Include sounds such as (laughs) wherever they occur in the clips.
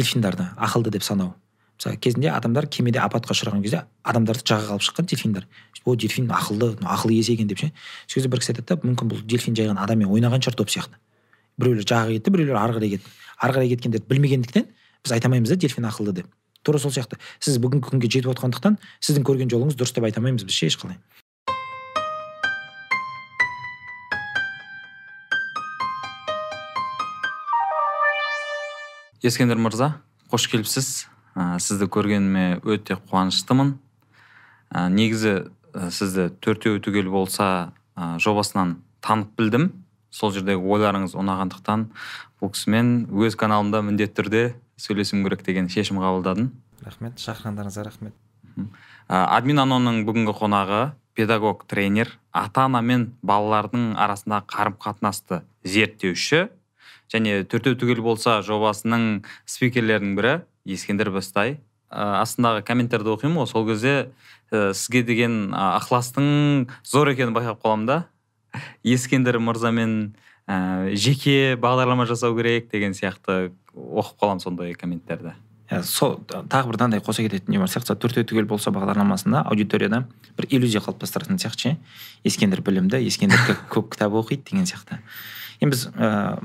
дельфиндарды ақылды деп санау. Мысалы кезінде адамдар кемеде апатқа ұшыраған кезде адамдарды жағаға алып шыққан дельфиндар. О дельфин ақылды ақыл иесі екен деп ше. Сол кезде бір кісі айтады да мүмкін бұл дельфин жай ғана адаммен ойнаған шығар доп сияқты. Біреулер жағаға кетті біреулер ары қарай кетті ары қарай кеткендерді білмегендіктен біз айта алмаймыз да дельфин ақылды деп. Тура сол сияқты. Сіз бүгінгі күнге жетіп отқандықтан сіздің көрген жолыңыз дұрыс деп айта алмаймыз біз ше ешқалай ескендір мырза қош келіпсіз. Ә, сізді көргеніме өте қуаныштымын. Ә, негізі ә, сізді төртеу түгел болса ә, жобасынан танып білдім. Сол жердегі ойларыңыз ұнағандықтан бұл кісімен өз каналымда міндетті түрде сөйлесуім керек деген шешім қабылдадым. Рахмет шақырғандарыңызға рахмет. Ә, админ аноның бүгінгі қонағы педагог тренер ата ана мен балалардың арасындағы қарым қатынасты зерттеуші және төртеу түгел болса жобасының спикерлерінің бірі ескендір бестай. Ә, астындағы комменттерді оқимын ғой. Сол кезде ә, сізге деген ықыластың зор екенін байқап қаламын да. Ескендір мырзамен ә, жеке бағдарлама жасау керек деген сияқты оқып қаламын сондай комменттерді иә сол тағы бір мынандай қоса кететін не бар сияқты. Төртеу түгел болса бағдарламасында аудиторияда бір иллюзия қалыптастыратын сияқты ше. Ескендір білімді ескендір көп кітап оқиды деген сияқты. Енді біз ә,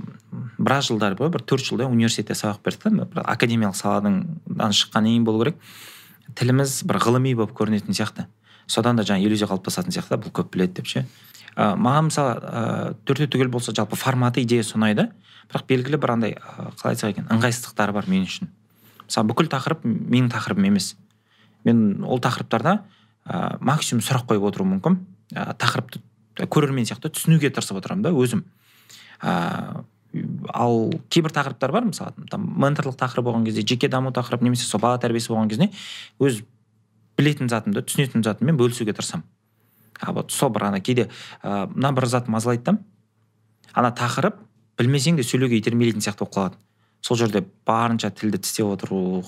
біраз жылдар бойы бір төрт жылдай университетте сабақ бердік бір академиялық саладан шыққаннан кейін болу керек. Тіліміз бір ғылыми болып көрінетін сияқты. Содан да жаңа иллюзия қалыптасатын сияқты бұл көп біледі деп ше. Ә, маған мысалы ә, төртеу түгел болса жалпы форматы идеясы ұнайды бірақ белгілі бір андай қалай айтсақ екен ыңғайсыздықтары бар мен үшін. Мысалы бүкіл тақырып менің тақырыбым емес. Мен ол тақырыптарда ә, максимум сұрақ қойып отыруым мүмкін. Ә, тақырыпты көрермен сияқты түсінуге тырысып отырамын да өзім. Ә, ал кейбір тақырыптар бар мысалы там менторлық тақырып болған кезде жеке даму тақырып немесе сол бала тәрбиесі болған кезде өз білетін затымды түсінетін затыммен бөлісуге тырысамын. А вот сол бір ана кейде ә, мына бір зат мазалайды да ана тақырып білмесең де сөйлеуге итермелейтін сияқты болып қалады. Сол жерде барынша тілді тістеп отыру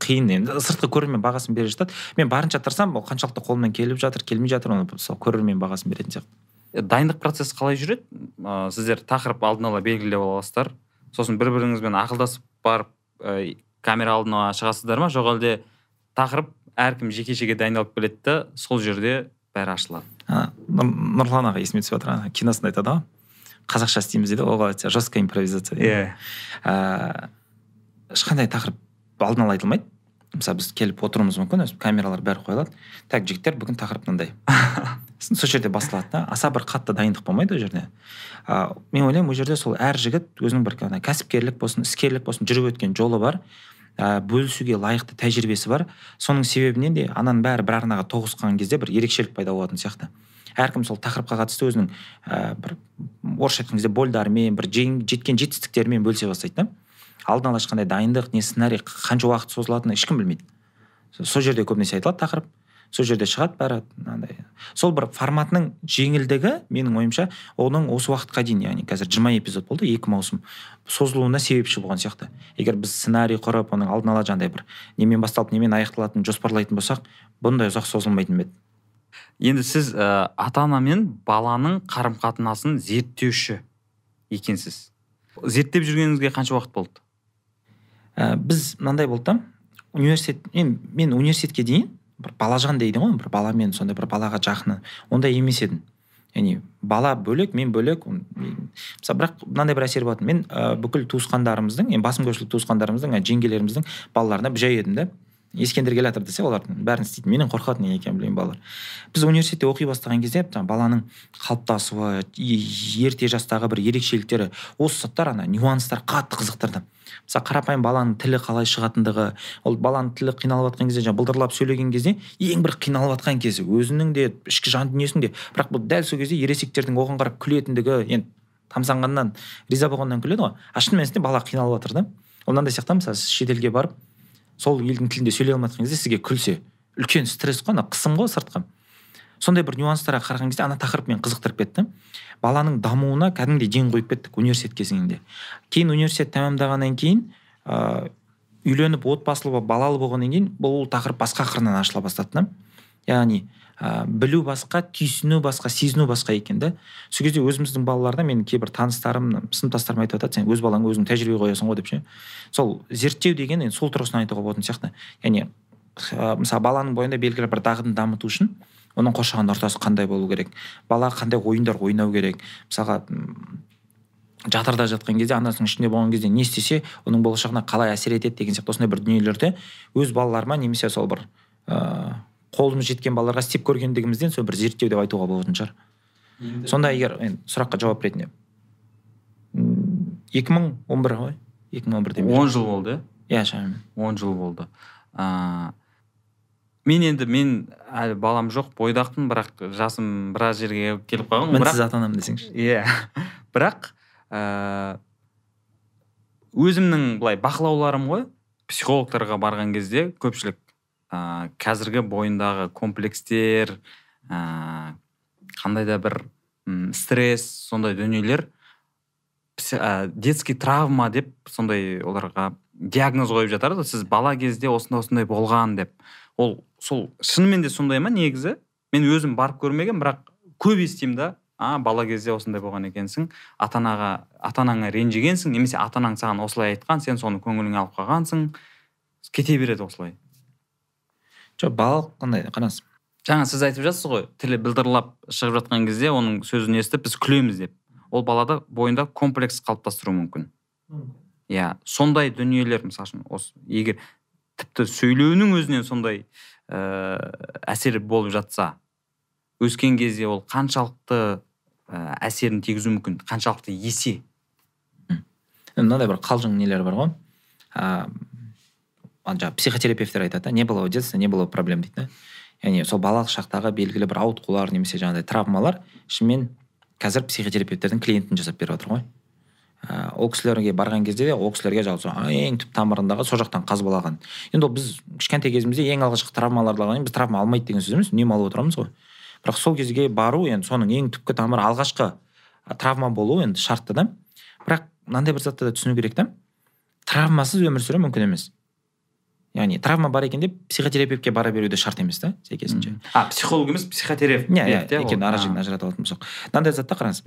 қиын енді. Сыртқы көрермен бағасын бере жатады. Мен барынша тырысамын ол қаншалықты қолымнан келіп жатыр келмей жатыр оны сол көрермен бағасын беретін сияқты. Дайындық процесі қалай жүреді? Ә, сіздер тақырып алдын ала белгілеп аласыздар. Сосын бір біріңізбен ақылдасып барып ә, камера алдына шығасыздар ма? Жоқ әлде тақырып әркім жеке жеке дайындалып келеді да сол жерде бәрі ашылады. Нұрлан аға есіме түсіп жатыр киносында айтады ғой. Қазақша істейміз дейді ғой ол қалай жесткая импровизация иә. Ешқандай тақырып алдын ала айтылмайды. Мысалы біз келіп отыруымыз мүмкін камералар бәрі қойылады. Так жігіттер бүгін тақырып мынандай. (laughs) Сол жерде басталады да аса бір қатты дайындық болмайды ол жерде. Ә, мен ойлаймын ол жерде сол әр жігіт өзінің бір кәсіпкерлік болсын іскерлік болсын жүріп өткен жолы бар. Ә, бөлісуге лайықты тәжірибесі бар. Соның себебінен де ананың бәрі бір арнаға тоғысқан кезде бір ерекшелік пайда болатын сияқты. Әркім сол тақырыпқа қатысты өзінің ә, бір орысша айтқан кезде больдарымен бір жеткен жетістіктерімен бөлісе бастайды да. Алдын ала ешқандай дайындық не сценарий қанша уақыт созылатынын ешкім білмейді. Сол жерде көбінесе айтылады тақырып. Сол жерде шығады бәрі мынандай сол бір форматының жеңілдігі менің ойымша оның осы уақытқа дейін яғни қазір жиырма эпизод болды екі маусым созылуына себепші болған сияқты. Егер біз сценарий құрып оның алдын ала жаңағыдай бір немен басталып немен аяқталатынын жоспарлайтын болсақ бұндай ұзақ созылмайтын еді. Енді сіз ә, ата ана мен баланың қарым қатынасын зерттеуші екенсіз. Зерттеп жүргеніңізге қанша уақыт болды? Ә, біз мынандай болды да университет мен, мен университетке дейін бір балажан дейді ғой бір баламен сондай бір балаға жақын ондай емес едім. Яғни бала бөлек мен бөлек мысалы бірақ мынандай бір әсер болатын. Мен ә, бүкіл туысқандарымыздың енді басым көпшілік туысқандарымыздың жеңгелеріміздің балаларына жай едім да. Ескендір келе жатыр десе олардың бәрін істейтін менен қорқады неге екенін білмеймін балалар. Біз университетте оқи бастаған кезде баланың қалыптасуы ерте жастағы бір ерекшеліктері осы заттар ана нюанстар қатты қызықтырды. Мысалы қарапайым баланың тілі қалай шығатындығы ол баланың тілі қиналып жатқан кезде жаңағы былдырлап сөйлеген кезде ең бір қиналып жатқан кезі. Өзінің де ішкі жан дүниесінің де. Бірақ бұл дәл сол кезде ересектердің оған қарап күлетіндігі енді тамсанғаннан риза болғаннан күледі ғой. А шын мәнісінде бала қиналып жатыр да. Ол мынандай сияқты мысалы сіз шетелге барып сол елдің тілінде сөйлей алмай жатқан кезде сізге күлсе үлкен стресс қой ана қысым ғой сыртқы. Сондай бір нюанстарға қараған кезде ана тақырып мені қызықтырып кетті баланың дамуына кәдімгідей ден қойып кеттік университет кезеңінде. Кейін университет тәмамдағаннан кейін ыыы үйленіп отбасылы болып балалы болғаннан кейін бұл тақырып басқа қырынан ашыла бастады да яғни ә, білу басқа түйсіну басқа сезіну басқа екен да. Сол кезде өзіміздің балаларда менің кейбір таныстарым сыныптастарым айтып жатады сен өз балаңа өзің тәжірибе қоясың ғой деп ше. Сол зерттеу деген енді сол тұрғысынан айтуға болатын сияқты. Яғни ә, мысалы баланың бойында белгілі бір дағдыны дамыту үшін оның қоршаған ортасы қандай болу керек? Бала қандай ойындар ойнау керек? Мысалға жатырда жатқан кезде анасының ішінде болған кезде не істесе оның болашағына қалай әсер етеді деген сияқты осындай бір дүниелерді өз балаларыма немесе сол бір ыыы қолымыз жеткен балаларға істеп көргендігімізден сол бір зерттеу деп айтуға болатын шығар. Сонда егер енді сұраққа жауап ретінде. Екі мың он бір ғой. Екі мың он бірде он жыл болды? Иә шамамен. Он жыл болды. Ыыы мен енді мен әлі балам жоқ бойдақпын бірақ жасым біраз жерге келіп қалған мінсіз ата анамын десеңші. Иә. (laughs) Бірақ ә, өзімнің былай бақылауларым ғой психологтарға барған кезде көпшілік ә, қазіргі бойындағы комплекстер ә, қандай да бір стресс сондай дүниелер ә, детский травма деп сондай оларға диагноз қойып жатар да сіз бала кезде осындай осындай болған деп. Ол сол шынымен де сондай ма негізі? Мен өзім барып көрмеген бірақ көп естимін да. А бала кезде осындай болған екенсің. Ата анаға ата анаңа ренжігенсің немесе ата анаң саған осылай айтқан сен соны көңіліңе алып қалғансың. Кете береді осылай. Жоқ балалық қандай қараңыз жаңа сіз айтып жатсыз ғой тілі былдырлап шығып жатқан кезде оның сөзін естіп біз күлеміз деп. Ол балада бойында комплекс қалыптастыруы мүмкін. Иә сондай дүниелер мысалы үшін осы егер тіпті сөйлеуінің өзінен сондай ә, әсер болып жатса өскен кезде ол қаншалықты ә, әсерін тигізуі мүмкін қаншалықты есе? Мынандай бір қалжың нелер бар ғой. Ыыы жаңағы психотерапевтер айтады да не было в детстве не было проблем дейді да. Яғни сол балалық шақтағы белгілі бір ауытқулар немесе жаңағыдай травмалар шынымен қазір психотерапевттердің клиентін жасап беріп жатыр ғой. Ә, ол кісілерге барған кезде де ол кісілерге жалпы ең түп тамырындағы сол жақтан қазбалаған енді ол біз кішкентай кезімізде ең алғашқы травмаларды алғаннан кейін біз травма алмайды деген сөз емес үнемі алып отырамыз ғой. Бірақ сол кезге бару енді соның ең түпкі тамыры алғашқы травма болу енді шартты да. Бірақ мынандай бір затты да түсіну керек та. Травмасыз өмір сүру мүмкін емес. Яғни травма бар екен деп психотерапевтке бара беру де шарт емес та сәйкесінше. А психолог емес психотерапевт иә иә екеуінің ара жігін ажырата алатын болсақ. Мынандай зат та қараңыз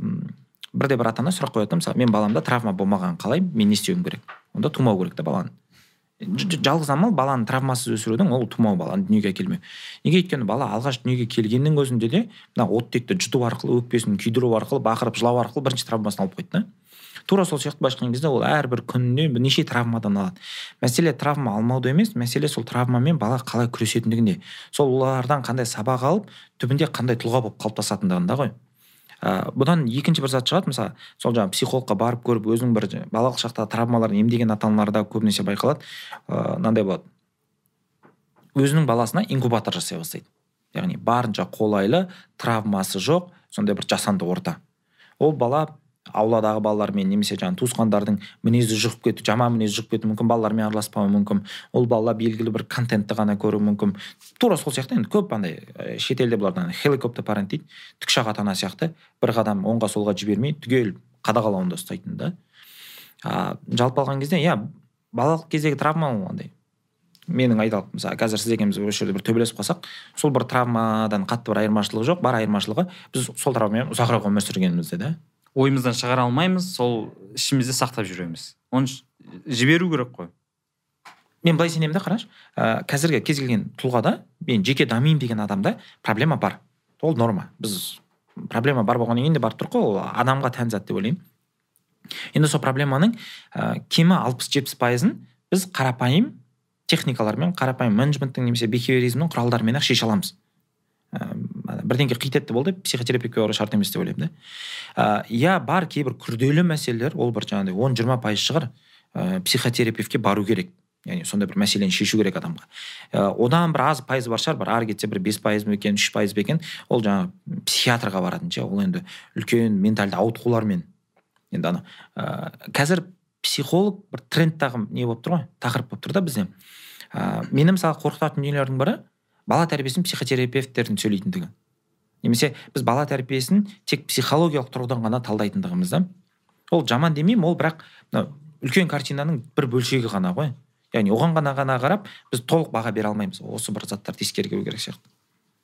бірде бір ата ана сұрақ қояды да мысалы мен баламда травма болмағанын қалаймын мен не істеуім керек? Онда тумау керек та баланы. Жалғыз амал баланы травмасыз өсірудің ол тумау баланы дүниеге әкелмеу неге өйткені бала алғаш дүниеге келгеннің өзінде де мына оттекті жұту арқылы өкпесін күйдіру арқылы бақырып жылау арқылы бірінші травмасын алып қойды да. Тура сол сияқты былайша айтқан кезде ол әрбір күніне неше травмадан алады. Мәселе травма алмауда емес мәселе сол травмамен бала қалай күресетіндігінде. Сол олардан қандай сабақ алып түбінде қандай тұлға болып қалыптасатындығында ғой. Ә, бұдан екінші бір зат шығады. Мысалы сол жаңағы психологқа барып көріп өзінің бір балалық шақтағы травмаларын емдеген ата аналарда көбінесе байқалады. Мынандай болады. Өзінің баласына инкубатор жасай бастайды. Яғни барынша қолайлы травмасы жоқ сондай бір жасанды орта. Ол бала ауладағы балалармен немесе жаңағы туысқандардың мінезі жұғып кету жаман мінезі жұғып кетуі мүмкін балалармен араласпауы мүмкін. Ол бала белгілі бір контентті ғана көруі мүмкін. Тура сол сияқты енді көп андай шетелде бұлардан хеликоптер парент дейді тікұшақ ата ана сияқты бір қадам оңға солға жібермей түгел қадағалауында ұстайтын да. А, жалпы алған кезде иә балалық кездегі травма ол андай. Менің айталық мысалы қазір сіз екеуміз осы жерде бір төбелесіп қалсақ сол бір травмадан қатты бір айырмашылығы жоқ. Бар айырмашылығы біз сол травмамен ұзағырақ өмір сүргенімізде да ойымыздан шығара алмаймыз сол ішімізде сақтап жүреміз. Оны жіберу керек қой. Мен былай сенемін да қарашы. Ә, қазіргі кез келген тұлғада мен жеке дамимын деген адамда проблема бар. Ол норма. Біз проблема бар болғаннан кейін де барып тұр ғой ол адамға тән зат деп ойлаймын. Енді сол проблеманың ә, кемі алпыс жетпіс пайызын біз қарапайым техникалармен қарапайым менеджменттің немесе бихевиоризмнің құралдарымен ақ шеше аламыз. Бірдеңке қит етті болды психотерапевтке бару шарт емес деп ойлаймын да. Иә бар кейбір күрделі мәселелер ол бір жаңағыдай он жиырма пайыз шығар ә, психотерапевтке бару керек. Яғни сондай бір мәселені шешу керек адамға. Ә, одан бір аз пайыз бар шығар бір ары кетсе бір бес пайыз ба екен үш пайыз ба екен ол жаңағы психиатрға баратын ше ол енді үлкен ментальды ауытқулармен. Енді ана ә, қазір психолог бір трендтағы не болып тұр ғой? Тақырып болып тұр да бізде. Ә, мені мысалы қорқытатын дүниелердің бірі бала тәрбиесін психотерапевттердің сөйлейтіндігі. Немесе біз бала тәрбиесін тек психологиялық тұрғыдан ғана талдайтындығымыз да. Ол жаман демеймін ол бірақ үлкен картинаның бір бөлшегі ғана ғой. Яғни оған ғана ғана қарап біз толық баға бере алмаймыз. Осы бір заттарды ескеру керек сияқты.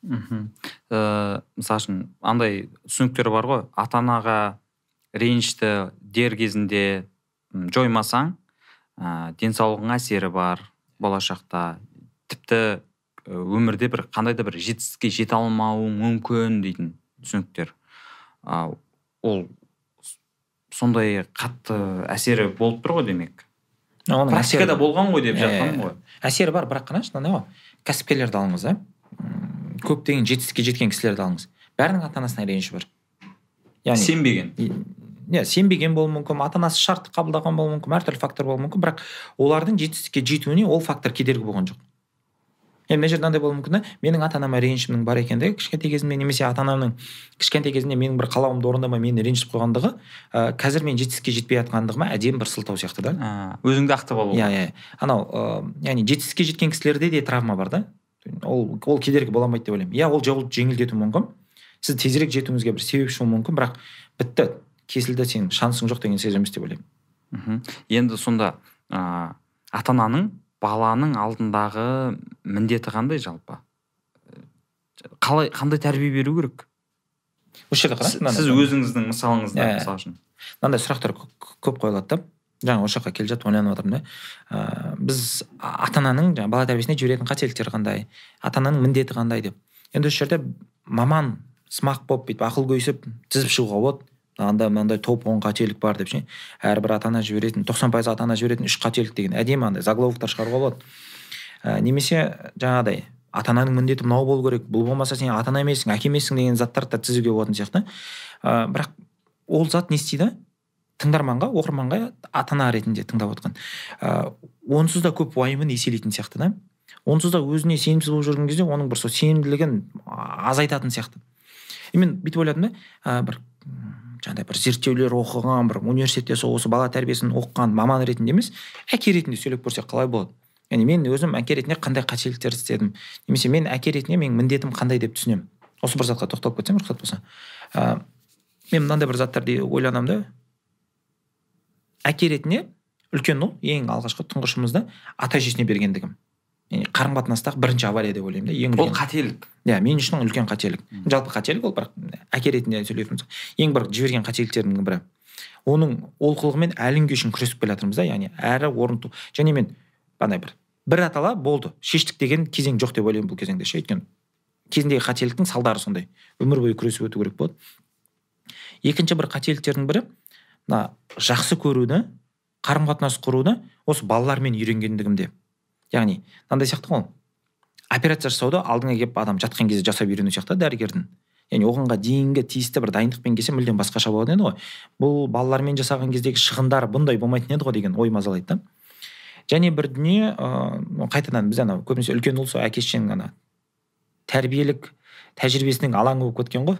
Мхм. Ыыы мысалы үшін андай түсініктер бар ғой. Ата анаға ренішті дер кезінде жоймасаң ә, денсаулығыңа әсері бар болашақта. Тіпті өмірде бір қандай да бір жетістікке жете алмауың мүмкін дейтін түсініктер. А, ол сондай қатты әсері болып тұр ғой демек. Оның практикада болған ғой деп жатқаным ғой. әсері бар бірақ қараңызшы мынандай ғой кәсіпкерлерді алыңыз да көптеген жетістікке жеткен кісілерді алыңыз. Бәрінің ата анасына реніші бар. Яғни сенбеген. Иә сенбеген болуы мүмкін ата анасы шартты қабылдаған болуы мүмкін әртүрлі фактор болуы мүмкін бірақ олардың жетістікке жетуіне ол фактор кедергі болған жоқ. Енді мына жерде мынандай болуы мүмкін да менің ата анама ренішімнің бар екендігі кішкентай кезімде немесе ата анамның кішкентай кезінде менің бір қалауымды орындамай мені ренжітіп қойғандығы ә, қазір мен жетістікке жетпей жатқандығыма әдемі бір сылтау сияқты да. Өзіңді ақтап алу. Иә иә. Анау ыыы яғни жетістікке жеткен кісілерде де травма бар да. Ол ол кедергі бола алмайды деп ойлаймын. Иә ол жолды жеңілдетуі мүмкін. Сіз тезірек жетуіңізге бір себепші болуы мүмкін бірақ бітті. Кесілді сенің шансың жоқ деген сөз емес деп ойлаймын. Мхм. Енді сонда ә, ата ананың баланың алдындағы міндеті қандай жалпы? Қалай қандай тәрбие беру керек? Осы жерде қараңыз сіз өзіңіздің мысалыңызда Иә. мысалы үшін. Мынандай сұрақтар кө- көп қойылады да. Жаңа осы жаққа келе жатып ойланып отырмын да. Ыыы біз ата ананың жаңағы бала тәрбиесіне жіберетін қателіктері қандай ата ананың міндеті қандай деп. Енді осы жерде маман сымақ болып бүйтіп ақыл көйсіп тізіп шығуға болады. Анда мынандай топ он қателік бар деп ше. Әрбір ата ана жіберетін тоқсан пайыз ата ана жіберетін үш қателік деген әдемі андай заголовоктар шығаруға болады ә, немесе жаңағыдай ата ананың міндеті мынау болу керек бұл болмаса сен ата ана емессің әке емессің деген заттарды да тізуге болатын сияқты. Ә, бірақ ол зат не істейді? Тыңдарманға оқырманға ата ана ретінде тыңдап отқан. Ә, онсыз да көп уайымын еселейтін сияқты да. Онсыз да өзіне сенімсіз болып жүрген кезде оның бір сол сенімділігін азайтатын сияқты. И мен бүйтіп ойладым да ә, бір жаңағыдай бір зерттеулер оқыған бір университетте сол осы бала тәрбиесін оқыған маман ретінде емес әке ретінде сөйлеп көрсек қалай болады? Яғни мен өзім әке ретінде қандай қателіктер істедім? Немесе мен әке ретінде менің міндетім қандай деп түсінемін? Осы бір затқа тоқталып кетсем рұқсат болса. Ә, мен мынандай бір заттарды ойланамын да. Әке ретінде үлкен ұл ең алғашқы тұңғышымызды ата әжесіне бергендігім. Қарым қатынастағы бірінші авария деп ойлаймын да ең ол қателік. Иә мен үшін үлкен қателік. Мгм. жалпы қателік ол бірақ әке ретінде сөйлеп тұрмыз ең бір жіберген қателіктерімнің бірі. Оның олқылығымен әлі күнге шейін күресіп келе жатырмыз да яғни әрі орын және мен андай бір бір атала болды шештік деген кезең жоқ деп ойлаймын бұл кезеңде ше. Өйткені кезіндегі қателіктің салдары сондай. Өмір бойы күресіп өту керек болады. Екінші бір қателіктердің бірі мына жақсы көруді қарым қатынас құруды осы балалармен үйренгендігімде. Яғни мынандай сияқты ғой. Операция жасауды алдыңа келіп адам жатқан кезде жасап үйрену сияқты дәрігердің. Яғни оғанға дейінгі тиісті бір дайындықпен келсе мүлдем басқаша болатын еді ғой. Бұл балалармен жасаған кездегі шығындар бұндай болмайтын еді ғой деген ой мазалайды да. Және бір дүние ыыы қайтадан біз анау көбінесе үлкен ұл сол әке шешенің ана тәрбиелік тәжірибесінің алаңы болып кеткен ғой.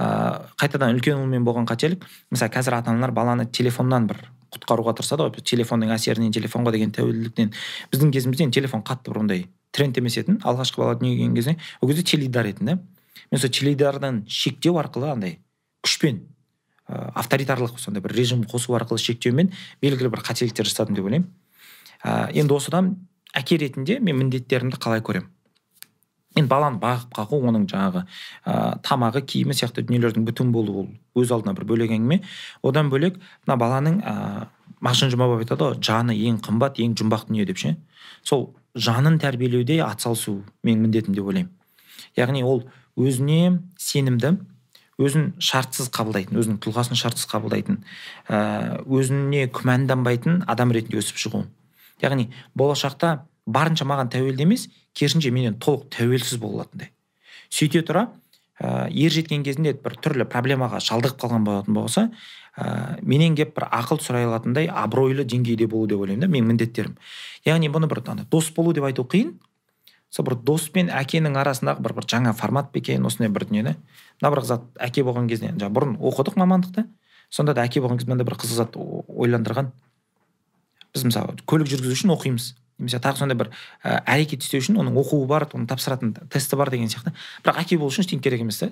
Ыыы қайтадан үлкен ұлмен болған қателік. Мысалы қазір ата аналар баланы телефоннан бір құтқаруға тырысады ғой. Телефонның әсерінен телефонға деген тәуелділіктен біздің кезімізде телефон қатты бір ондай тренд емес етін алғашқы бала дүниеге келген кезде ол кезде теледидар етін да. Мен сол теледидардан шектеу арқылы андай күшпен ә, авторитарлық сондай бір режим қосу арқылы шектеумен белгілі бір қателіктер жасадым деп ойлаймын. Ә, енді осыдан әке ретінде мен міндеттерімді қалай көремін? Енді баланы бағып қағу оның жаңағы ә, тамағы киімі сияқты дүниелердің бүтін болуы ол өз алдына бір бөлек әңгіме одан бөлек мына баланың ә, мағжан жұмабаев айтады ғой жаны ең қымбат ең жұмбақ дүние деп ше? Сол жанын тәрбиелеуде атсалысу менің міндетім деп ойлаймын. Яғни ол өзіне сенімді өзін шартсыз қабылдайтын өзінің тұлғасын шартсыз қабылдайтын ә, өзіне күмәнданбайтын адам ретінде өсіп шығу. Яғни болашақта барынша маған тәуелді емес керісінше менен толық тәуелсіз болатындай. Сөйте тұра ә, ер жеткен кезінде бір түрлі проблемаға шалдығып қалған болатын болса ә, менен келіп бір ақыл сұрай алатындай абыройлы деңгейде болу деп ойлаймын да менің міндеттерім. Яғни бұны бір ана дос болу деп айту қиын. Сол бір дос пен әкенің арасындағы бір бір жаңа формат па екен осындай бір дүние да. Мына бір зат әке болған кезде жаңа бұрын оқыдық мамандықты сонда да әке болған кезде мынандай бір қызық зат ойландырған. Біз мысалы көлік жүргізу үшін оқимыз. Немесе тағы сондай бір ә, әрекет істеу үшін оның оқуы бар оны тапсыратын тесті бар деген сияқты. Бірақ әке болу үшін ештеңе керек емес та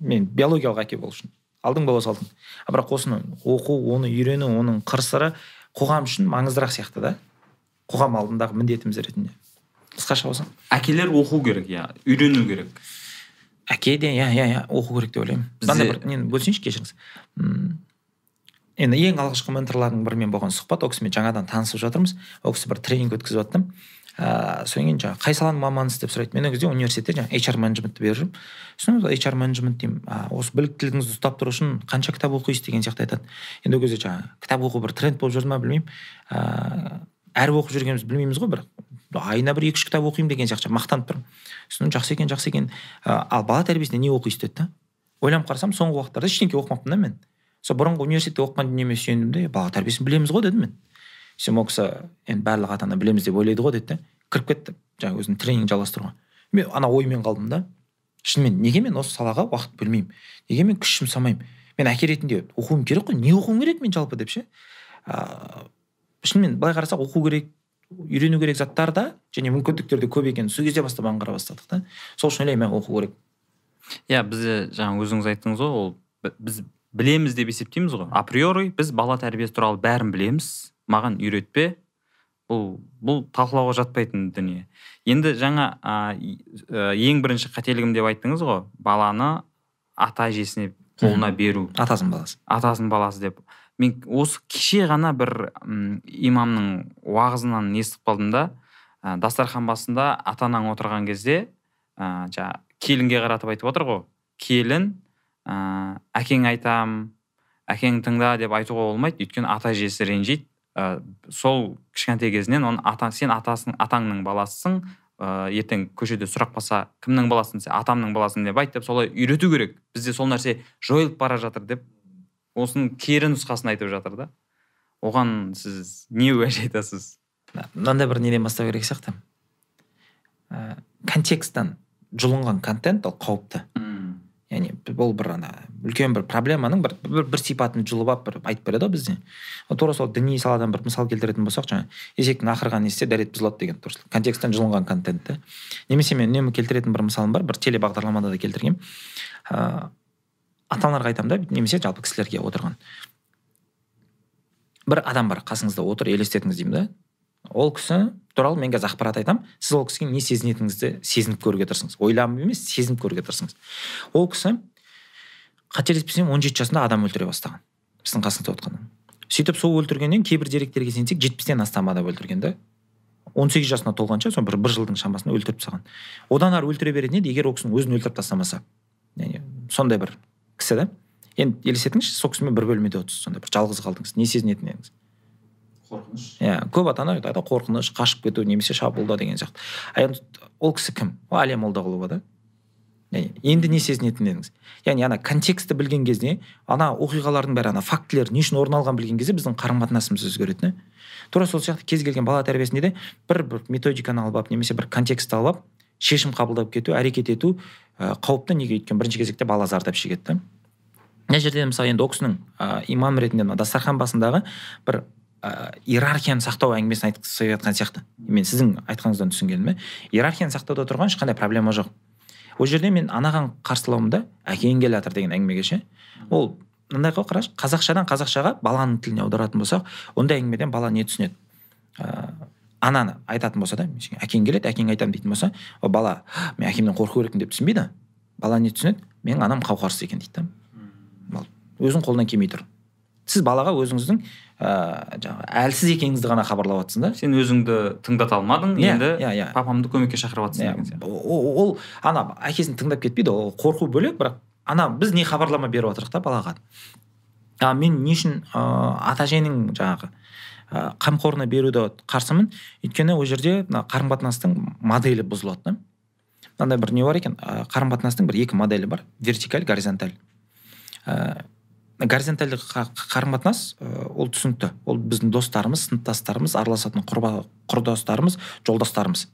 мен биологиялық әке болу үшін. Алдың бола салдың. А бірақ осыны оқу оны үйрену оның қыр сыры қоғам үшін маңыздырақ сияқты да. Қоғам алдындағы міндетіміз ретінде. Қысқаша болса әкелер оқу керек иә үйрену керек. Әке де иә иә иә оқу керек деп ойлаймын. Мынандай бір нені бөлісейінші кешіріңіз. Енді ең алғашқы менторлардың бірімен болған сұхбат ол кісімен жаңадан танысып жатырмыз. Ол кісі бір тренинг өткізіп жатты. Ыыы содан кейін жаңағы қай саланың маманысыз деп сұрайды. Мен ол кезде университетте жаңағы HR менеджментті беріп жүрмін. Сосын HR менеджмент деймін. «А, осы біліктілігіңізді ұстап тұру үшін қанша кітап оқисыз деген сияқты айтады. Енді ол кезде жаңағы кітап оқу бір тренд болып жүрді ма білмеймін. Ыыы әріп оқып жүргенімізді білмейміз ғой бір. Айына бір екі үш кітап оқимын деген сияқты мақтанып тұрмын. Сосын жақсы екен жақсы екен. Ал бала тәрбиесінде не оқисыз деді да? Ойланып қарасам соңғы уақыттарда ештеңке оқымаппын да мен. Сол бұрынғы университетте оқыған дүниеме сүйендім де бала тәрбиесін білеміз ғой дедім мен. Сөйтсем ол кісі енді барлық ата ана білеміз деп ойлайды ғой деді да кіріп кетті. Жаңағы өзінің тренинг жалғастыруға. Мен ана оймен қалдым да. Шынымен неге мен осы салаға уақыт бөлмеймін? Неге мен күш жұмсамаймын? Мен әке ретінде оқуым керек қой не оқуым керек мен жалпы деп ше? Ыыы шынымен былай қарасақ оқу керек үйрену керек заттар да және мүмкіндіктер де көп екенін сол кезде бастап аңғара бастадық та. Сол үшін ойлаймын оқу керек. Иә бізде жаңа өзіңіз айттыңыз ғой ол бі- біз білеміз деп есептейміз ғой. Априори біз бала тәрбиесі туралы бәрін білеміз. Маған үйретпе. Бұл бұл талқылауға жатпайтын дүние. Енді жаңа ә, ең бірінші қателігім деп айттыңыз ғой. Баланы ата әжесіне қолына беру. Атасының баласы. Атасының баласы деп. Мен осы кеше ғана бір м, имамның уағызынан естіп қалдым да ә, дастархан басында ата анаң отырған кезде ә, жаңа келінге қаратып айтып отыр ғой. Келін ә, әкең айтам әкең тыңда деп айтуға болмайды. Өйткені ата әжесі ренжиді. Ә, сол кішкентай кезінен оны ата сен атасың атаңның баласысың. Ә, ертең көшеде сұрақ қалса кімнің баласысың десе атамның баласымын деп айт деп солай үйрету керек. Бізде сол нәрсе жойылып бара жатыр деп. Осының кері нұсқасын айтып жатыр да. Оған сіз не уәж айтасыз? Мынандай бір неден бастау керек сияқты. Ә, контексттен жұлынған контент ол қауіпті. Яғни бұл бір ана үлкен бір проблеманың бір, бір, бір сипатын жұлып алып бір айтып береді ғой бізде. Тура сол діни саладан бір мысал келтіретін болсақ жаңағы есектің ақырғанын естісе дәрет бұзылады деген дұрыс контексттен жұлынған контент та немесе мен үнемі келтіретін бір мысалым бар бір телебағдарламада да келтіргенмін ыыы ата аналарға айтамын да немесе жалпы кісілерге отырған. Бір адам бар қасыңызда отыр елестетіңіз деймін да. Ол кісі туралы мен қазір ақпарат айтамын сіз ол кісіге не сезінетініңізді сезініп көруге тырысыңыз. Ойланып емес сезініп көруге тырысыңыз. Ол кісі қателеспесем он жеті жасында адам өлтіре бастаған біздің қасымызда отырған сөйтіп сол өлтіргеннен кейбір деректерге сенсек жетпістен астам адам өлтірген да он сегіз жасына толғанша сол бір, бір жылдың шамасында өлтіріп тастаған. Одан ары өлтіре беретін еді егер ол кісінің өзін өлтіріп тастамаса. Яғни сондай бір кісі да енді елестетіңізші сол кісімен бір бөлмеде отырсыз сонда бір жалғыз қалдыңыз не сезінетін едіңіз қорқыныш. Иә көп ата ана айтады қорқыныш қашып кету немесе шабуылдау деген сияқты. Ол кісі кім? Ол әлия молдағұлова да. Енді не сезінетін едіңіз? Яғни ана контекстті білген кезде ана оқиғалардың бәрі ана фактілер не үшін орын алғанын білген кезде біздің қарым қатынасымыз өзгереді тура сол сияқты кез келген бала тәрбиесінде де бір бір методиканы алып алып немесе бір контекстті алып алып шешім қабылдап кету әрекет ету қауіпті неге? Өйткені бірінші кезекте бала зардап шегеді да. Мына жерде мысалы енді ол кісінің ә, имам ретінде мына дастархан басындағы бір ә, иерархияны сақтау әңгімесін айтқысы келіп жатқан сияқты. Мен сіздің айтқаныңыздан түсінгенім иә иерархияны сақтауда тұрған ешқандай проблема жоқ. Ол жерде мен анаған қарсылауым да әкең келе жатыр деген әңгімеге ше. Ол мындай ғой қарашы қазақшадан қазақшаға баланың тіліне аударатын болсақ ондай әңгімеден бала не түсінеді? Ыыы ананы айтатын болса да әкең келеді әкең айтамын дейтін болса ол бала «Ха, мен әкемнен қорқу керекпін деп түсінбейді. Бала не түсінеді? Менің анам қауқарсыз екен дейді да. Өзің қолынан келмей тұр. Сіз балаға өзіңіздің ыыы жаңағы әлсіз екеніңізді ғана хабарлап жатсың да? Сен өзіңді тыңдата алмадың Иә, енді иә, иә. папамды көмекке шақырып жатрсың деген иә сияқты ол, ол ана әкесін тыңдап кетпейді ол қорқу бөлек бірақ ана біз не хабарлама беріп жатырмық та балаға? А мен не үшін ыыы ата әженің жаңағы ы қамқорына беруді қарсымын? Өйткені ол жерде мына қарым қатынастың моделі бұзылады да. Мынандай бір не бар екен? Ы қарым қатынастың бір екі моделі бар. Вертикаль горизонталь. Ыыы горизонтальды қа- қарым қатынас ы, ол түсінікті. Ол біздің достарымыз сыныптастарымыз араласатын құрба құрдастарымыз жолдастарымыз.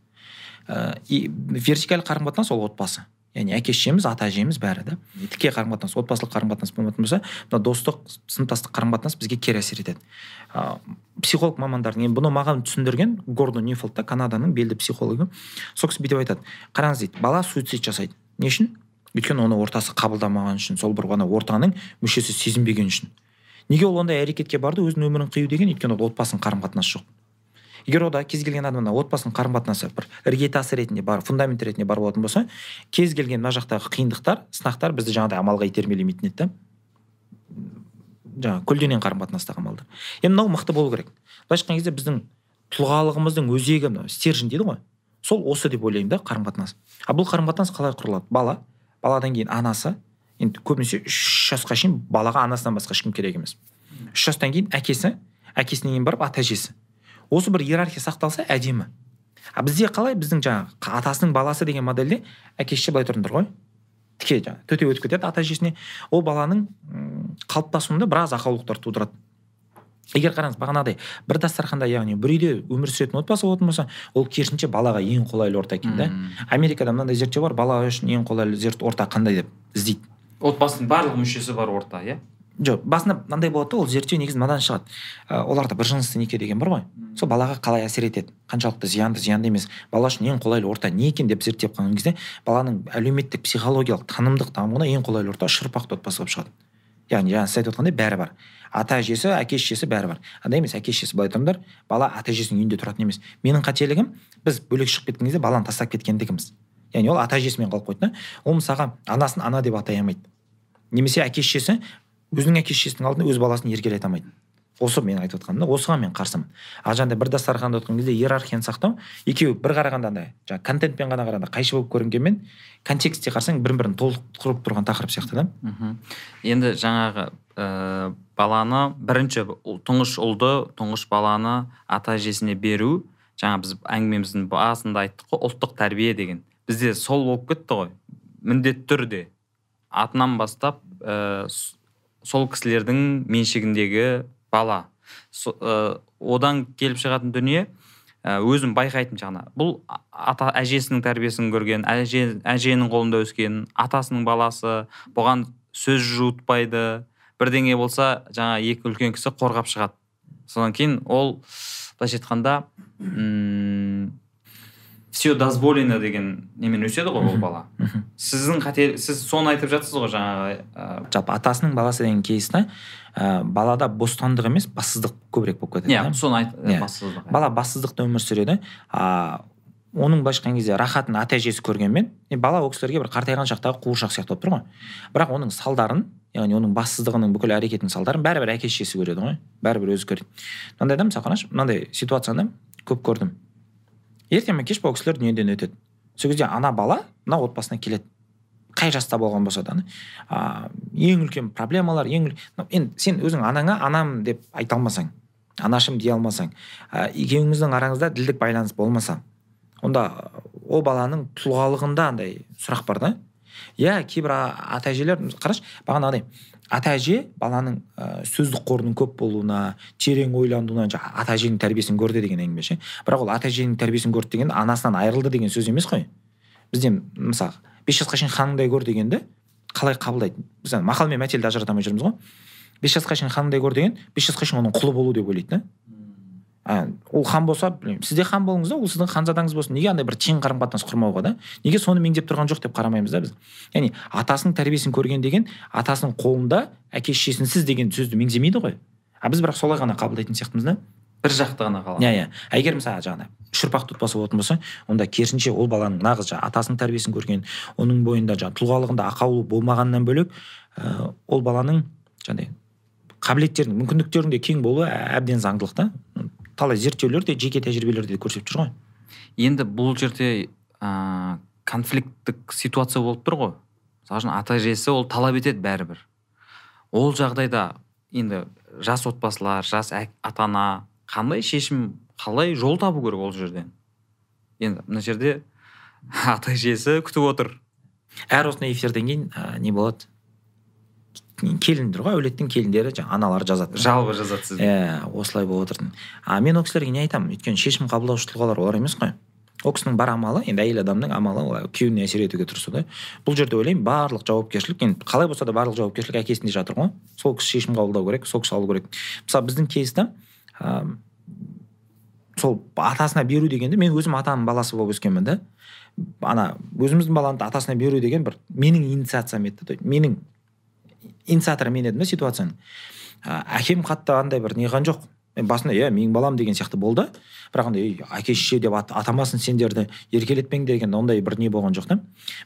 Ыыы и вертикаль қарым қатынас ол отбасы. Яғни әке шешеміз ата әжеміз бәрі да. Тіке қарым қатынас отбасылық қарым қатынас болмайтын болса мына достық сыныптастық қарым қатынас бізге кері әсер етеді. Ыыы психолог мамандардың енді бұны маған түсіндірген гордон ньюфилд та канаданың белді психологы. Сол кісі бүйтіп айтады. Қараңыз дейді бала суицид жасайды. Не үшін? Өйткені оны ортасы қабылдамаған үшін сол бір ғана ортаның мүшесі сезінбеген үшін. Неге ол ондай әрекетке барды өзінің өмірін қию деген өйткені ол отбасының қарым қатынасы жоқ. Егер ода кез келген адамда отбасының қарым қатынасы бір іргетасы ретінде бар фундамент ретінде бар болатын болса кез келген мына жақтағы қиындықтар сынақтар бізді жаңағыдай амалға итермелемейтін еді да. Жаңағы көлденең қарым қатынастағы амалдар енді мынау мықты болу керек. Былайша айтқан кезде біздің тұлғалығымыздың өзегі мынау стержень дейді ғой. Сол осы деп ойлаймын да қарым қатынас а бұл қарым қатынас қалай құрылады? Бала баладан кейін анасы енді көбінесе үш жасқа шейін балаға анасынан басқа ешкім керек емес. Үш жастан кейін әкесі әкесінен кейін барып ата әжесі осы бір иерархия сақталса әдемі. А бізде қалай? Біздің жаңағы атасының баласы деген модельде әке шеше былай тұрыңдар ғой. Тіке жаңағы төте өтіп кетеді ата әжесіне ол баланың қалыптасуында біраз ақаулықтар тудырады. Егер қараңыз бағанағыдай бір дастарханда яғни бір үйде өмір сүретін отбасы болатын болса ол керісінше балаға ең қолайлы орта екен да. Америкада мынандай зерттеу бар бала үшін ең қолайлы орта қандай деп іздейді. Отбасының барлық мүшесі бар орта иә? Жоқ басында мынандай болады да ол зерттеу негізі мынадан шығады. Ә, оларда бір жынысты неке деген бар ғой. Сол балаға қалай әсер етеді? Қаншалықты зиянды зиянды емес. Бала үшін ең қолайлы орта не екен деп зерттеп қалған кезде баланың әлеуметтік психологиялық танымдық дамуына ең қолайлы орта үш ұрпақты отбасы болып шығады. Яғни жаңа сіз айтып отқандай бәрі бар. Ата әжесі әке шешесі бәрі бар. Андай емес әке шешесі былай тұрыңдар бала ата әжесінің үйінде тұратын емес. Менің қателігім біз бөлек шығып кеткен кезде баланы тастап кеткендігіміз. Яғни ол ата әжесімен қалып қойды да ол мысалға анасын ана деп атай алмайды. Немесе әке шешесі өзінің әке шешесінің алдында өз баласын еркелете алмайды. Осы мен айтып отқаным да осыған мен қарсымын. Ал жаңағыдай бір дастарханда отырған кезде иерархияны сақтау екеуі бір қарағанда андай жаңағы контентпен ғана қарағанда қайшы болып көрінгенмен контекстте қарасаң бір бірін толықтырып тұрған тақырып сияқты да. Енді жаңағы ә, баланы бірінші тұңғыш ұлды тұңғыш баланы ата әжесіне беру жаңа біз әңгімеміздің басында айттық қой ұлттық тәрбие деген. Бізде сол болып кетті ғой. Міндетті түрде атынан бастап ә, сол кісілердің меншігіндегі бала. Ә, одан келіп шығатын дүние ә, өзім байқайтын жаңа бұл ата әжесінің тәрбиесін көрген әже, әженің қолында өскен атасының баласы бұған сөз жуытпайды. Бірдеңе болса жаңа екі үлкен кісі қорғап шығады. Содан кейін ол былайша айтқанда все дозволено деген немен өседі ғой ол бала. Сіздің қате сіз соны айтып жатсыз ғой жаңағы ә... жалпы атасының баласы деген кейс та. Ә, балада бостандық емес бассыздық көбірек болып кетеді иә yeah, соны айт yeah. Иә. бассыздық бала бассыздықта өмір сүреді. А оның былайша айтқан кезде рахатын ата әжесі көргенмен бала ол кісілерге бір қартайған шақтағы қуыршақ сияқты болып тұр ғой. Бірақ оның салдарын яғни оның бассыздығының бүкіл әрекетінің салдарын бәрібір әке шешесі көреді ғой. Бәрібір өзі көреді. Мынандайда мысалы қарашы мынандай ситуацияны көп көрдім. Ертең кеш бұл кісілер дүниеден өтеді. Сол кезде ана бала мына отбасына келеді. Қай жаста болған болса да а, ең үлкен проблемалар ең енді сен өзің анаңа анам деп айта алмасаң анашым дей алмасаң ә, екеуіңіздің араңызда ділдік байланыс болмаса онда ол баланың тұлғалығында андай сұрақ бар да. Иә кейбір ата әжелер қарашы бағанағыдай ата әже баланың ә, сөздік қорының көп болуына терең ойлануына ата әженің тәрбиесін көрді деген әңгіме ше бірақ ол ата әженің тәрбиесін көрді деген анасынан айырылды деген сөз емес қой. Бізде мысалы бес жасқа шейін ханыңдай көр дегенді қалай қабылдайды? Біз мақал мен мәтелді ажырата алмай жүрміз ғой. Бес жасқа шейін ханыңдай көр деген бес жасқа шейін оның құлы болу деп ойлайды да. Ол хан болса білмеймін сіз де хан болыңыз да ол сіздің ханзадаңыз болсын. Неге андай бір тең қарым қатынас құрмауға да? Неге соны меңдеп тұрған жоқ деп қарамаймыз да біз? Яғни атасының тәрбиесін көрген деген атасының қолында әке шешесінсіз деген сөзді меңземейді ғой. А біз бірақ солай ғана қабылдайтын сияқтымыз да. Бір жақты ғана қалады. Иә иә. Егер мысалы жаңағыдай үш ұрпақты отбасы болатын болса онда керісінше ол баланың нағыз жаңағы атасының тәрбиесін көрген оның бойында жаңағы тұлғалығында ақаулы болмағаннан бөлек ә, ол баланың жаңағыдай қабілеттерінің мүмкіндіктерінің де кең болуы әбден заңдылық та. Талай зерттеулер де жеке тәжірибелер де көрсетіп жүр ғой. Енді бұл жерде ә, конфликттік ситуация болып тұр ғой. Мысалы үшін ата әжесі ол талап етеді бәрібір. Ол жағдайда енді жас отбасылар жас ата ана қандай шешім қалай жол табу керек ол жерден? Енді мына жерде (laughs) ата әжесі күтіп отыр. Әр осындай эфирден кейін ә, не болады? Келіндер ғой әулеттің келіндері жаңағы аналары жазады жалобы жазады сізге. Иә осылай болып отыр а мен ол кісілерге не айтамын? Өйткені шешім қабылдаушы тұлғалар олар емес қой. Ол кісінің бар амалы енді әйел адамның амалы ол күйеуіне әсер етуге тырысу да. Бұл жерде ойлаймын барлық жауапкершілік енді қалай болса да барлық жауапкершілік әкесінде жатыр ғой. Сол кісі шешім қабылдау керек сол кісі алу керек. Мысалы біздің кейста ә, сол атасына беру дегенде мен өзім атаның баласы болып өскенмін да. Ана өзіміздің баланы атасына беру деген бір менің инициациям еді. Менің инициатор мен едім да ситуацияның. Әкем қатты андай бір неған жоқ. Мен басында иә менің балам деген сияқты болды. Бірақ андай «Ей, әке шеше деп ат, атамасын сендерді еркелетпеңдер деген ондай бір не болған жоқ та.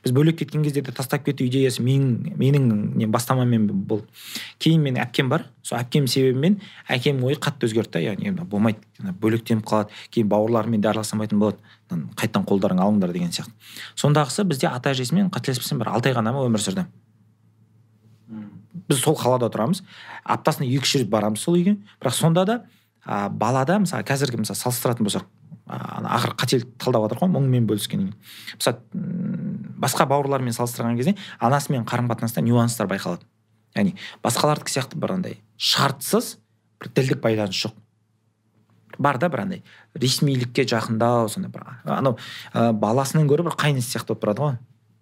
Біз бөлек кеткен кезде де тастап кету идеясы менің менің не бастамаммен болды кейін менің әпкем бар. Сол әпкем себебімен әкемнің ойы қатты өзгерді да. Яғни болмайды бөлектеніп қалады кейін бауырларымен де араласа алмайтын болады қайтадан қолдарыңа алыңдар деген сияқты. Сондағысы бізде ата әжесімен қателеспесем бір алты ай ғана ма өмір сүрді. Біз сол қалада тұрамыз. Аптасына екі үш рет барамыз сол үйге. Бірақ сонда да а, балада мысалы қазіргі мысалы салыстыратын болсақ ана ақыры қателік талдап жатыр ғой мұңмен бөліскеннен кейін. Мысалы басқа бауырлармен салыстырған кезде анасымен қарым қатынаста нюанстар байқалады. Яғни басқалардікі сияқты бір андай шартсыз бір тілдік байланыс жоқ. Бар да бір андай ресмилікке жақындау сондай бір анау ә, баласынан гөрі бір қайнысы сияқты болып тұрады ғой.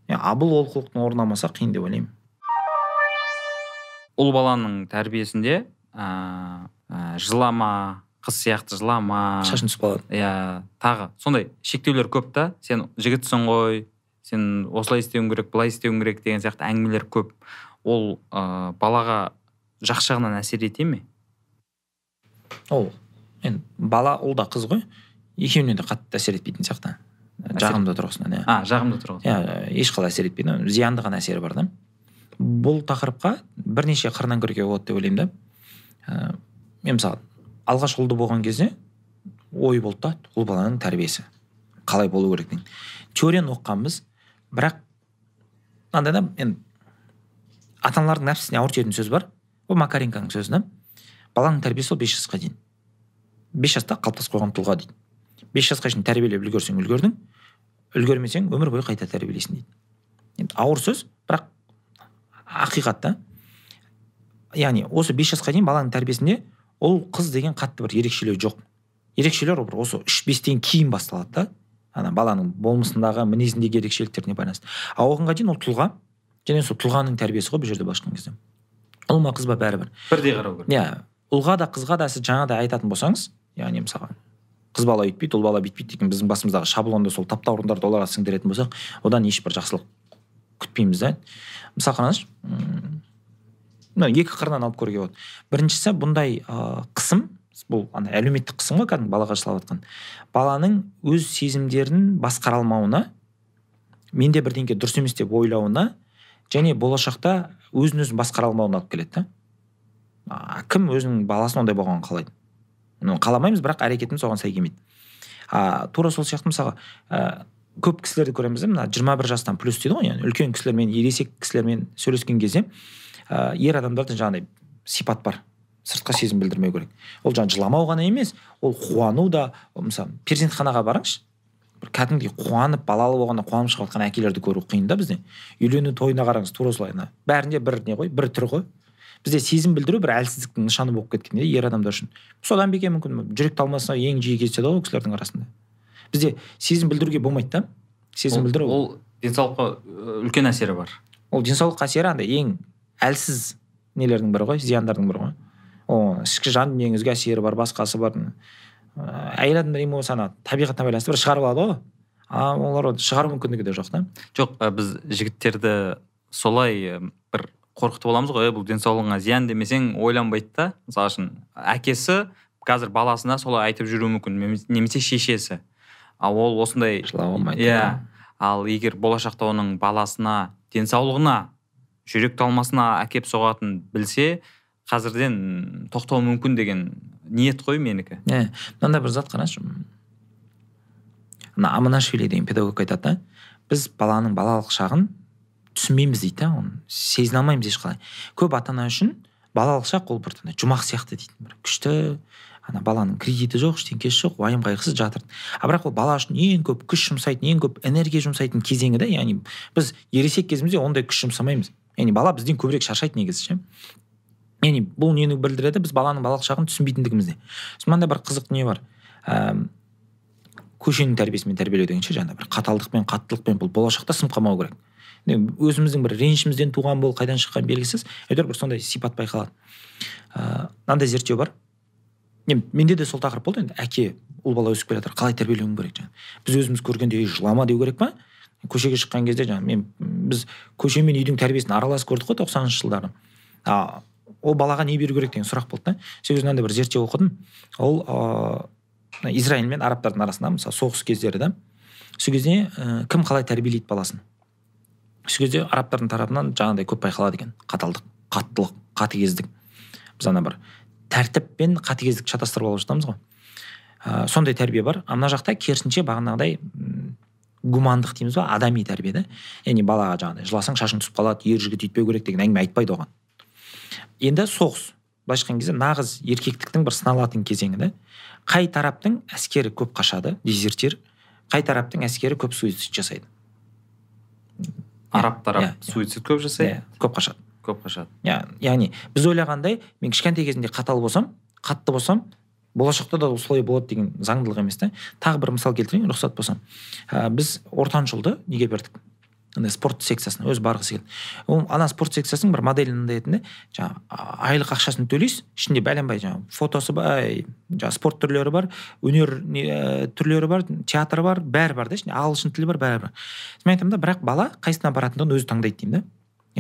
Иә, а бұл олқылықтың орын алмаса қиын деп ойлаймын. Ұл баланың тәрбиесінде ә, ә, жылама қыз сияқты жылама шашын түсіп қалады. Иә тағы. Сондай шектеулер көп та. Сен жігітсің ғой сен осылай істеуің керек былай істеуің керек деген сияқты әңгімелер көп. Ол ә, балаға жақсы жағынан әсер ете ме? Ол енді бала ұл да қыз ғой. Екеуіне де қатты әсер етпейтін сияқты. Жағымды тұрғысынан иә. А жағымды тұрғыда иә ешқалай әсер етпейді. Зиянды ғана әсері бар да. Бұл тақырыпқа бірнеше қырынан кіруге болады деп ойлаймын да. Ә, мен мысалы алғаш ұлды болған кезде ой болды да ұл баланың тәрбиесі. Қалай болу керек деген. Теорияны оқығанбыз бірақ мынандай да енді ата аналардың нәпсісіне ауыр тиетін сөз бар. Ол макаренконың сөзі да. Баланың тәрбиесі ол бес жасқа дейін. Бес жаста қалыптасып қойған тұлға дейді. Бес жасқа шейін тәрбиелеп үлгерсең үлгердің үлгермесең өмір бойы қайта тәрбиелейсің дейді. Енді ауыр сөз бірақ ақиқат та. Яғни осы бес жасқа дейін баланың тәрбиесінде ұл қыз деген қатты бір ерекшелеу жоқ. Ерекшелеу бір осы үш бестен кейін басталады да. Ана баланың болмысындағы мінезіндегі ерекшеліктеріне байланысты. Ал оғанға дейін ол тұлға және сол тұлғаның тәрбиесі ғой бұл жерде былайша айтқан кезде. Ұл ма қыз ба бәрібір бірдей қарау керек. Иә ұлға да қызға да сіз жаңағыдай айтатын болсаңыз яғни мысалы қыз бала өйтпейді ұл бала бүйтпейді деген біздің басымыздағы шаблонды сол таптаурындарды оларға сіңдіретін болсақ одан ешбір жақсылық күтпейміз да. Мысалы қараңызшы мына екі қырынан алып көруге болады. Біріншісі бұндай ыыы қысым бұл ана әлеуметтік қысым ғой кәдімгі балаға жасалып жатқан. Баланың өз сезімдерін басқара алмауына менде бірдеңке дұрыс емес деп ойлауына және болашақта өзін өзін басқара алмауына алып келеді да. Кім өзінің баласын ондай болғанын қалайды. Ну қаламаймыз бірақ әрекетіміз оған сай келмейді. А тура сол сияқты мысалға ә, көп кісілерді көреміз да мына жиырма бір жастан плюс дейді ғой яғни үлкен кісілермен ересек кісілермен сөйлескен кезде ә, ер адамдарда жаңағыдай сипат бар. Сыртқа сезім білдірмеу керек. Ол жаңағы жыламау ғана емес ол қуану да мысалы перзентханаға барыңызшы. Бір кәдімгідей қуанып балалы болғанда қуанып шығып жатқан әкелерді көру қиын да бізде. Үйлену тойына қараңыз тура солай бәрінде бір не ғой бір түр ғой. Бізде сезім білдіру бір әлсіздіктің нышаны болып кеткен ер адамдар үшін. Содан ба екен мүмкін жүрек талмасы ең жиі кездеседі ғой ол кісілердің арасында. Бізде сезім білдіруге болмайды да. Сезім білдіру ол денсаулыққа үлкен әсері бар. Ол денсаулыққа әсері андай ең әлсіз нелердің бірі ғой зияндардың бірі ғой. Ол ішкі жан дүниеңізге әсері бар басқасы бар. Әйел адамдар эмоция ана табиғатына байланысты бір шығарып алады ғой. А олар шығару мүмкіндігі де жоқ та. Жоқ ә, біз жігіттерді солай ә, бір қорқытып аламыз ғой. «Ей, бұл денсаулығыңа зиян демесең ойланбайды да. Мысалы үшін әкесі қазір баласына солай айтып жүруі мүмкін немес- немесе шешесі. Ал ол осындай жылауға болмайды иә. ал егер болашақта оның баласына денсаулығына жүрек талмасына әкеп соғатынын білсе қазірден тоқтауы мүмкін деген ниет қой менікі. Иә мынандай бір зат қарашы. Ана аманашвили деген педагог айтады да біз баланың балалық шағын түсінбейміз дейді да оны сезіне алмаймыз ешқалай. Көп ата ана үшін балалық шақ ол бір жұмақ сияқты дейді бір күшті ана баланың кредиті жоқ ештеңкесі жоқ уайым қайғысыз жатыр а бірақ ол бала үшін ең көп күш жұмсайтын ең көп энергия жұмсайтын кезеңі да яғни біз ересек кезімізде ондай күш жұмсамаймыз. Яғни бала бізден көбірек шаршайды негізі ше. Яғни бұл нені білдіреді? Біз баланың балалық шағын түсінбейтіндігімізде. Сосын мынандай бір қызық не бар. Ііі көшенің тәрбиесімен тәрбиелеу деген ше бір қаталдықпен қаттылықпен бұл болашақта сынып қалмау керек. Өзіміздің бір ренішімізден туған бұл қайдан шыққан белгісіз әйтеуір бір сондай сипат байқалады. Ыыы мынандай зерттеу бар. Енді менде де сол тақырып болды. Енді әке ұл бала өсіп келе жатыр қалай тәрбиелеуің керек жаңағы. Біз өзіміз көргенде «Ей, жылама деу керек па көшеге шыққан кезде жаңағы мен біз көше мен үйдің тәрбиесін аралас көрдік қой тоқсаныншы жылдары. А ол балаға не беру керек деген сұрақ болды да. Сол кезде мынандай бір зерттеу оқыдым. Ол ыыы израиль мен арабтардың арасында мысалы соғыс кездері да. Сол кезде ә, кім қалай тәрбиелейді баласын? Сол кезде арабтардың тарапынан жаңағыдай көп байқалады екен қаталдық қаттылық қатыгездік. Біз ана бір тәртіп пен қатыгездік шатастырып алып жатамыз ғой. Ә, сондай тәрбие бар. А мына жақта керісінше бағанағыдай гумандық дейміз ба адами тәрбие да. Яғни балаға жаңағыдай жыласаң шашың түсіп қалады ер жігіт өйтпеу керек деген әңгіме айтпайды оған. Енді соғыс. Былайша айтқан кезде нағыз еркектіктің бір сыналатын кезеңі да. Қай тараптың әскері көп қашады дезертир қай тараптың әскері көп суицид жасайды. Араб тарап иә, иә. суицид көп жасайды? Иә көп қашады. Көп қашады. Иә яғни біз ойлағандай мен кішкентай кезімде қатал болсам қатты болсам болашақта да солай болады деген заңдылық емес та тағы бір мысал келтірейін рұқсат болса. Ә, біз ортаншылды неге бердік? Андай спорт секциясына өзі барғысы келді. Ол ана спорт секциясының бір моделі мындай еді жаңағы айлық ақшасын төлейсіз ішінде бәленбай жаңағы фотосы бар жаңағы спорт түрлері бар өнер не, ә, түрлері бар театр бар бәрі бар да ішінде ағылшын тілі бар бәрі бар. Мен айтамын да бірақ бала қайсысына баратындығын өзі таңдайды деймін да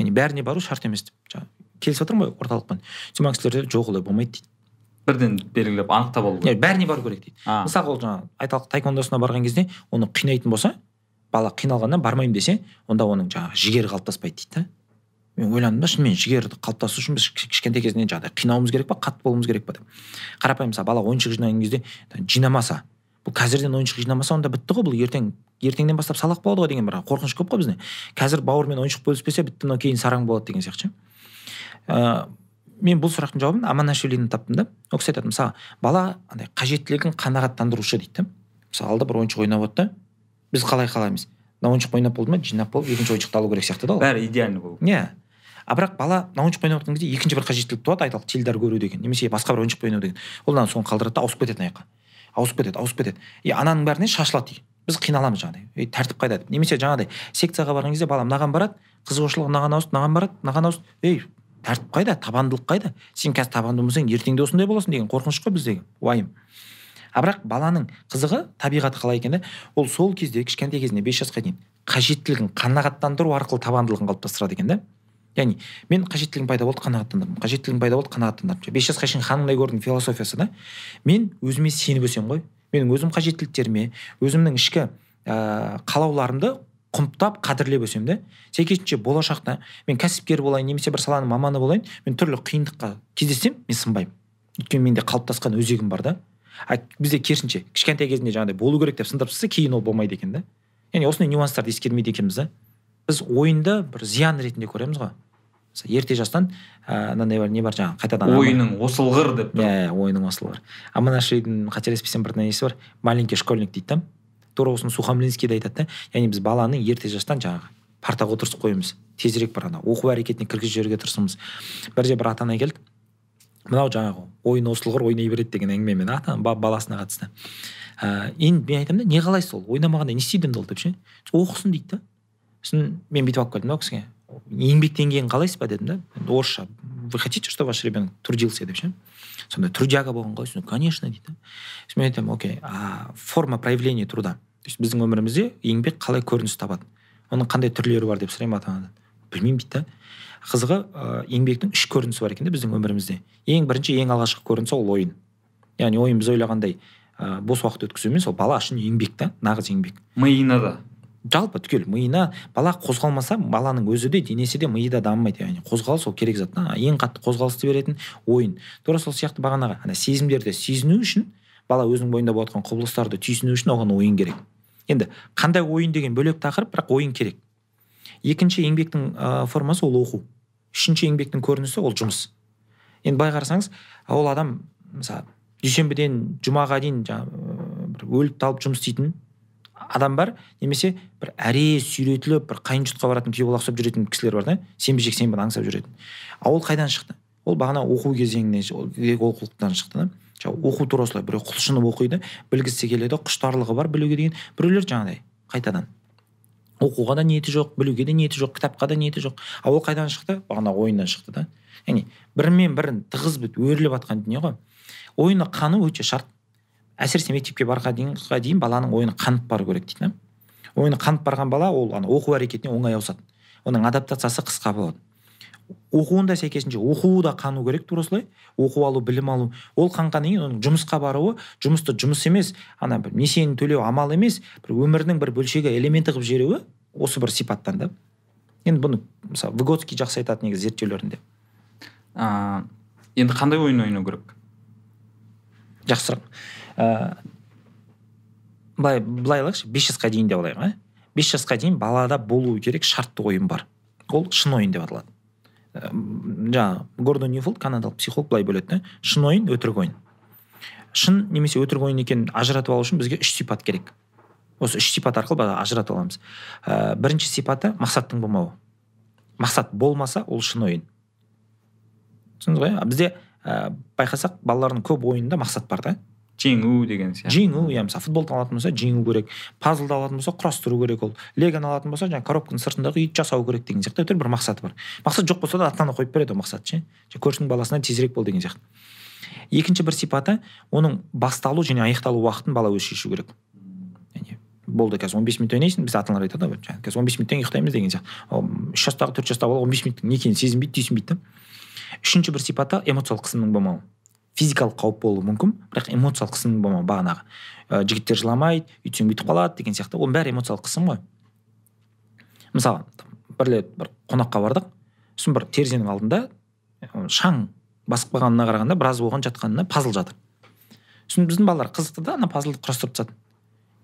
яғни бәріне бару шарт емес деп жаңағы келісіп отырмын ғой орталықпен. Сөйтсем кісілер жоқ олай болмайды дейді. Бірден белгілеп анықтап алу керек. Бәріне бару керек дейді. А. мысалға ол жаңағы айталық таэквондосына барған кезде оны қинайтын болса бала қиналғаннан бармаймын десе онда оның жаңағы жігері қалыптаспайды дейді да. Мен ойландым да шынымен жігері қалыптасу үшін біз кіш- кішкентай кезінен жаңағыдай қинауымыз керек па қатты болуымыз керек па деп. Қарапайым мысалы бала ойыншық жинаған кезде жинамаса бұл қазірден ойыншық жинамаса онда бітті ғой бұл ертең ертеңнен бастап салақ болады ғой деген бір қорқыныш көп қой бізде. Қазір бауырымен ойыншық бөліспесе бітті мынау кейін сараң болады деген сияқты ше. Ыыы мен бұл сұрақтың жауабын аман ашвилині таптым да ол кісі айтады. Мысалы бала андай қажеттілігін қанағаттандырушы дейді да. Мысалы алда бір ойыншық ойнап отыр да біз қалай қалаймыз? Мына ойыншық ойнап болды ма? Жинап болып екінші ойыншықты алу керек сияқты да ол. Бәрі идеальный болу иә. А бірақ бала мына ойыншық ойнап жатқан кезде екінші бір қажеттілік туады. Айталық теледидар көру деген немесе басқа бір ойыншықпен ойнау деген. Ол ана соны қалдырады да ауысып кетеді ана жаққа. Ауысып кетеді ауысып кетеді. И ананың бәріне шашылады біз қиналамыз жаңағыдай. Ей тәртіп қайда деп. Немесе жаңағыдай секцияға барған кезде бала мынаған барады. Қызығушылығы мынаған ауысты мынаған барады мынаған ауысты. Ей тәртіп қайда? Табандылық қайда? Сен қазір табанды болмасаң ертең де осындай боласың деген қорқыныш қой біздегі уайым. А бірақ баланың қызығы табиғаты қалай екен да ол сол кезде кішкентай кезінде бес жасқа дейін қажеттілігін қанағаттандыру арқылы табандылығын қалыптастырады екен да. Яғни мен қажеттілігім пайда болды қанағаттандырдым қажеттілігім пайда болды қанағаттандырдым бес жасқа шейін ханымдай көрдің философиясы да. Мен өзіме сеніп өсемін ғой. Менің өзім қажеттіліктеріме өзімнің ішкі ә, қалауларымды құнттап қадірлеп өсемін да сәйкесінше болашақта мен кәсіпкер болайын немесе бір саланың маманы болайын мен түрлі қиындыққа кездессем мен сынбаймын. Өйткені менде қалыптасқан өзегім бар да. А бізде керісінше кішкентай кезінде жаңағыдай болу керек деп сындырып тастаса кейін ол болмайды екен да. Яғни осындай нюанстарды ескермейді екенбіз да. Біз ойынды бір зиян ретінде көреміз ғой. Мысалы ерте жастан мынандай бар не бар жаңағы қайтадан ойының осылғыр деп иә иә ойының осылы бар аманашвилидің қателеспесем бір несі бар. Маленький школьник дейді да. Тура осыны сухомлинский де айтады да. Яғни біз баланы ерте жастан жаңағы партаға отырғызып қоюымыз тезірек бір ана оқу әрекетіне кіргізіп жіберуге тырысуымыз бірде бір ата ана келді мынау жаңағы ойын осылғыр ойнай береді деген әңгімемен ата ба- баласына қатысты. Ыыы енді мен айтамын да не қалайсыз ол ойнамағанда не істейді енді ол деп ше? Оқысын дейді да. Сосын мен бүйтіп алып келдім да ол кісіге. Еңбек деңгейін қалайсыз ба дедім да. Орысша вы хотите чтобы ваш ребенок трудился? деп ше? Сонда трудяга болған сосын конечно дейді да. Сосын мен айтамын окей а форма проявления труда? То есть біздің өмірімізде еңбек қалай көрініс табады? Оның қандай түрлері бар деп сұраймын ата анадан білмеймін дейді да қызығы ыыы еңбектің үш көрінісі бар екен да біздің өмірімізде. Ең бірінші ең алғашқы көрінісі ол ойын. Яғни ойын біз ойлағандай ыыы бос уақыт өткізу емес ол бала үшін еңбек та нағыз еңбек. Миына да. Жалпы түгел миына. Бала қозғалмаса баланың өзі де денесі де миы да дамымайды. Яғни қозғалыс ол керек зат та. Ең қатты қозғалысты беретін ойын. Тура сол сияқты бағанағы ана сезімдерді сезіну үшін бала өзінің бойында болып жатқан құбылыстарды түйсіну үшін оған ойын керек. Енді қандай ойын деген бөлек тақырып бірақ ойын керек. Екінші еңбектің ә, формасы ол оқу. Үшінші еңбектің көрінісі ол жұмыс. Енді былай қарасаңыз ол адам мысалы дүйсенбіден жұмаға дейін жаңағы бір өліп талып жұмыс істейтін адам бар немесе бір әре сүйретіліп бір қайын жұртқа баратын күйеу ұқсап жүретін кісілер бар да сенбі жексенбіні аңсап жүретін. А ол қайдан шықты? Ол бағана оқу кезеңінен ол олқылықтан шықты да. Жаңағы оқу тура осылай біреу құлшынып оқиды білгісі келеді құштарлығы бар білуге деген біреулер жаңағыдай қайтадан. Оқуға да ниеті жоқ білуге де ниеті жоқ кітапқа да ниеті жоқ. А ол қайдан шықты? Бағана ойыннан шықты да. Яғни бірімен бірін тығыз бітіп өріліп жатқан дүние ғой. Ойыны қану өте шарт. Әсіресе мектепке барған дейін, дейін баланың ойыны қанып бару керек дейді да. Ойыны қанып барған бала ол ана оқу әрекетіне оңай ауысады. Оның адаптациясы қысқа болады. Оқуын да сәйкесінше оқуы да қану керек тура солай оқу алу білім алу. Ол қанғаннан кейін оның жұмысқа баруы жұмысты жұмыс емес ана бір несиені төлеу амал емес бір өмірінің бір бөлшегі элементі қылып жіберуі осы бір сипаттан да. Енді бұны мысалы выготский жақсы айтады негізі зерттеулерінде. Ә, енді қандай ойын ойнау керек? Жақсы сұрақ ә, былай былай алайықшы бес жасқа дейін деп алайық иә бес жасқа дейін балада болуы керек шартты ойын бар. Ол шын ойын деп аталады. Жаңағы гордон ньюфолд канадалық психолог былай бөледі да шын ойын өтірік ойын. Шын немесе өтірік ойын екенін ажыратып алу үшін бізге үш сипат керек. Осы үш сипат арқылы ажырата аламыз. Ә, бірінші сипаты мақсаттың болмауы. Мақсат болмаса ол шын ойын. Түсіндіңіз ғой бізде ә, байқасақ балалардың көп ойынында мақсат бар да. Жеңу деген сияқты. Жеңу иә мысалы футболды алатын болса жеңу керек пазлды алатын болса құрастыру керек ол. Легоны алатын болса жаңағы коробканың сыртындағы үйді жасау керек деген сияқты әйтеуір бір мақсаты бар. Мақсат жоқ болса да ата ана қойып береді ол мақсатты ше. Көршінің баласына тезірек бол деген сияқты. Екінші бір сипаты оның басталу және аяқталу уақытын бала өзі шешу керек. Болды қазір он бес минут ойнайсың біз ата аналар айтады ғой қазір он бес минуттан ұйықтаймыз деген сияқты. Үш жастағы төрт жастағы бала он бес минуттың не екенін сезінбейді түйсінбейді да. Үшінші бір сипаты эмоциялық қысымның болмауы. Физикалық қауіп болуы мүмкін. Бірақ эмоциялық қысымның болмауы бағанағы ә, жігіттер жыламайды өйтсең бүйтіп қалады деген сияқты. Оның бәрі эмоциялық қысым ғой. Мысалы бір рет бір қонаққа бардық. Сосын бір терезенің алдында шаң басып қалғанына қарағанда біраз болған жатқанына пазл жатыр. Сосын біздің балалар қызықты да ана пазлды құрастырып тастады.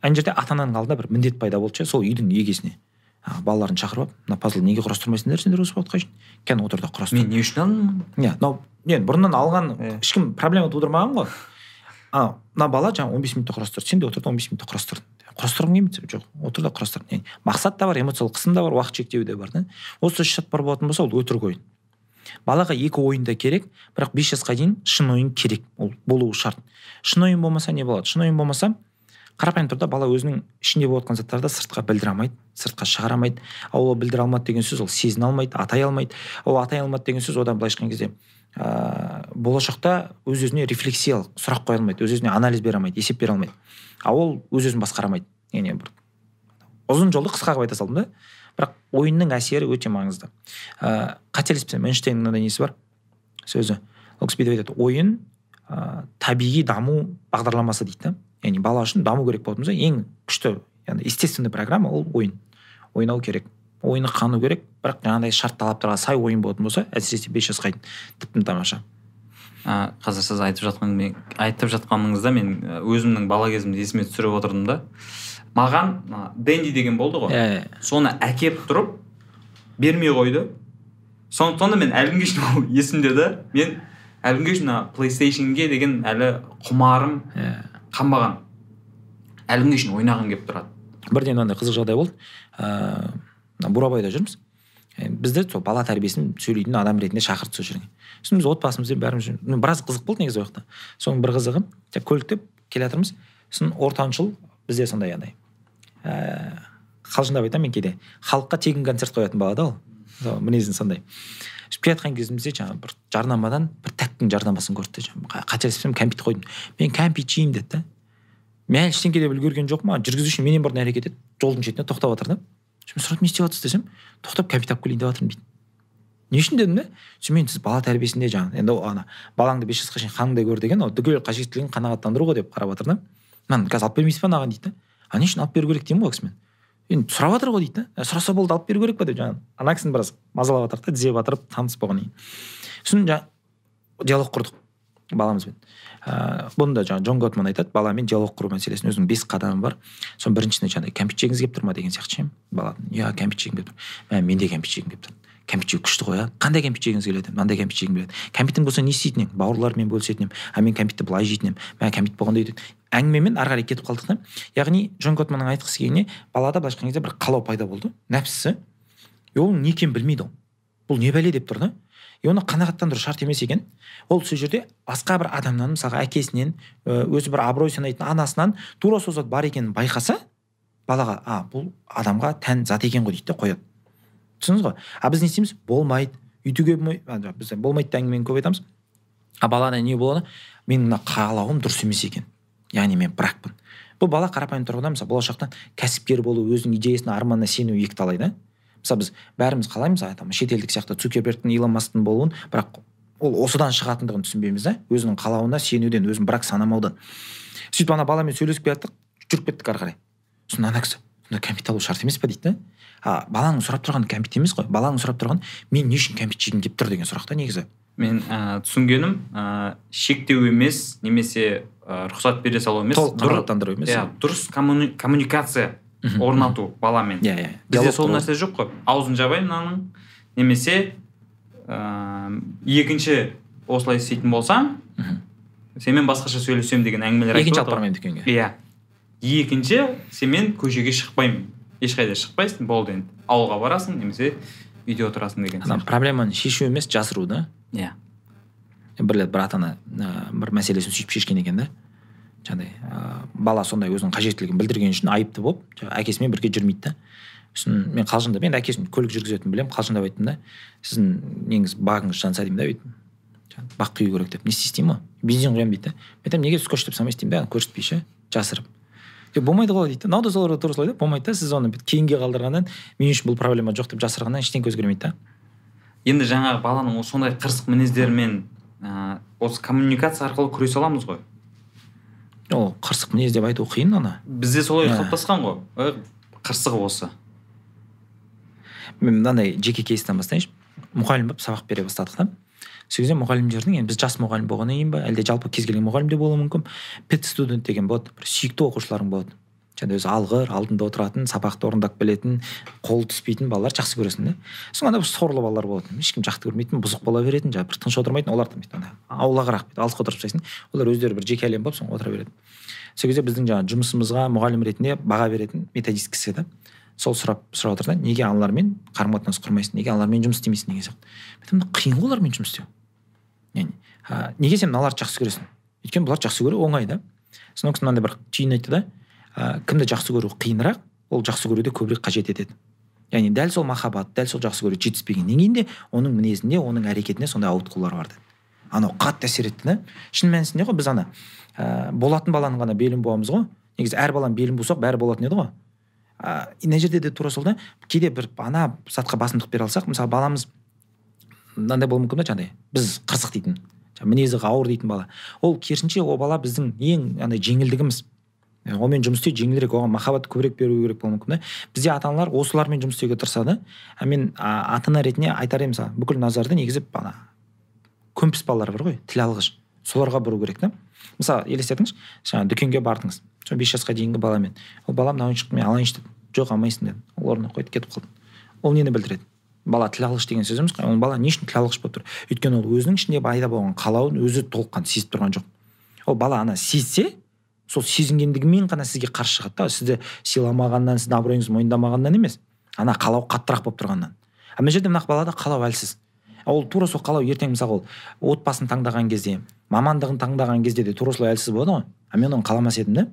Ана жерде ата ананың алдында бір міндет пайда болды сол үйдің егесіне. Балаларын шақырып алып мына пазлды неге құрастырмайсыңдар сендер осы уақытқа шейін? Кәне отыр да құрастыр. Мен не үшін алдым? Иә мынау енді бұрыннан алған ешкім проблема тудырмаған ғой. А мына бала жаңағы он бес минутта құрастырды. Сен де отыр да он бес минутта құрастыр құрастырғың келмейді жоқ отыр да құрастыр яғни мақсат та бар эмоциялық қысым да бар уақыт шектеуі де бар да. Осы үш шарт бар болатын болса ол өтірік ойын. Балаға екі ойын да керек бірақ бес жасқа дейін шын ойын керек. Ол болуы шарт. Шын ойын болмаса не болады? Шын ойын болмаса қарапайым түрде бала өзінің ішінде болып жатқан заттарды сыртқа білдіре алмайды сыртқа шығара алмайды. Ал ол білдіре алмады деген сөз ол сезіне алмайды атай алмайды. Ол атай алмады деген сөз одан былайша айтқан кезде ә, болашақта өз өзіне рефлексиялық сұрақ қоя алмайды өз өзіне анализ бере алмайды есеп бере алмайды. Ал ол өз өзін басқара алмайды яғни бір ұзын жолды қысқа қылып айта салдым да бірақ ойынның әсері өте маңызды. Ә, қателеспесем эйнштейннің мынандай несі бар? Сөзі. Ол кісі бүйтіп айтады ойын ә, табиғи даму бағдарламасы дейді да. Яғни бала үшін даму керек болатын болса ең күшті яғни естественный программа ол ойын. Ойнау керек. Ойыны қану керек бірақ жаңағыдай шарт талаптарға сай ойын болатын болса әсіресе бес жасқа дейін тіптен тамаша. Ә, қазір сіз айтып жатқан айтып жатқаныңызда мен ә, өзімнің бала кезімді есіме түсіріп отырдым да. Маған ана дэнди деген болды ғой. Иә соны әкеп тұрып бермей қойды. Сондықтан да мен әлі күнге шейін ол есімде да мен әлі күнге шейін мына плейстейшнге деген әлі құмарым. Иә қанбаған. Әлі күнге шейін ойнағым келіп тұрады. Бірден мынандай қызық жағдай болды. Ыыы мына бурабайда жүрміз. Ә, бізді сол бала тәрбиесін сөйлейтін адам ретінде шақырды сол жерге. Сосын біз отбасымызбен бәріміз біраз қызық болды негізі ол жақта. Соның бір қызығы көлікте келе жатырмыз. Сосын ортаншыл бізде сондай андай. Ііі қалжыңдап айтамын мен кейде. Халыққа тегін концерт қоятын бала да ол. Сол мінезі сондай. Келе жатқан кезімізде жаңағы бір жарнамадан бір тәттінің жарнамасын көрді жаңағы. Қателеспесем кәмпит қойдым. Мен кәмпит жеймін деді да мен әлі ештеңке деп үлгерген жоқпын жүргізуші менен бұрын әрекет етіп жолдың шетінде тоқтап жатыр да мен сұрадым не істеп жатырсыз десем тоқтап кәмпит алып келейін деп жатырмын дейді. Не үшін? дедім да сосын мен сіз бала тәрбиесінде жаңағы енді ол ана балаңды бес жасқа шейін қаныңдай көр деген ол түгел қажеттілігін қанағаттандыру ғой деп қарап жатыр да. Мынаны қазір алып бермейсіз ба мынаған дейді да а не үшін алып беру керек деймін ғой кісімен? Енді сұрап жатыр ғой дейді да «Ә, сұраса болды алып беру керек па деп жаңағы. Ана кісіні біраз мазалап жатырық та тізе батырып таныс болғаннан кейін сосын жаңағы диалог құрдық баламызбен. Ыыы бұны да жаңағы джон готман айтады баламен диалог құру мәселесін. Өзінің бес қадамы бар. Соның біріншісінде жаңағыдай кәмпит жегіңіз келіп тұр ма? деген сияқты ше. Бала иә кәмпит жегім келіп тұр мә мен де кәмпит жегім келіп тұр кәмпит жеу күшті ғой иә қандай кәмпит жегіңіз келеді? Мынандай кәмпит жегім келеді кәмпитің болса не істейтін едің бауырларымен бөлісетін едім а мен кәмпитті былай жейтін едім мә кәмпит болғанда өйтеді әңгімемен ары қарай кетіп қалдық та. Яғни джон готманның айтқысы келгені балада былайша айтқан бір қалау пайда болды. Нәпсісі. И оның не екенін білмейді ол. Бұл не бәле деп тұр да. И оны қанағаттандыру шарт емес екен. Ол сол жерде басқа бір адамнан мысалға әкесінен өзі бір абырой санайтын анасынан тура сол зат бар екенін байқаса балаға а бұл адамға тән зат екен ғой дейді да қояды. Түсіндіңіз ғой? А біз не істейміз? Болмайды өйтуге болмайды біз болмайды әңгімені көп айтамыз. А балада не болады? Менің мына қалауым дұрыс емес екен яғни мен бракпын бұл бала қарапайым тұрғыда мысалы болашақта кәсіпкер болу өзінің идеясына арманына сену екі талай да. Мысалы біз бәріміз қалаймыз там шетелдік сияқты цукербергтің илон масктың болуын бірақ ол осыдан шығатындығын түсінбейміз да. Өзінің қалауына сенуден өзін бірақ санамаудан. Сөйтіп ана баламен сөйлесіп келе жүріп кеттік ары қарай. Сосын ана кісі сонда кәмпит алу шарт емес па дейді да. А баланың сұрап тұрғаны кәмпит емес қой. Баланың сұрап тұрғаны мен не үшін кәмпит жегім келіп тұр деген сұрақ та негізі. Мен ә, түсінгенім ә, шектеу емес немесе ә, рұқсат бере салу емес толық қанағаттандыру емес иә дұрыс коммуни- коммуникация орнату баламен. Иә иә. Бізде сол нәрсе жоқ қой. Аузын жабай мынаның. Немесе ә, екінші осылай істейтін болсаң сенімен басқаша сөйлесемін деген әңгімелер екінші алып бармаймын дүкенге. Иә. Екінші сенімен көшеге шықпаймын. Ешқайда шықпайсың болды енді. Ауылға барасың немесе үйде отырасың деген проблеманы шешу емес жасыру да. Иә бір рет бір ата ана ә, бір мәселесін сөйтіп шешкен екен да жаңағыдай ә, бала сондай өзінің қажеттілігін білдірген үшін айыпты болып әкесімен бірге жүрмейді да сосын мен қалжыңдап енді әкесін көлік жүргізетінін білемін қалжыңдап айттым да сіздің неңіз багыңыз жанса деймін да бүйтіп бак құю керек деп не істейсіз деймін ғой бензин құямын дейді да мен айтамын неге скотч деп салмайсыз деймін да көрсетпей ше жасырып «е, болмайды ғой дейді да мынау да сол тура солай да болмайды да сіз оны кейінге қалдырғаннан мен үшін бұл проблема жоқ деп жасырғаннан ештеңе өзгермейді да енді жаңағы баланың сондай қырсық мінездерімен ә, осы коммуникация арқылы күресе аламыз ғой. Ол қырсық мінез деп айту қиын ана. Бізде солай Ә. қалыптасқан ғой. Ой, қырсығы осы. Мен мынандай жеке кейстен бастайыншы. Мұғалім болып сабақ бере бастадық та. Сол кезде мұғалімдердің енді біз жас мұғалім болғаннан кейін ба әлде жалпы кез келген мұғалім де болуы мүмкін. Пет студент деген болады. Бір сүйікті оқушыларың болады. Жаңағы өзі алғыр алдында отыратын сабақты орындап келетін қолы түспейтін балалар жақсы көресің да. Сосын ана сорлы балалар болады ешкім жақсы көрмейтін бұзық бола беретін жаңағы бір тыныш отырмайтын олар да бүйтіп ана аулағырақ бүйтіп алысқа отырып тастайсың олар өздері бір жеке әлем болып соны отыра береді. Сол кезде біздің жаңағы жұмысымызға мұғалім ретінде баға беретін методист кісі да сол сұрап сұрап отыр да неге аналармен қарым қатынас құрмайсың? Неге аналармен жұмыс істемейсің? деген сияқты. Мен айтамын «Да қиын ғой олармен жұмыс істеу яғни неге сен мыналарды жақсы көресің? Өйткені бұларды жақсы көру оңай да. Ол кісі мынандай бір түйін айтты да ә, кімді жақсы көру қиынырақ ол жақсы көруді көбірек қажет етеді. Яғни дәл сол махаббат дәл сол жақсы көру жетіспегеннен кейін де оның мінезінде оның әрекетінде сондай ауытқулар бар деді анау қатты әсер етті да. Шын мәнісінде ғой біз ана ә, болатын баланың ғана белін буамыз ғой. Негізі әр баланың белін бусақ бәрі болатын еді ғой. Ә, мына жерде де тура сол да кейде бір ана затқа басымдық бере алсақ мысалы баламыз мынандай болуы мүмкін да жаңағыдай біз қырсық дейтін мінезі ауыр дейтін бала. Ол керісінше ол бала біздің ең андай жеңілдігіміз. Онымен жұмыс істеу жеңілірек оған махаббат көбірек беру керек болуы мүмкін да. Бізде ата аналар осылармен жұмыс істеуге тырысады. А мен ата ана ретінде айтар едім мысалы бүкіл назарды негізі ана көмпіс балалар бар ғой тіл алғыш. Соларға бұру керек та. Мысалы елестетіңізші жаңағы дүкенге бардыңыз. Сол бес жасқа дейінгі баламен. Ол бала мына ойыншықты мен алайыншы деді жоқ алмайсың деді ол орнына қойды кетіп қалды. Ол нені білдіреді? Бала тіл алғыш деген сөз емес қой. Ол бала не үшін тіл алғыш болып тұр? Өйткені ол өзінің ішінде пайда болған қалауын өзі толыққанды сезіп тұрған жоқ. Ол бала ана сезсе сол сезінгендігімен ғана сізге қарсы шығады да. Сізді сыйламағаннан сіздің абыройыңызды мойындамағаннан емес. Ана қалау қаттырақ болып тұрғаннан. А мына жерде мына балада қалау әлсіз. Ол тура сол қалау ертең мысалы ол отбасын таңдаған кезде мамандығын таңдаған кезде де тура солай әлсіз болады ғой. А мен оны қаламас едім да.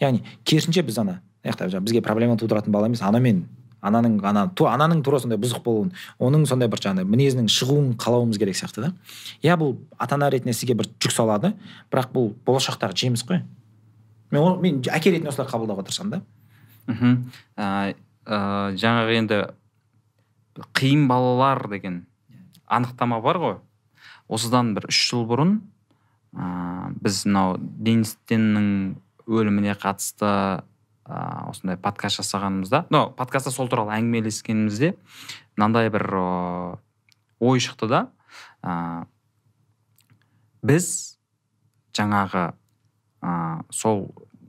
Яғни керісінше біз ана мына бізге проблема тудыратын бала емес анамен ананың ана ту, ананың тура сондай бұзық болуын оның сондай бір жаңағыдай мінезінің шығуын қалауымыз керек сияқты да. Иә бұл ата ана ретінде сізге бір жүк салады бірақ бұл болашақтағы жеміс қой. Мен мен әке ретінде осылай қабылдауға тырысамын да. Мхм. Ә, жаңағы енді қиын балалар деген анықтама бар ғой. Осыдан бір үш жыл бұрын ә, біз мынау денис теннің өліміне қатысты ә, осындай подкаст жасағанымызда но подкастта сол туралы әңгімелескенімізде мынандай бір ой шықты да ә, біз жаңағы ә, сол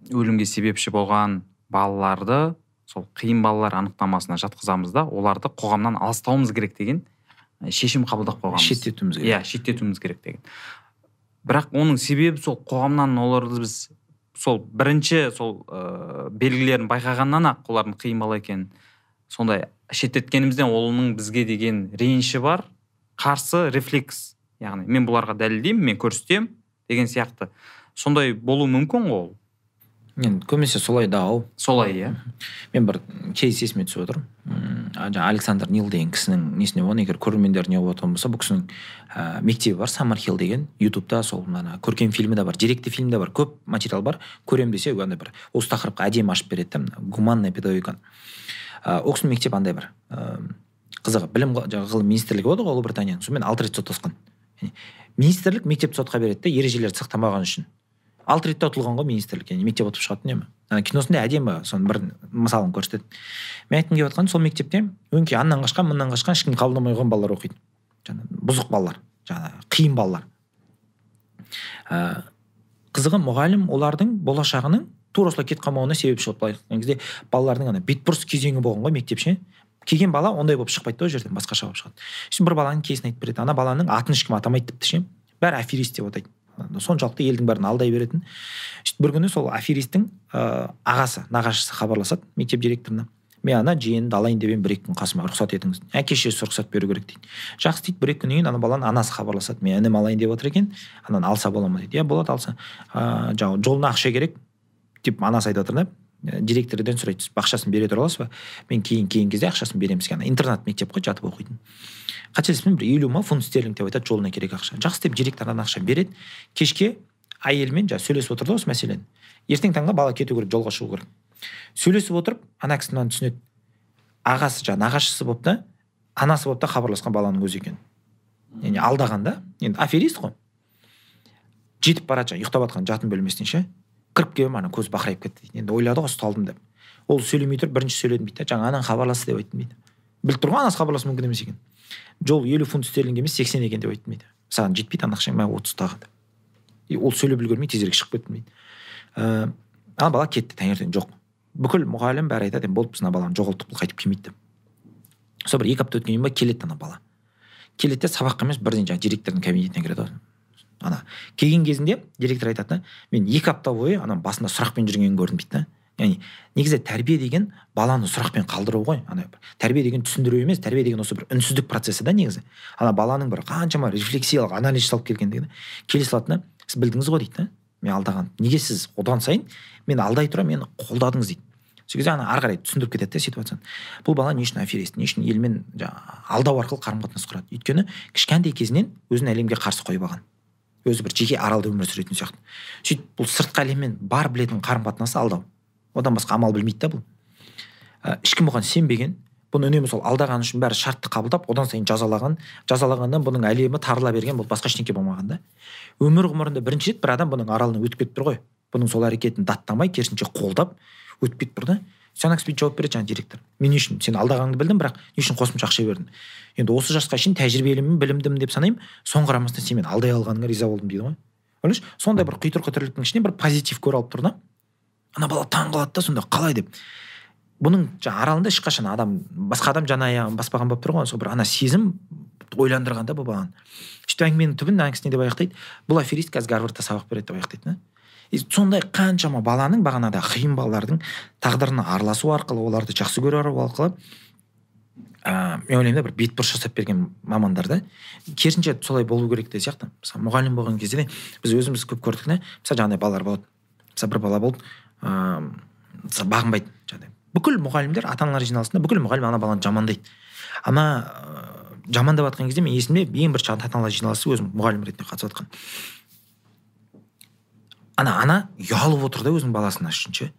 өлімге себепші болған балаларды сол қиын балалар анықтамасына жатқызамыз да оларды қоғамнан алыстауымыз керек деген і, шешім қабылдап қойғанбыз. Шеттетуіміз керек. Иә шеттетуіміз керек деген. Бірақ оның себебі сол қоғамнан оларды біз сол бірінші сол ә, белгілерін байқағаннан ақ олардың қиын бала екенін сондай шеттеткенімізден оның бізге деген реніші бар қарсы рефлекс яғни мен бұларға дәлелдеймін мен көрсетемін деген сияқты. Сондай болуы мүмкін ғой ол? Енді көбінесе солай да ау солай иә? Мен бір кейс есіме түсіп отыр жаңағы александр нил деген кісінің несіне болған? Егер көрермендер не болып отырған болса бұл кісінің ә, мектебі бар саммерхилл деген ютубта сол ана көркем фильмі де бар деректі фильм де бар көп материал бар. Көремін десе андай бір осы тақырыпқа әдемі ашып береді да мына гуманная педагогиканы ә, оксфорд мектеп андай бір ә, қызығы. Білім жаңағы ғылым министрлігі болады ғой ұлыбританияның. Сонымен алты рет соттасқан. Министрлік мектепті сотқа береді да ережелерді сақтамағаны үшін. Алты ретте ұтылған ғой министрлік яғни мектеп ұтып шығады үнемі ана киносында әдемі соның бір мысалын көрсетеді. Мен айтқым келіп жатқаны сол мектепте өңкей аннан қашқан мыннан қашқан ешкім қабылдамай қойған балалар оқиды. Жаңағы бұзық балалар жаңағы қиын балалар. Ә, қызығы мұғалім олардың болашағының тура осылай кетіп қалмауына себепші болды былай айтқан кезде балалардың ана бетбұрыс кезеңі болған ғой мектеп ше келген бала ондай болып шықпайды да ол жерден басқаша болып шығады. Сосын бір баланың кейсін айтып береді. Ана баланың атын ешкім атамайды тіпті ше. Бәрі аферист деп атайды. Соншалықты елдің бәрін алдай беретін. Сөйтіп бір күні сол аферистің ә, ағасы нағашысы хабарласады мектеп директорына. Мен ана жиенімді алайын деп едім бір екі күн қасыма рұқсат етіңіз әке шешесі рұқсат беру керек дейді. Жақсы дейді. Бір екі күннен кейін ана баланың анасы хабарласады. Мен інім алайын деп отыр екен ананы алса бола ма дейді. Иә болады алса ыыы жаңағы жолына ақша керек деп анасы айтып жатыр да Ә, директордан сұрайды. Сіз ақшасын бере тұра аласыз ба? Мен кейін келген кезде ақшасын беремін сізге ана интернат мектеп қой жатып оқитын. Қателеспесем бір елу ма фунт стерлинг деп айтады жолына керек ақша. Жақсы деп директор ана ақша береді. Кешке әйелімен жаңағы сөйлесіп отырды осы мәселені. Ертең таңда бала кету керек жолға шығу керек. Сөйлесіп отырып ана кісі мынаны түсінеді. Ағасы жаңағы нағашысы болып та анасы болып та хабарласқан баланың өзі екен. Яғни алдаған да енді аферист қой. Жетіп барады жаңағы ұйықтап жатқан жатын бөлмесіне ше. Кіріп келіп ана көзі бақырайып кетті. Дейді енді ойлады ғой ұсталдым деп. Ол сөйлемей тұрып бірінші сөйледім дейді да жаңа анаң хабарласты деп айттым дейді. Біліп тұр ғой анасы хабарласу мүмкін емес екен жол елу фунт стерлинг емес сексен екен деп айттым дейді саған жетпейді ана ақшаң мә отыз тағы деп и ол сөйлеп үлгермей тезірек шығып кеттім дейді ыыы ана бала кетті таңертең жоқ. Бүкіл мұғалім бәрі айтады болды біз мына баланы жоғалттық бұл қайтып келмейді деп. Сол бір екі апта өткеннен кейін ба келеді ана бала. Келеді де сабаққа емес бірден жаңағы директордың кабинетіне кіреді ғой. Ана келген кезінде директор айтады да мен екі апта бойы ана басында сұрақпен жүргенін көрдім дейді да. Яғни негізі тәрбие деген баланы сұрақпен қалдыру ғой. Ана тәрбие деген түсіндіру емес тәрбие деген осы бір үнсіздік процесі да негізі. Ана баланың бір қаншама рефлексиялық анализ жасалып келгендігі келе салады да сіз білдіңіз ғой дейді да. Мен алдаған неге сіз одан сайын мен алдай тұра мені қолдадыңыз дейді. Сол кезде ана ары қарай түсіндіріп кетеді да ситуацияны. Бұл бала не үшін аферист не үшін елмен жаңағы алдау арқылы қарым қатынас құрады. Өйткені кішкентай кезінен өзін әлемге қарсы қойып алған. Өзі бір жеке аралда өмір сүретін сияқты. Сөйтіп бұл сыртқы әлеммен бар білетін қарым қатынасы алдау. Одан басқа амал білмейді да бұл. Ә, ешкім бұған сенбеген. Бұны үнемі сол алдағаны үшін бәрі шартты қабылдап одан сайын жазалаған жазалағаннан бұның әлемі тарыла берген бұл басқа ештеңке болмаған да. Өмір ғұмырында бірінші рет бір адам бұның аралынан өтіп кетіп тұр ғой. Бұның сол әрекетін даттамай керісінше қолдап өтіп кетіп тұр да. Ана кісі бүйтіп жауап береді жаңағы директор. Мен не үшін сен алдағаныңды білдім бірақ не үшін қосымша ақша бердің? Енді осы жасқа шейін тәжірибелімін білімдімін деп санаймын. Соған қарамастан сен мені алдай алғаныңа риза болдым дейді ғой. Ойлашы сондай бір құйтырқы тірліктің ішінен бір позитив көре алып тұр да. Ана бала таң қалады да сонда қалай деп. Бұның жаңағы аралында ешқашан адам басқа адам жан аяғын баспаған болып тұр ғой. Сол бір ана сезім ойландырған да бұл баланы. Сөйтіп әңгіменің түбін ана не деп аяқтайды бұл аферист қазір гарвардта сабақ береді деп аяқтайды да. И сондай қаншама баланың бағанағыдай қиын балалардың тағдырына араласу арқылы оларды жақсы көру арқылы ыыы мен ойлаймын да бір бетбұрыс жасап берген мамандар да керісінше солай болу керек те сияқты. Мысалы мұғалім болған кезде де біз өзіміз көп көрдік та мысалы жаңағыдай балалар болады. Мысалы бір бала болды ыыы бағынбайды. Жаңағыдай бүкіл мұғалімдер ата аналар жиналысында бүкіл мұғалім ана баланы жамандайды. Ана ыыы жамандап жатқан кезде мен есімде ең бірінші ата аналар жиналысы өзім мұғалім ретінде қатысып жатқан. Ана ана ұялып отыр да өзінің баласына үшін ше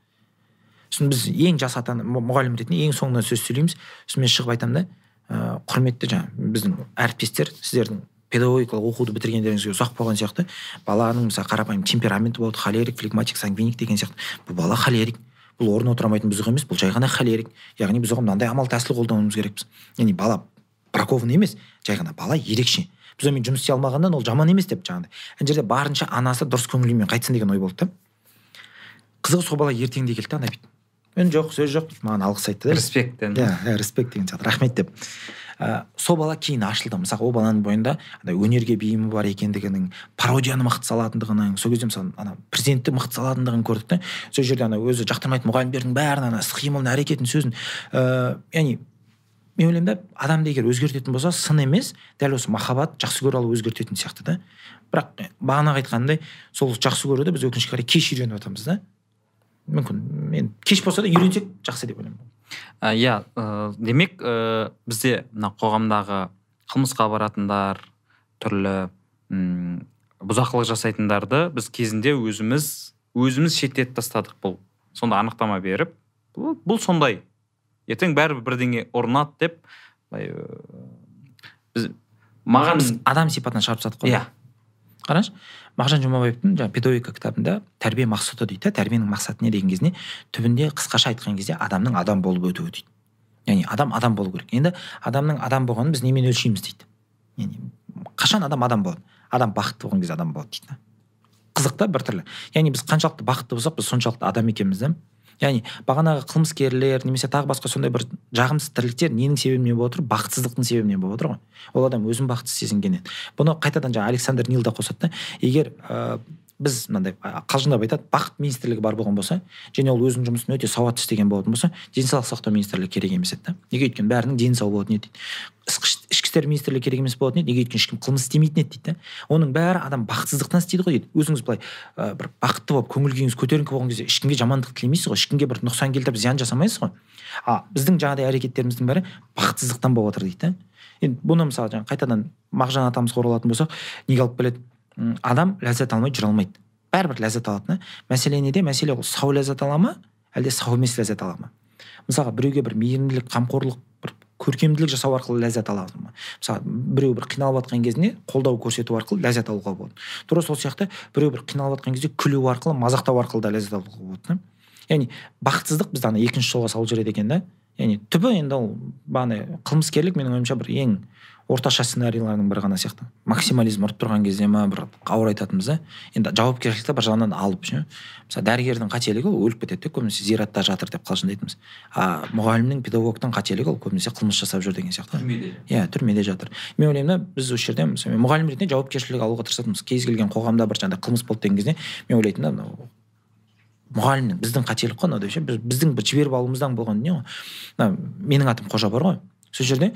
сосын біз ең жас ата мұғалім ретінде ең соңынан сөз сөйлейміз. Сосын мен шығып айтамын да ыыы құрметті жаңағы біздің әріптестер сіздердің педагогикалық оқуды бітіргендеріңізге ұзақ болған сияқты. Баланың мысалы қарапайым темпераменті болады холерик флегматик сангвиник деген сияқты. Бұл бала холерик. Бұл орнына отыра алмайтын бұзық емес бұл жай ғана холерик. Яғни біз оған мынандай амал тәсіл қолдануымыз керекпіз. Яғни бала бракованный емес жай ғана бала ерекше. Біз онымен жұмыс істей алмағаннан ол жаман емес деп жаңағыдай. Ана жерде барынша анасы дұрыс көңіл күймен қайтсын деген ой болды да. Қызығы сол бала ертеңінде келді да ана бүйтіп. Үн жоқ сөз жоқ маған алғыс айтты да. Респектен иә иә респект деген сияқты. Рахмет деп. Ә, сол бала кейін ашылды. Мысалы ол баланың бойында андай өнерге бейімі бар екендігінің пародияны мықты салатындығының сол кезде мысалы ана президентті мықты салатындығын көрдік та сол жерде ана өзі жақтырмайтын мұғалімдердің бәрін ана іс қимылын әрекетін сөзін ыыы яғни мен ойлаймын да адамды егер өзгертетін болса сын емес дәл осы махаббат жақсы көре алу өзгертетін сияқты да. Бірақ бағанағы айтқанымдай сол жақсы көруді біз өкінішке қарай кеш үйреніп жатырмыз да. Мүмкін мен кеш болса да үйренсек жақсы деп ойлаймын. Ә, иә ә, демек ә, бізде мына қоғамдағы қылмысқа баратындар түрлі м бұзақылық жасайтындарды біз кезінде өзіміз өзіміз шеттетіп тастадық бұл. Сонда анықтама беріп бұл, бұл сондай. Ертең бәрібір бірдеңе ұрынады деп былай э, біз маған біз адам сипатынан шығарып тастадық қой. Иә. Қарашы? Мағжан жұмабаевтың жаңағы педагогика кітабында тәрбие мақсұты дейді да тәрбиенің мақсаты не деген кезінде түбінде қысқаша айтқан кезде адамның адам болып өтуі дейді. Яғни адам адам болу керек. Енді адамның адам болғанын біз немен өлшейміз дейді. Яғни қашан адам адам болады? Адам бақытты болған кезде адам болады дейді қызық та біртүрлі яғни біз қаншалықты бақытты болсақ біз соншалықты адам екенбіз да. Яғни бағанағы қылмыскерлер немесе тағы басқа сондай бір жағымсыз тірліктер ненің себебінен болып отыр? бақытсыздықтың себебінен болып отыр ғой. Ол адам өзін бақытсыз сезінгеннен. Бұны қайтадан жаңағы александр нил да қосады да егер ә, біз мынандай қалжыңдап айтады бақыт министрлігі бар болған болса және ол өзінің жұмысын өте сауатты істеген болатын болса денсаулық сақтау министрлігі керек емес еді да. Неге өйткені бәрінің дені сау болатын еді дейді ішкі істер министрлігі керек емес болатын еді. Неге өйткені ешкім қылмыс істемейтін еді дейді оның бәрі адам бақытсыздықтан істейді ғой дейді. Өзіңіз былай ә, бір бақытты болып көңіл күйіңіз көтеріңкі болған кезде ешкімге жамандық тілемейсіз ғой. Ешкімге бір нұқсан келтіріп зиян жасамайсыз ғой. А біздің жаңағыдай әрекеттеріміздің бәрі бақытсыздықтан болып жатыр дейді да енді бұны мысалы жаңағы қайтадан мағжан атамызға оралатын болсақ неге алып келеді? Адам ләззат алмай жүре алмайды. Бәрібір ләззат алады да. Мәселе неде? Мәселе ол сау ләззат ала ма? Әлде сау емес ләззат ала ма? Мысалға біреуге бір мейірімділік қамқорлық көркемділік жасау арқылы ләззат ала ма мысалы біреу бір қиналып жатқан кезінде қолдау көрсету арқылы ләззат алуға болады. Тура сол сияқты біреу бір қиналып жатқан кезде күлу арқылы мазақтау арқылы да ләззат алуға болады да. Яғни бақытсыздық бізді ана екінші жолға салып жібереді екен да. Яғни түбі енді ол бағана қылмыскерлік менің ойымша бір ең орташа сценарийлардың бірі ғана сияқты. Максимализм ұрып тұрған кезде ма бір ауыр айтатынбыз да енді жауапкершілікті бір жағынан алып ше? Мысалы дәрігердің қателігі ол өліп кетеді де көбінесе зиратта жатыр деп қалжыңдайтынбыз а мұғалімнің педагогтың қателігі ол көбінесе қылмыс жасап жүр деген сияқты. Түрмеде иә түрмеде жатыр. Мен ойлаймын да біз осы жерде мысалы мұғалім ретінде жауапкершілік алуға тырысатынбыз. Кез келген қоғамда бір жаңағыдай қылмыс болды деген кезде мен ойлайтынмын да мынау мұғалімнің біздің қателік қой мынау деп ше? Біздің бір жіберіп алуымыздан болған дүние ғой. Мына менің атым қожа бар ғой. Сол жерде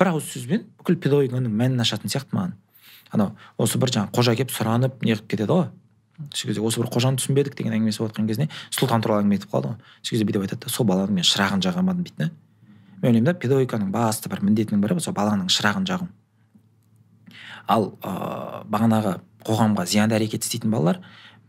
бір ауыз сөзбен бүкіл педагогиканың мәнін ашатын сияқты маған. Анау осы бір жаңағы қожа келіп сұранып неғып кетеді ғой. Сол кезде осы бір қожаны түсінбедік деген әңгімесі болып жатқан кезінде сұлтан туралы әңгіме айтып қалды ғой. Сол кезде бүйтіп айтады да сол баланың мен шырағын жаға алмадым дейді да. Мен ойлаймын да педагогиканың басты бір міндетінің бірі сол баланың шырағын жағу. Ал ыыы бағанағы қоғамға зиянды әрекет істейтін балалар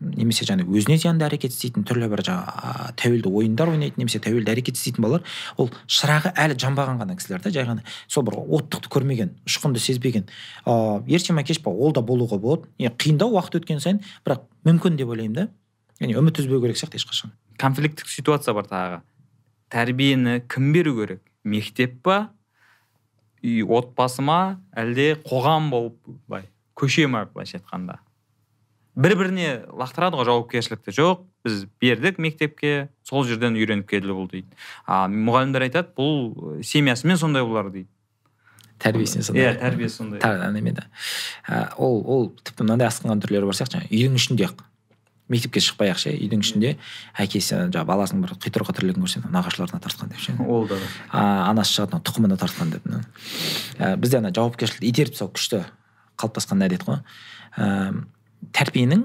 немесе жаңа өзіне зиянды әрекет істейтін түрлі бір жаңағы тәуелді ойындар ойнайтын немесе тәуелді әрекет істейтін балалар ол шырағы әлі жанбаған ғана кісілер да жай ғана сол бір оттықты көрмеген ұшқынды сезбеген. Ыыы ерте ма кеш па ол да болуға болады. Қиындау уақыт өткен сайын бірақ мүмкін деп ойлаймын да. Яғни үміт үзбеу керек сияқты ешқашан. Конфликттік ситуация бар тағы. Тәрбиені кім беру керек? Мектеп па? Үй отбасы ма? Әлде қоғам болып былай көше ма былайша айтқанда? Бір біріне лақтырады ғой жауапкершілікті. Жоқ біз бердік мектепке сол жерден үйреніп келді бұл дейді. А мұғалімдер айтады бұл семьясымен сондай болар дейді. Тәрбиесіне сондай. Иә тәрбиесі сондай. Неме да ол ол тіпті мынандай асқынған түрлері бар сияқты жаңағы үйдің ішінде ақ. Мектепке шықпай ақ ше үйдің ішінде әкесі жаңағы баласының бір қитұрқы тірлігін көрсе нағашыларына тартқан деп ше. Ол да. Анасы шығады тұқымына тартқан деп бізде ана жауапкершілікті итеріп тастау күшті қалыптасқан әдет қой ыыы тәрбиенің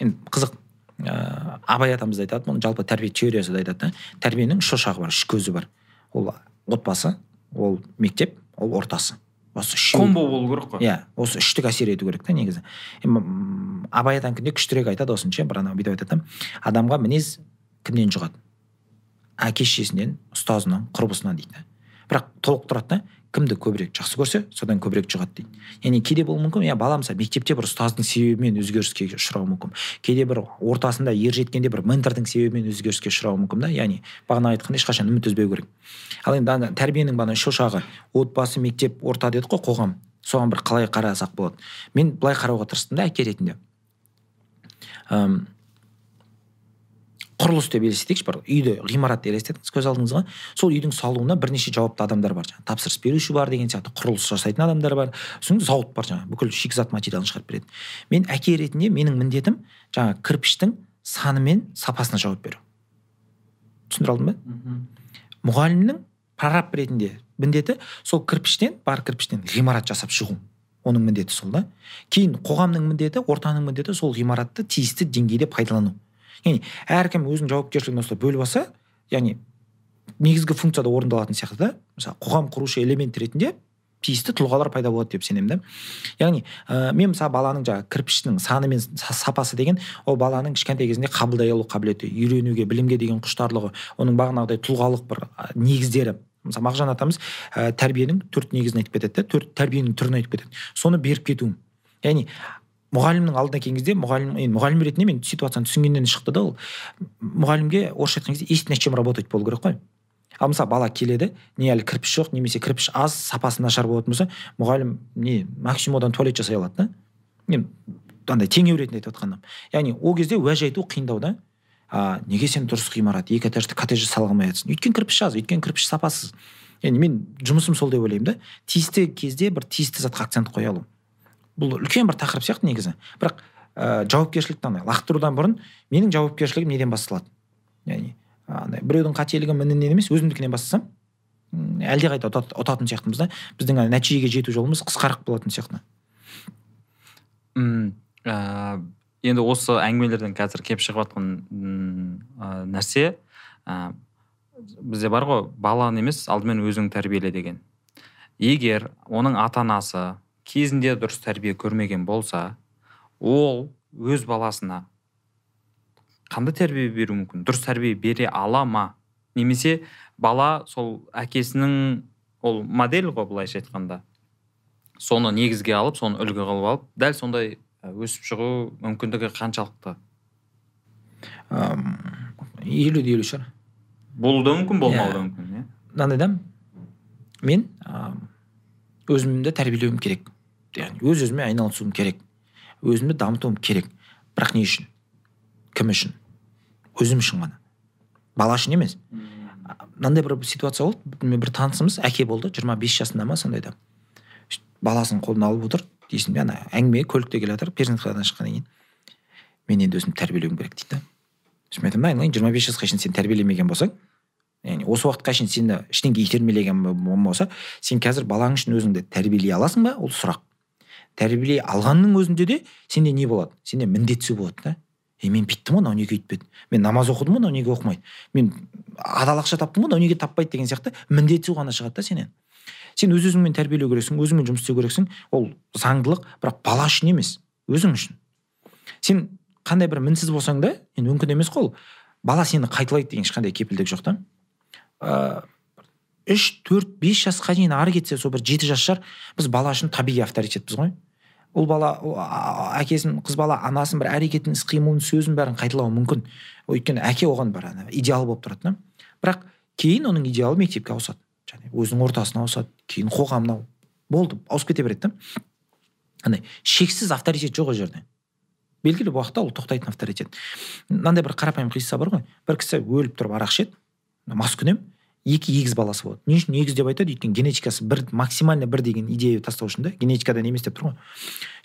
енді қызық ыыы абай атамыз да айтады бұны жалпы тәрбие теориясы да айтады да тәрбиенің үш ошағы бар үш көзі бар. Ол отбасы ол мектеп ол ортасы. Осы үшеуі комбо болу керек қой. Иә осы үштік әсер ету керек та негізі. Абай атанікінде күштірек айтады осыны ше бір анау бүйтіп айтады да адамға мінез кімнен жұғады? Әке шешесінен ұстазынан құрбысынан дейді бірақ толықтырады да кімді көбірек жақсы көрсе содан көбірек жұғады дейді. Яғни кейде болуы мүмкін иә бала мысалы мектепте бір ұстаздың себебімен өзгеріске ұшырауы мүмкін. Кейде бір ортасында ер жеткенде бір ментордың себебімен өзгеріске ұшырауы мүмкін да яғни бағана айтқандай ешқашан үміт үзбеу керек. Ал енді тәрбиенің бағана үш ошағы отбасы мектеп орта дедік қой қоғам. Соған бір қалай қарасақ болады. Мен былай қарауға тырыстым да әке ретінде. Құрылыс деп елестетейікші бір үйді ғимарат елестетіңіз көз алдыңызға сол үйдің салуына бірнеше жауапты адамдар бар. Жаңағы тапсырыс беруші бар деген сияқты құрылыс жасайтын адамдар бар. Сосын зауыт бар жаңағы бүкіл шикізат материалын шығарып береді. Мен әке ретінде менің міндетім жаңағы кірпіштің саны мен сапасына жауап беру. Түсіндіре алдым ба? Мұғалімнің прораб ретінде міндеті сол кірпіштен бар кірпіштен ғимарат жасап шығу. Оның міндеті сол да. Кейін қоғамның міндеті ортаның міндеті сол ғимаратты тиісті деңгейде пайдалану. Яғни әркім өзінің жауапкершілігін осылай бөліп алса яғни негізгі функцияда орындалатын сияқты да мысалы қоғам құрушы элемент ретінде тиісті тұлғалар пайда болады деп сенемін да. Яғни ә, мен мысалы баланың жаңағы кірпіштің саны мен сапасы деген ол баланың кішкентай кезінде қабылдай алу қабілеті үйренуге білімге деген құштарлығы оның бағанағыдай тұлғалық бір негіздері. Мысалы мағжан атамыз ә, тәрбиенің төрт негізін айтып кетеді да төрт тәрбиенің түрін айтып кетеді. Соны беріп кету яғни мұғалімнің алдына келген кезде мұғалім енді мұғалім ретінде мен ситуацияны түсінгеннен шықты да ол. Мұғалімге орысша айтқан кезде есть над чем работать болу керек қой. Ал мысалы бала келеді не әлі кірпіш жоқ немесе кірпіш аз сапасы нашар болатын болса мұғалім не максимум одан туалет жасай алады да. Мен андай теңеу ретінде айтып жатқаным яғни ол кезде уәж айту қиындау да. А неге сен дұрыс ғимарат екі этажды коттедж сала алмай жатрсың өйткені кірпіш аз өйткені кірпіш сапасыз. Яғни мен жұмысым сол деп ойлаймын да. Тиісті кезде бір тиісті затқа акцент қоя алу. Бұл үлкен бір тақырып сияқты негізі. Бірақ ә, жауапкершілікті андай лақтырудан бұрын менің жауапкершілігім неден басталады? Яғни андай біреудің қателігі мінінен емес өзімдікінен бастасам әлдеқайда ұтатын сияқтымыз да біздің нәтижеге жету жолымыз қысқарақ болатын сияқты. Мм ә, енді осы әңгімелерден қазір келіп шығып жатқан ә, нәрсе ә, бізде бар ғой баланы емес алдымен өзің тәрбиеле деген. Егер оның ата анасы кезінде дұрыс тәрбие көрмеген болса ол өз баласына қандай тәрбие беру мүмкін? Дұрыс тәрбие бере ала ма? Немесе бала сол әкесінің ол модель ғой былайша айтқанда. Соны негізге алып соны үлгі қылып алып дәл сондай өсіп шығу мүмкіндігі қаншалықты? Елу де елу шығар. Болуы да мүмкін болмауы да иә. мүмкін иә? Мынандай да мен өзімді тәрбиелеуім керек. Яғни. Өз өзіме айналысуым керек. Өзімді дамытуым керек. Бірақ не үшін? Кім үшін? Өзім үшін ғана. Бала үшін емес. Мынандай бір ситуация болды. Мен бір танысымыз әке болды. 25 жасында ма сондайда. Баласын қолына алып отыр. Дейсің бе ана әңгіме көлікте келе жатыр. Перзентханадан шыққаннан кейін. Мен енді өзімді тәрбиелеуім керек дейді да. Мен айтамын да айналайын жиырма бес жасқа шейін сен тәрбиелемеген болсаң яғни осы уақытқа шейін сені ештеңеге итермелеген болмаса сен қазір балаң үшін өзіңді тәрбиелей аласың ба? Ол сұрақ. Тәрбиелей алғанның өзінде де сенде не болады? Сенде міндетсу болады да. Е мен бүйттім ғой мынау неге өйтпеді мен намаз оқыдым ғой мынау неге оқымайды. Мен адал ақша таптым ғой мынау неге таппайды деген сияқты міндетсу ғана шығады да сенен. Сен өз өзіңмен тәрбиелеу керексің өзіңмен жұмыс істеу керексің. Ол заңдылық бірақ бала үшін емес өзің үшін. Сен қандай бір мінсіз болсаң да енді мүмкін емес қой ол. Бала сені қайталайды деген ешқандай кепілдік жоқ та. Ыыы үш төрт бес жасқа дейін ары кетсе сол бір жеті жас шығар. Біз бала үшін табиғи авторитетпіз ғой. Ол бала әкесін қыз бала анасын бір әрекетін іс қимылын сөзін бәрін қайталауы мүмкін. Өйткені әке оған бір ана идеал болып тұрады да. Бірақ кейін оның идеалы мектепке ауысады. Және өзінің ортасына ауысады кейін қоғамына болды ауысып кете береді да. Андай шексіз авторитет жоқ ол жерде. Белгілі уақытта ол тоқтайтын авторитет. Мынандай бір қарапайым қисса бар ғой. Бір кісі өліп тұрып арақ ішеді маскүнем. Екі егіз баласы болады. Не үшін егіз деп айтады өйткені генетикасы бір максимально бір деген идея тастау үшін да генетикадан емес деп тұр ғой.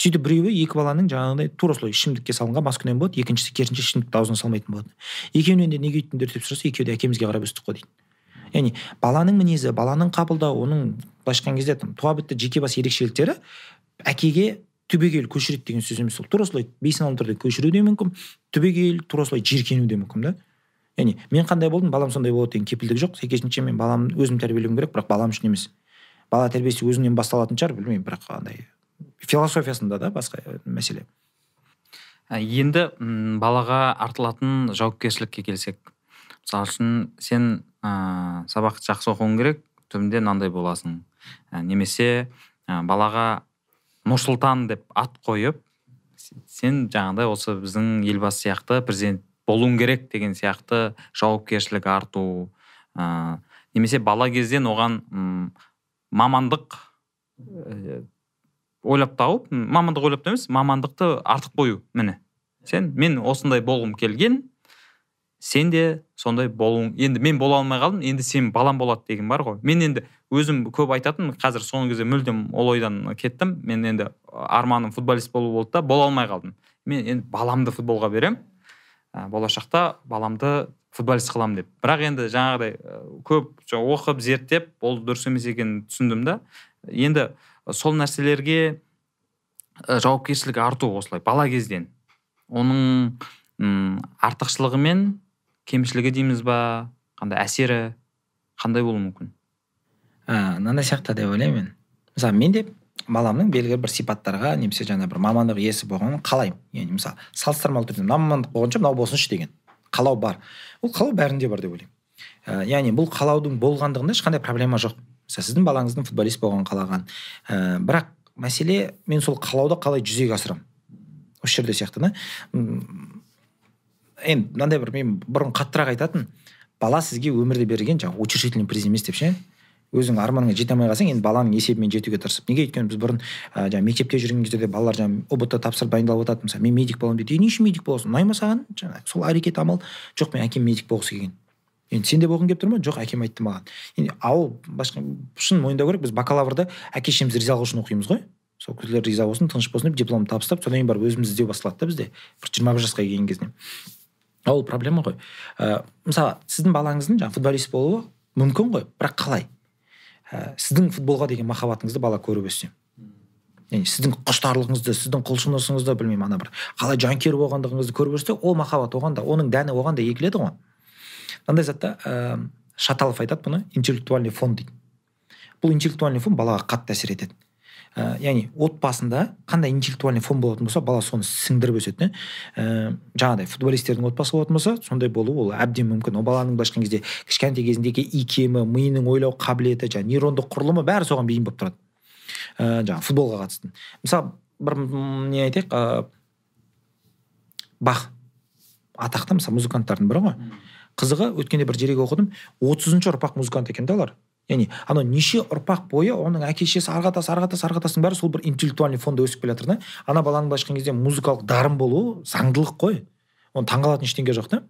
Сөйтіп біреуі екі баланың жаңағыдай тура солай ішімдікке салынған маскүнем болады екіншісі керісінше ішімдікті аузына салмайтын болады. Екеуінен де неге өйттіңдер деп сұраса екеуі де әкемізге қарап өстік қой дейді. Яғни баланың мінезі баланың қабылдауы оның былайша айтқан кезде туа бітті жеке бас ерекшеліктері әкеге түбегейлі көшіреді деген сөз емес ол. Тура солай бейсаналы түрде көшіру де мүмкін түбегейлі тура солай жиіркену де мүмкін да. Яғни мен қандай болдым балам сондай болады деген кепілдік жоқ. Сәйкесінше мен балам өзім тәрбиелеуім керек бірақ балам үшін емес. Бала тәрбиесі өзіңнен басталатын шығар білмеймін бірақ андай философиясында да басқа мәселе. Енді балаға артылатын жауапкершілікке келсек мысалы үшін сен ә, сабақты жақсы оқуың керек түбінде мынандай боласың. Ә, немесе ә, балаға нұрсұлтан деп ат қойып сен жаңағыдай осы біздің елбасы сияқты президент болуың керек деген сияқты жауапкершілік арту ә, немесе бала кезден оған м мамандық ә, ойлап тауып мамандық ойлап емес мамандықты артық қою міне. Сен мен осындай болғым келген сен де сондай болуың енді мен бола алмай қалдым енді сен балам болады деген бар ғой. Мен енді өзім көп айтатын қазір соңғы кезде мүлдем ол ойдан кеттім. Мен енді арманым футболист болу болды да бола алмай қалдым. Мен енді баламды футболға беремін. Ә, болашақта баламды футболист қыламын деп. Бірақ енді жаңағыдай көп оқып зерттеп ол дұрыс емес екенін түсіндім да. Енді сол нәрселерге жауапкершілік арту осылай бала кезден. Оның м артықшылығы мен кемшілігі дейміз ба? Қандай әсері қандай болуы мүмкін? Мынандай сияқты деп ойлаймын мен. Мысалы мен де баламның белгілі бір сипаттарға немесе жаңа бір мамандық иесі болғанын қалаймын. Яғни мысалы салыстырмалы түрде мына мамандық болғанша мынау болсыншы деген қалау бар. Ол қалау бәрінде бар деп ойлаймын. Ә, яғни бұл қалаудың болғандығында ешқандай проблема жоқ. Мысалы сіздің балаңыздың футболист болғанын қалаған. Ә, бірақ мәселе мен сол қалауды қалай жүзеге асырамын? Осы жерде сияқты да. Енді мынандай бір мен бұрын қаттырақ айтатын бала сізге өмірде берген жаңағы утешительный приз емес деп ше? Өзің арманыңа жете алмай қалсаң енді баланың есебімен жетуге тырысып. Неге өйткені біз бұрын ә, жаңағы мектепте жүрген кезде де балалар жаңағы ұбт тапсырып дайындалып жатады мысалы мен медик боламын дейді е не үшін медик боласың? Ұнай ма саған? Жаңағы сол әрекет амал. Жоқ мен әкем медик болғысы келген енді сен де болғың келіп тұр ма? Жоқ әкем айтты маған енді ауыл басқа шын мойындау керек. Біз бакалаврда әке шешеміз ризалығы үшін оқимыз ғой. Сол кісілер риза болсын тыныш болсын деп дипломды табыстап содан кейін барып өзіміз іздеу басталады да бізде. Бір жиырма бір жасқа келген кезінен. Ол проблема ғой. Ә, мысалы сіздің балаңыздың жаңағы футболист болуы мүмкін ғой бірақ қалай? Ә, сіздің футболға деген махаббатыңызды бала көріп өссе. Яғни сіздің құштарлығыңызды сіздің құлшынысыңызды білмеймін ана бір қалай жанкүйер болғандығыңызды көріп өссе ол махаббат оған да оның дәні оған да егіледі ғой. Мынандай затта ә, шаталов айтады бұны интеллектуальный фон дейді. Бұл интеллектуальный фон балаға қатты әсер етеді. Ә, яғни отбасында қандай интеллектуальный фон болатын болса бала соны сіңдіріп өседі ә, жаңағыдай футболистердің отбасы болатын болса сондай болу ол әбден мүмкін. Ол баланың былайша айтқан кезде кішкентай кезіндегі икемі миының ойлау қабілеті жаңағы нейрондық құрылымы бәрі соған бейім болып тұрады. Ә, жаңағы футболға қатысты. Мысалы бір не айтайық ә, бах. Атақты мысалы музыканттардың бірі ғой. Қызығы өткенде бір дерек оқыдым. отызыншы ұрпақ музыкант екен да олар. Яғни анау неше ұрпақ бойы оның әке шешесі ары қаратасы ары қаратасы ары қаратасының бәрі сол бір интеллектуальный фонда өсіп келе жатыр да. Ана баланың былайша айтқан кезде музыкалық дарын болуы заңдылық қой. Оны таңғалатын ештеңе жоқ та.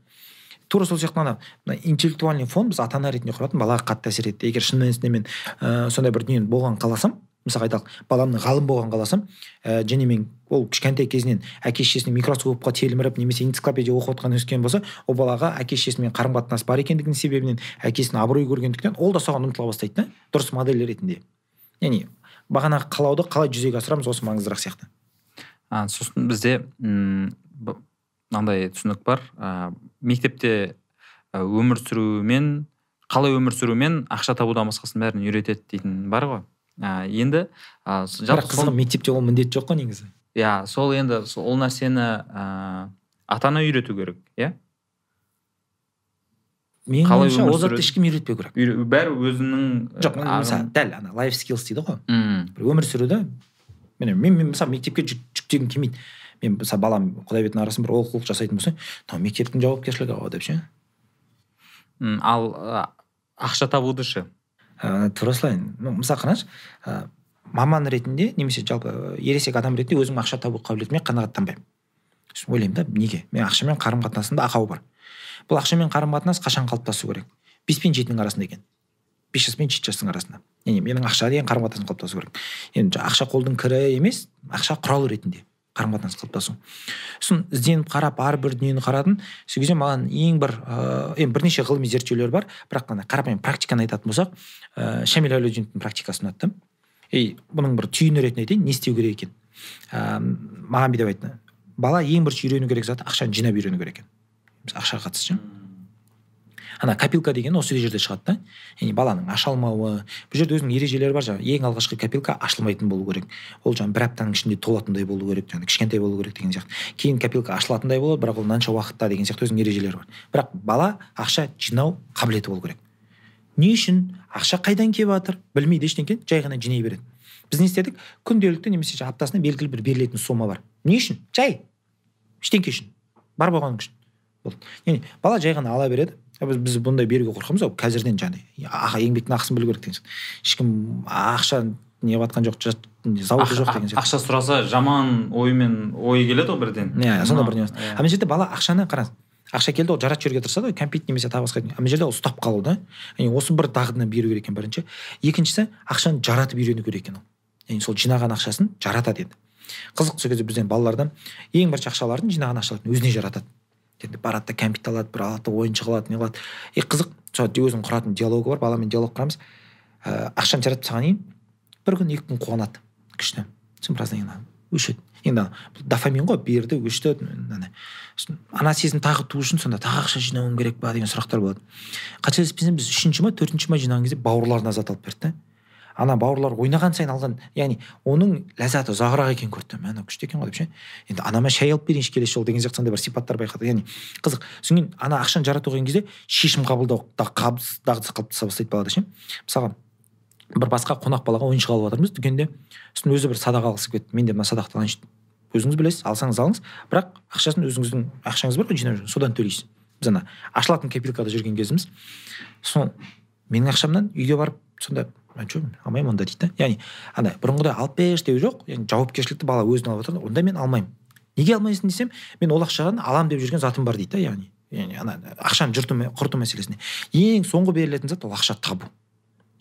Тура сол сияқты ана мына интеллектуальный фон біз ата ана ретінде құратын балаға қатты әсер етті. Егер шын мәнісінде мен ә, сондай бір дүниені болғанын қаласам мысалы айталық баламның ғалым болғанын қаласам ә, және мен ол кішкентай кезінен әке шешесінің микроскопқа телміріп немесе энциклопедия оқып отқан өскен болса ол балаға әке шешесімен қарым қатынас бар екендігінің себебінен әкесінің абырой көргендіктен ол да соған ұмтыла бастайды да дұрыс модель ретінде. Яғни бағанағы қалауды қалай жүзеге асырамыз осы маңыздырақ сияқты. А, сосын бізде мынандай түсінік бар. Ә, мектепте өмір сүрумен қалай өмір сүрумен ақша табудан басқасының бәрін үйретеді дейтін бар ғой. Ә, енді ә, бірақ қызығы мектепте ол міндет жоқ қой негізі. Иә сол енді ол нәрсені ә, ата ана үйрету керек иә? Менің ойымша ол затты ешкім үйретпеу керек. Бәрі өзінің жоқ мысалы дәл ана лайф скилс дейді ғой. Бір өмір сүруді міне мен, мен мысалы мектепке жүктегім келмейді. Мен мысалы балам құдайбердінің арасын бір олқылық жасайтын болса мынау мектептің жауапкершілігі ғой деп ше? Ал ақша табуды ше? Ә, тура солай мысалы қараңызшы ә, маман ретінде немесе жалпы ересек адам ретінде өзім ақша табу қабілетіме қанағаттанбаймын ойлаймын да неге? Мен ақшамен қарым қатынасымда ақау бар. Бұл ақшамен қарым қатынас қашан қалыптасу керек? Бес пен жетінің арасында екен. Бес жас пен жеті жастың арасында. Яғни менің ақшаға деген қарым қатынасым қалыптасу керек. Енді ақша қолдың кірі емес ақша құрал ретінде. Қарым қатынас қалыптасу. Сосын ізденіп қарап әрбір дүниені қарадым сол кезде маған ең бір ыыы енді бірнеше ғылыми зерттеулер бар. Бірақ ана қарапайым практиканы айтатын болсақ ыыы шамиль әлеудиновтың практикасы ұнады да и бұның бір түйіні ретінде айтайын не істеу керек екен? Ыыы маған бүйтіп айтты. Бала ең бірінші үйрену керек заты ақшаны жинап үйрену керек екен. Ақшаға қатысты ана копилка деген осы жерде шығады да. Яғни баланың аша алмауы бұл жерде өзінің ережелері бар жаңағы. Ең алғашқы копилка ашылмайтын болу керек. Ол жаңағы бір аптаның ішінде толатындай болу керек жаңағы кішкентай болу керек деген сияқты. Кейін копилка ашылатындай болады бірақ ол мынанша уақытта деген сияқты өзінің ережелері бар. Бірақ бала ақша жинау қабілеті болу керек. Не үшін? Ақша қайдан келіп жатыр білмейді ештеңе жай ғана жинай береді. Біз не істедік? Күнделікті немесе аптасына белгілі бір берілетін сома бар. Не үшін? Жай! Ештеңке үшін. Бар болғаны үшін. Болды. Яғни бала жай ғана ала береді. Біз біз бұндай беруге қорқамыз ау қазірден жаңағыдай еңбектің ақысын білу керек деген сияқты ешкім ақша неғып жатқан жоқ зауыты жоқ деген сияқты ақша сұраса жаман оймен ой келеді ғой бірден иә сондай бір не иә. а мына жерде бала ақшаны қараңыз ақша келді ол жаратып жіберуге тырысады ғой кәмпит немесе тағы басқа а мына жерде ол ұстап қалу да яғни осы бір дағдыны беру керек екен бірінші екіншісі ақшаны жаратып үйрену керек екен ол яғни сол жинаған ақшасын жаратады енді қызық сол кезде бізден балалардан ең бірінші ақшаларын жинаған ақшаларын өзіне жаратады енді барады да кәмпит алады бір алады да ойыншық алады не қылады. И қызық сол өзінің құратын диалогы бар баламен диалог құрамыз. Ыыы ақшаны жаратып тастағаннан кейін бір күн екі күн қуанады күшті. Сосын біраздан кейін өшеді енді дофамин ғой берді өшті ана сезім тағы туу үшін сонда тағы ақша жинауым керек па деген сұрақтар болады. Қателеспесем біз үшінші ма төртінші ма жинаған кезде бауырларына зат алып берді да ана бауырлар ойнаған сайын алған яғни оның ләззаты ұзағырақ екенін көрді. Мә мынау күшті екен ғой деп ше? Енді анама шай алып берейінші келесі жолы деген сияқты сондай бір сипаттар байқады. Яғни қызық. Содан кейін ана ақшаны жарату қойған кезде шешім қабылдау дағдысы қалыптаса бастайды балада ше? Мысалға бір басқа қонақ балаға ойыншық алып жатырмыз. Дүкенде сосын өзі бір садақ алғысы келді мен де мына садақты алайыншы өзіңіз білесіз алсаңыз алыңыз. Бірақ ақшасын өзіңіздің ақшаңыз бар ғой жинап жүрген содан төлейсіз. Біз ана ашылатын копилкада жүрген кезіміз. Сол менің ақшамнан үйге барып сонда че алмаймын онда дейді да яғни андай бұрынғыдай алып берші деу жоқ яғни жауапкершілікті бала өзіне алып жатыр онда мен алмаймын. Неге алмайсың десем мен ол ақшадан алам деп жүрген затым бар дейді да яғни. Яғни ана ақшаны жырту құрту мәселесіне. Ең соңғы берілетін зат ол ақша табу.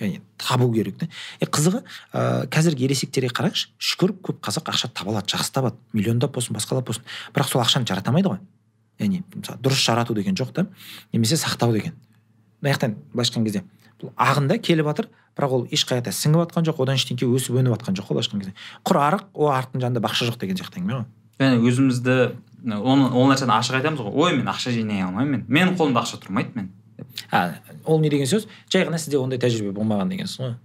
Яғни табу керек та е қызығы ә, қазіргі ересектерге қараңызшы шүкір көп қазақ ақша таба алады жақсы табады миллиондап болсын басқалап болсын. Бірақ сол ақшаны жарата алмайды ғой. Яғни мысалы дұрыс жарату деген жоқ та немесе сақтау деген. Мына жақтан былайша айтқан кезде бұл ағында келіп жатыр бірақ ол ешқайда сіңіп жатқан жоқ одан ештеңке өсіп өніп жатқан жоқ қой былайша айтқан кезде құр арық ол арықтың жанында бақша жоқ деген сияқты әңгіме ғой. Және өзімізді оны ол нәрсені ашық айтамыз ғой. Ой мен ақша жинай алмаймын мен менің қолымда ақша тұрмайды мен. А ол не деген сөз? Жай ғана сізде ондай тәжірибе болмаған деген сөз ғой.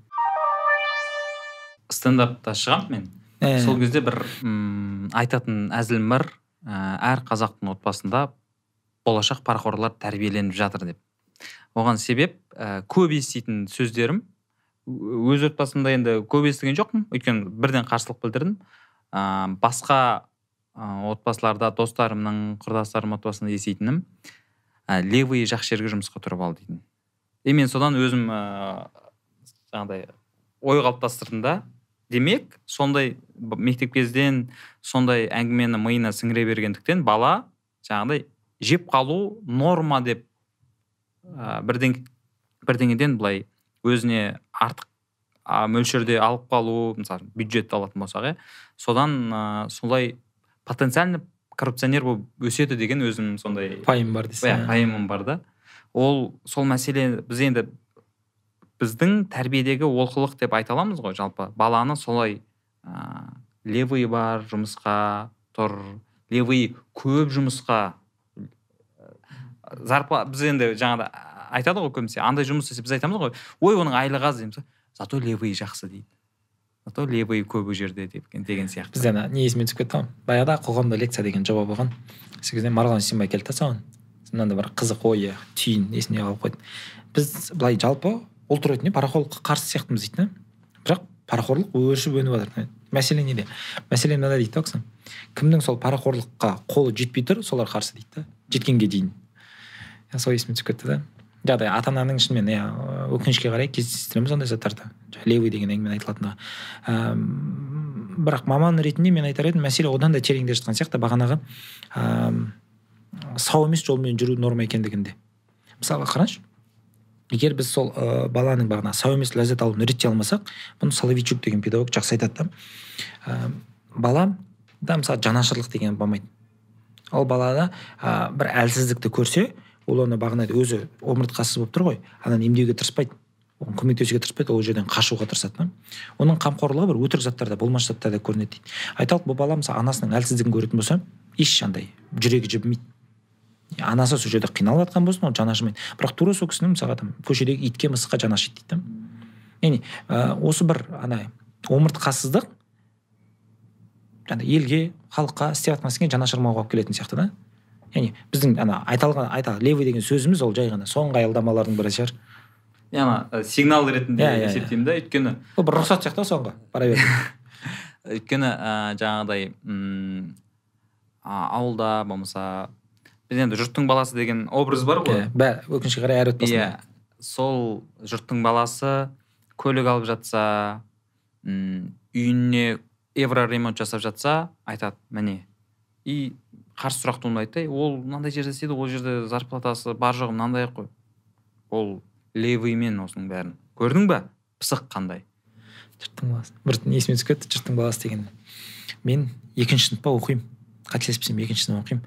Стендапта шығамын мен. Ә. сол кезде бір м айтатын әзілім бар. Ә, әр қазақтың отбасында болашақ парақорлар тәрбиеленіп жатыр деп. Оған себеп ә, көп еститін сөздерім. Өз отбасымда енді көп естіген жоқпын. Өйткені бірден қарсылық білдірдім. Ә, басқа ә, отбасыларда достарымның құрдастарым отбасында еститінім. Ә, левый жақсы жерге жұмысқа тұрып ал дейтін. И мен содан өзім ыыы жаңағыдай ой қалыптастырдым да. Демек сондай мектеп кезден сондай әңгімені миына сіңіре бергендіктен бала жаңағыдай жеп қалу норма деп ә, бірден бірдеңеден былай өзіне артық а, мөлшерде алып қалу мысалы бюджетті алатын болсақ иә. Содан ә, солай потенциально коррупционер болып өседі деген өзім сондай пайым бар дейсің иә пайымым бар да. Ол сол мәселе біз енді біздің тәрбиедегі олқылық деп айта аламыз ғой жалпы. Баланы солай ә, левый бар жұмысқа тұр левый көп жұмысқа зарплата біз енді жаңағыда айтады ғой көбінесе андай жұмыс істесе біз айтамыз ғой ой оның айлығы аз дейміз зато левый жақсы дейді. Зато левый көп ол жерде деген сияқты. Бізде ана не есіме түсіп кетті ғой. Баяғыда қоғамда лекция деген жоба болған. Сол кезде марғұлан дүйсенбай келді да соған. Мынандай бір қызық ойы түйін есіне қалып қойды. Біз былай жалпы ұлт ретінде парақорлыққа қарсы сияқтымыз дейді да бірақ парақорлық өршіп өніп жатыр. Мәселе неде? Мәселе мынада дейді да кісі. Кімнің сол парақорлыққа қолы жетпей тұр солар қарсы дейді да жеткенге дейін. Сол есіме түсіп кетті да жаңағыдай ата ананың шынымен иә өкінішке қарай кездестіреміз ондай заттарды. Левый деген әңгімені айтылатындығы ә, бірақ маман ретінде мен айтар едім мәселе одан да тереңде жатқан сияқты бағанағы. Ә, сау емес жолмен жүру норма екендігінде. Мысалға қараңызшы егер біз сол ә, баланың бағана сау емес ләззат алуын реттей алмасақ бұны соловейчук деген педагог жақсы айтады да. Ә, бала да мысалы жанашырлық деген болмайды. Ол балада ә, бір әлсіздікті көрсе ол оны бағанағыдай өзі омыртқасыз болып тұр ғой ананы емдеуге тырыспайды. Оған көмектесуге тырыспайды ол жерден қашуға тырысады да. Оның қамқорлығы бір өтірік заттарда болмашы заттарда көрінеді дейді. Айталық бұл бала мысалы анасының әлсіздігін көретін болса еш андай жүрегі жібімейді. Анасы сол жерде қиналып жатқан болсын ол жаны ашымайды. Бірақ тура сол кісінің мысалға там көшедегі итке мысыққа жаны ашиды дейді да. Яғни ә, осы бір ана омыртқасыздық елге халыққа істеп жатқан ісіңе жанашырмауға алып келетін сияқты да. Яғни біздің ана айта алған айта левый деген сөзіміз ол жай ғана соңғы аялдамалардың бірі шығар. Яғни сигнал ретінде yeah, yeah, есептеймін да өйткені ол бір рұқсат сияқты ғой соңғы бара бер. (laughs) Өйткені ә, жаңағыдай ауылда болмаса біз енді жұрттың баласы деген образ бар ғой. Иә өкінішке қарай әр отбасында иә сол жұрттың баласы көлік алып жатса м үйіне евроремонт жасап жатса айтады міне и қарсы сұрақ туындайды да ол мынандай жерде істейді ол жерде зарплатасы бар жоғы мынандай қой. Ол левыймен осының бәрін. Көрдің ба пысық қандай? Жұрттың баласы. Бір есіме түсіп кетті жұрттың баласы деген мен екінші сыныпта оқимын. Қателеспесем екінші сынып оқимын.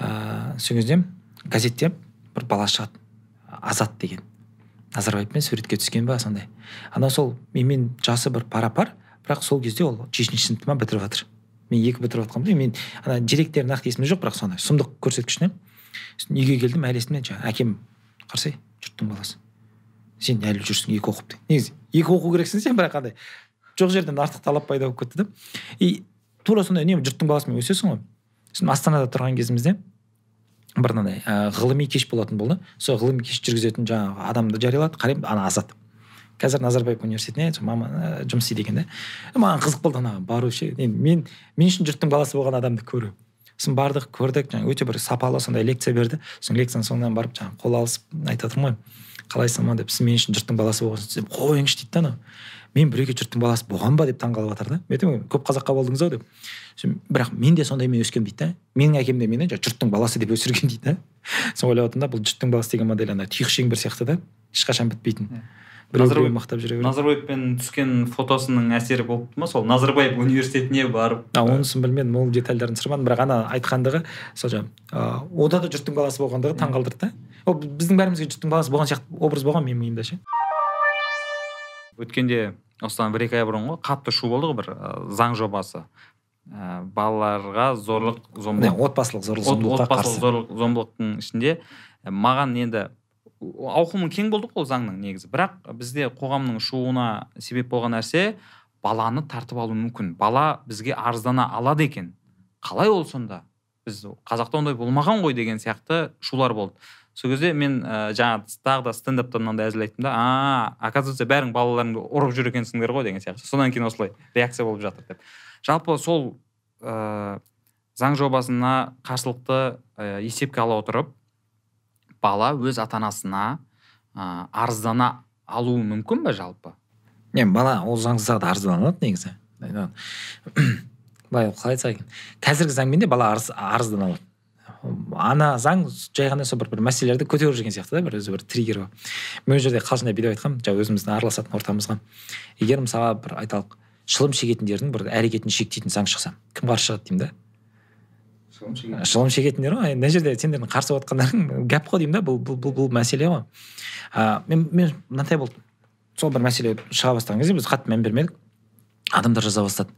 Ыыы сол кезде газетте бір бала шығады. Азат деген. Назарбаевпен суретке түскен ба сондай. Ана сол менімен жасы бір пара пар бірақ сол кезде ол жетінші сыныпты ма бітіріп жатыр. Мен екі бітіріп жатқанмын мен ана директоры нақты есімде жоқ бірақ сондай сұмдық көрсеткішіне үйге келдім әлі есімде жаңағы әкем қарсы жұрттың баласы. Сен әлі жүрсің екі оқып деген негізі екі оқу керексің сен бірақ андай жоқ жерден артық талап пайда болып кетті да. И тура сондай үнемі жұрттың баласымен өсесің ғой. Сосын астанада тұрған кезімізде бір мынандай ғылыми кеш болатын болды. Сол ғылыми кеш жүргізетін жаңағы адамды жариялады. Қараймын ана азат. Қазір назарбаев университетіне мама ә, жұмыс істейді екен да. Маған қызық болды ана бару ше. Енді мен мен үшін жұрттың баласы болған адамды көру. Сосын бардық көрдік жаңағы өте бір сапалы сондай лекция берді. Сосын лекцияның соңынан барып жаңағы қол алысып айтып жатырмын ғой. Қалайсың деп. Сіз мен үшін жұрттың баласы болғансыз деп қойыңызшы дейді да анау. Мен біреуге жұрттың баласы болған ба? деп таңқалып жатыр да. Мен көп қазаққа болдыңыз ау деп. Бірақ мен де сондаймен өскенмін дейді да. Менің әкем де мені жұрттың баласы деп өсірген дейді да. Соны ойлап отырмын да бұл жұрттың баласы деген модель ана тұйық шеңбер сияқты да. Ешқашан бітпейтін. Біреу біреу мақтап жүре береді. Назарбаевпен түскен фотосының әсері болып ма сол? Назарбаев университетіне барып а онысын білмедім ол детальдарын сұрамадым бірақ ана айтқандығы сол жаңағы ода да жұрттың баласы болғандығы таңқалдырды да. Ол біздің бәрімізге жұрттың баласы болған сияқты образ болған менің миымда ше. Өткенде осыдан бір екі ай бұрын ғой қатты шу болды ғой бір заң жобасы. Ә, балаларға зорлық зомбылық отбасылық зорлық зомбылыққа отбасылық зорлық зомбылықтың ішінде маған енді ауқымы кең болды ғой ол заңның негізі. Бірақ бізде қоғамның шуына себеп болған нәрсе баланы тартып алу мүмкін. Бала бізге арыздана алады екен. Қалай ол сонда? Біз қазақта ондай болмаған ғой деген сияқты шулар болды. Сол кезде мен ә, жаңа тағы да стендапта мынандай әзіл айттым да а оказывается бәрің балаларыңды ұрып жүр екенсіңдер ғой деген сияқты. Содан кейін осылай реакция болып жатыр деп. Жалпы сол ә, заң жобасына қарсылықты ә, есепке ала отырып бала өз ата анасына ә, арыздана алуы мүмкін ба жалпы? Не бала ол заңсыз да арыздана алады негізі (clears throat) былай қалай айтсақ екен. Қазіргі заңмен де бала арыз, арыздана алады. Ана заң жай ғана сол бір, бір мәселелерді көтеріп жүрген сияқты да бір өзі бір триггер мен ол жерде қалжыңдап бүйтіп айтқанмын жаңағы өзіміздің араласатын ортамызға. Егер мысалға бір айталық шылым шегетіндердің бір әрекетін шектейтін заң шықса кім қарсы шығады деймін да? Шылым шегетіндер ғой. Мына жерде сендердің қарсы болып жатқандарың гәп қой деймін да бұл бұл, бұл, бұл мәселе ғой. А, мен мен мынандай болды сол бір мәселе шыға бастаған кезде біз қатты мән бермедік. Адамдар жаза бастады.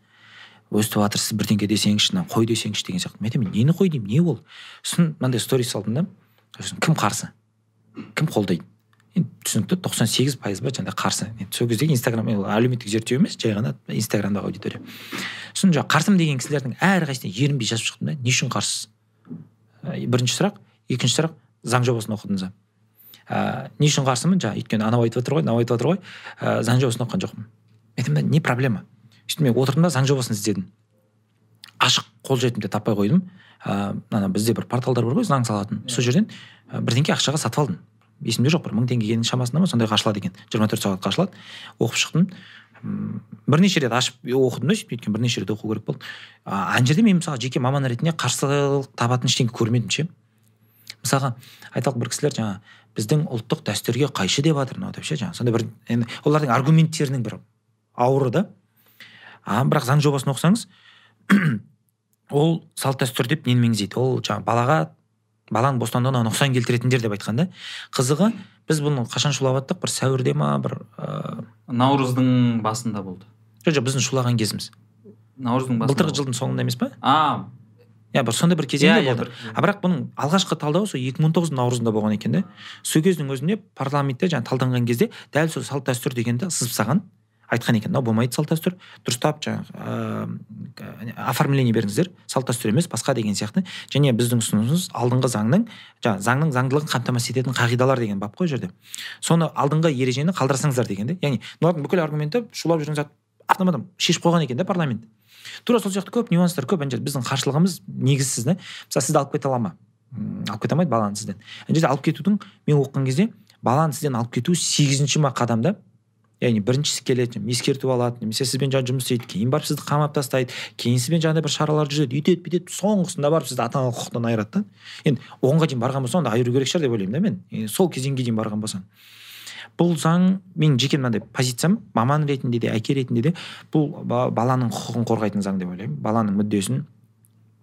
Өстіп жатыр сіз бірдеңке десеңізші мына қой десеңізші деген сияқты. Мен айтамын нені қой деймін не ол? Сосын мынандай сторис салдым да сосын кім қарсы? Кім қолдайды? Түсінікті тоқсан сегіз пайыз ба жаңағыдай қарсы. Енді сол кездегі инстаграм әлеуметтік зерттеу емес жай ғана инстаграмдағы аудитория. Сосын жаңағы қарсымын деген кісілердің әрқайсысына ерінбей жазып шықтым да не үшін қарсысыз бірінші сұрақ. Екінші сұрақ заң жобасын оқыдыңыз ба? Ә, не үшін қарсымын? Жаңағы өйткені анау айтып жатыр ғой мынау айтып жатыр ғой. Ә, заң жобасын оқыған жоқпын. Айтамын да не проблема? Сөйтіп мен отырдым да заң жобасын іздедім. Ашық қолжетімді таппай қойдым. Ыыы ана бізде бір порталдар бар ғой заң салатын. Сол жерден бірдеңке ақшаға сатып алдым. Есімде жоқ бір. мың теңгенің шамасында ма? сондайға ашылады екен. жиырма төрт сағатқа ашылады оқып шықтым. Бірнеше рет ашып оқыдым да сөйтіп. Өйткені бірнеше рет оқу керек болды. Ана жерде мен мысалға жеке маман ретінде қарсылық табатын ештеңе көрмедім ше. Мысалға айталық бір кісілер жаңағы біздің ұлттық дәстүрге қайшы деп жатыр мынау деп ше жаңағы сондай бір енді олардың аргументтерінің бір ауыры да. А бірақ заң жобасын оқысаңыз (clears throat) ол салт дәстүр деп нені меңзейді? Ол жаңағы балаға баланың бостандығына нұқсан келтіретіндер деп айтқан да. Қызығы біз бұны қашан шулап жаттық бір сәуірде ма бір ыыы наурыздың басында болды. жоқ жоқ біздің шулаған кезіміз. Наурыздың басында былтырғы жылдың соңында емес па? А. Иә бір сондай бір кезеңде иә, иә, болды. а бірақ бұның алғашқы талдауы сол екі мың тоғыздың наурызында болған екен да. Сол кездің өзінде парламентте жаңағы талданған кезде дәл сол салт дәстүр дегенді сызып тастаған айтқан екен мынау болмайды салт дәстүр дұрыстап жаңағы ыыы оформление беріңіздер салт дәстүр емес басқа деген сияқты. Және біздің ұсынысымыз алдыңғы заңның жаңағы заңның заңдылығын қамтамасыз ететін қағидалар деген бап қой жерде. Соны алдыңғы ережені қалдырсаңыздар деген де. Яғни бұлардың бүкіл аргументі шулап жүрген зат автоматом шешіп қойған екен да парламент. Тура сол сияқты көп нюанстар көп ана жерде біздің қарсылығымыз негізсіз да. Мысалы сізді алып кете ала ма? Алып кете алмайды баланы сізден. Ана жерде алып кетудің мен оқыған кезде баланы сізден алып кету сегізінші ма қадамда яғни біріншісі келеді ескертіп алады немесе сізбен жаңағы жұмыс істейді кейін барып сізді қамап тастайды кейін сізбен жаңағыдай бір шаралар жүргізеді өйтеді бүйтеді соңғысында барып сізді ата аналық құқықтан айырады да. Енді оғанға дейін барған болса онда айыру керек шығар деп ойлаймын да мен. E, сол кезеңге дейін барған болсаң. Бұл заң менің жеке мынандай позициям маман ретінде де әке ретінде де бұл баланың құқығын қорғайтын заң деп ойлаймын баланың мүддесін.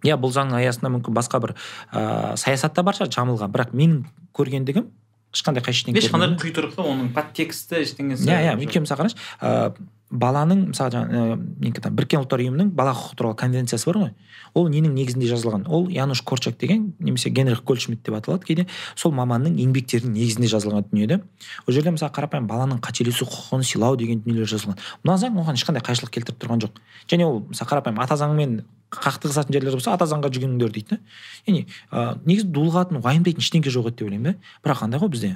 Иә бұл заңның аясында мүмкін басқа бір ыыы саясат та бар шығар жамылған. Бірақ менің көргендігім ешқандай қайшы ешқандай құйтырқы оның подтексті ештеңесі иә иә өйткені мысалы қарашы ыыы баланың мысалы жаңағы біріккен ұлттар ұйымының бала құқығы туралы конвенциясы бар ғой. Ол ненің негізінде жазылған? Ол януш корчак деген немесе генрих гольдшмидт деп аталады. Кейде сол маманның еңбектерінің негізінде жазылған дүние да ол жерде мысалы қарапайым баланың қателесу құқығын сыйлау деген дүниелер жазылған. Мына заң оған ешқандай қайшылық келтіріп тұрған жоқ. Және ол мысалы қарапайым ата заңмен қақтығысатын жерлер болса ата заңға жүгініңдер дейді да. Яғни ә, негізі дулығатын уайымдайтын ештеңе жоқ еді деп ойлаймын да. Бірақ қандай ғой бізде.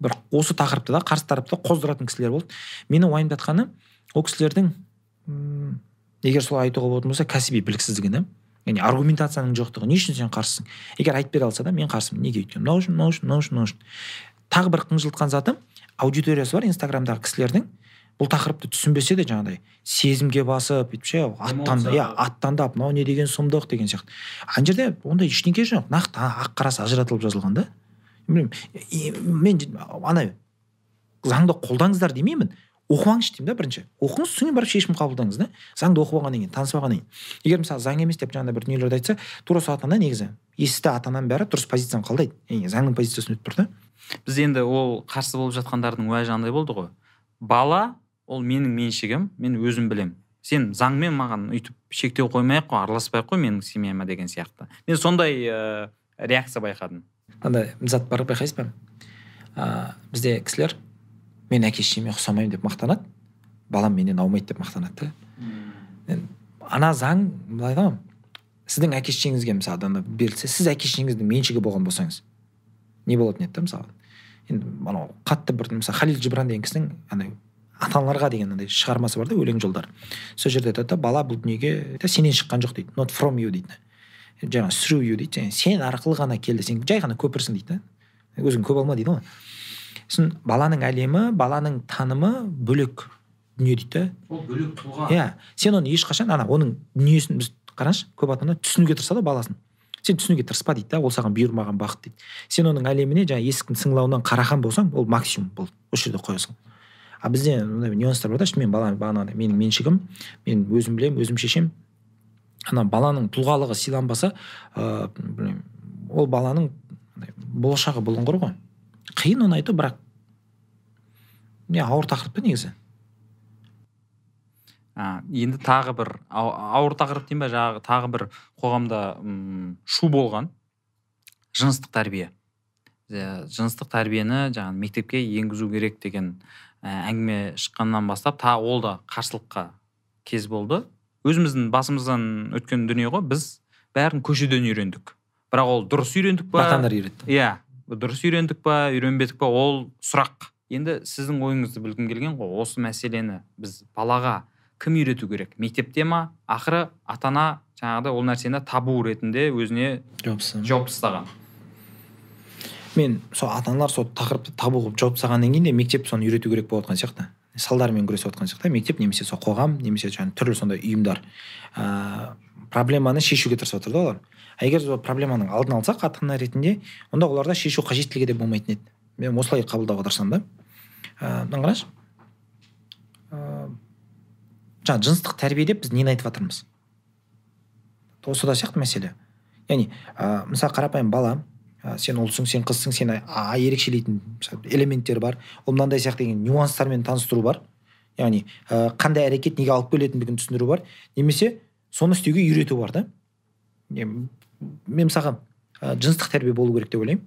Бір осы тақырыпты да қарсы тарапта қоздыратын кісілер болды. Мені уайымдатқаны ол кісілердің егер солай айтуға болатын болса кәсіби біліксіздігі да яғни аргументацияның жоқтығы. Не үшін сен қарсысың? Егер айтып бере алса да мен қарсымын. Неге өйткені мынау үшін мынау үшін мынау үшін мынау үшін. Тағы бір қынжылтқан заты аудиториясы бар инстаграмдағы кісілердің бұл тақырыпты түсінбесе де жаңағыдай сезімге басып бүйтіп ше аттан иә аттандап мынау не деген сұмдық деген сияқты. Ана жерде ондай ештеңе жоқ. Нақты ақ қарасы ажыратылып жазылған да. Білмеймін. Мен ана заңды қолдаңыздар демеймін. Оқымаңызшы деймін да бірінші. Оқыңыз содан барып шешім қабылдаңыз да. Заңды оқып алғаннан кейін танысып алғаннан кейін егер мысалы заң емес деп жаңағыдай бір дүниелерді айтса тура сол ата ана негізі. Есті ата ананың бәрі дұрыс позицияны қолдайды яғни заңның позициясын өтіп тұр да. Біз енді ол қарсы болып жатқандардың уәжі андай болды ғой. Бала ол менің меншігім мен өзім білем сен заңмен маған өйтіп шектеу қоймай ақ қой араласпай ақ қой менің семьяма деген сияқты. Мен сондай ә, реакция байқадым. Андай зат бар байқайсыз ба? Ә, бізде кісілер мен әке шешеме ұқсамаймын деп мақтанады. Балам менен аумайды деп мақтанады да. Ана заң былай ғой сіздің әке шешеңізге мысалы берілсе сіз әке шешеңіздің меншігі болған болсаңыз не болатын еді да мысалы? Енді анау қатты бір мысалы халил жибран деген кісінің андай ата аналарға деген андай шығармасы бар да өлең жолдар сол жерде айтады да бала бұл дүниеге сенен шыққан жоқ дейді. Not from you дейді. Жаңағы you дейді сен арқылы ғана келді сен жай ғана көпірсің дейді да. Өзің көп алма дейді ғой. Сосын баланың әлемі баланың танымы бөлек дүние дейді да. Ол бөлек тұлға. Иә сен оны ешқашан ана оның дүниесін біз қараңызшы көп ата ана түсінуге тырысады ғой баласын. Сен түсінуге тырыспа дейді да ол саған бұйырмаған бақыт дейді. Сен оның әлеміне жаңағы есіктің сыңылауынан қараған болсаң ол максимум бұл осы жерде қоя сал а бізде мындай нюанстар бар да мен бала бағанағыдай менің меншігім мен өзім білемін өзім шешемін. Ана баланың тұлғалығы сыйланбаса ыыы білмеймін ол баланың болашағы бұлыңғыр ғой. Қиын оны айту бірақ не ауыр тақырып та негізі? А, енді тағы бір ауыр тақырып деймін ба жаңағы тағы бір қоғамда м шу болған жыныстық тәрбие. Жыныстық тәрбиені жаңағы мектепке енгізу керек деген ә, әңгіме шыққаннан бастап та ол да қарсылыққа кез болды. Өзіміздің басымыздан өткен дүние ғой біз бәрін көшеден үйрендік. Бірақ ол дұрыс үйрендік па? Ата үйретті. Иә дұрыс үйрендік па үйренбедік па ол сұрақ. Енді сіздің ойыңызды білгім келген ғой осы мәселені біз балаға кім үйрету керек? Мектепте ма? Ақыры ата ана жаңағыдай ол нәрсені табу ретінде өзіне жауып тастаған мен сол ата аналар сол тақырыпты табу қылып жауып тастағаннан кейін де мектеп соны үйрету керек болып жатқан сияқты. Салдарымен күресіп жатқан сияқты мектеп немесе сол қоғам немесе жаңағы түрлі сондай ұйымдар. Ыыы проблеманы шешуге тырысып жатыр да олар. А егер сол проблеманың алдын алсақ ата ана ретінде онда оларда шешу қажеттілігі де болмайтын еді. Мен осылай қабылдауға тырысамын да. Мынаны қарашы ыыы жаңағы жыныстық тәрбие деп біз нені айтып жатырмыз? Осы да сияқты мәселе. Яғни ә, мысалы қарапайым бала ә, сен ұлсың сен қызсың сені ерекшелейтін элементтер бар. Ол мынандай сияқты деген нюанстармен таныстыру бар. Яғни ә, қандай әрекет неге алып келетіндігін түсіндіру бар. Немесе соны істеуге үйрету бар да. Мен мысалға ә, жыныстық тәрбие болу керек деп ойлаймын.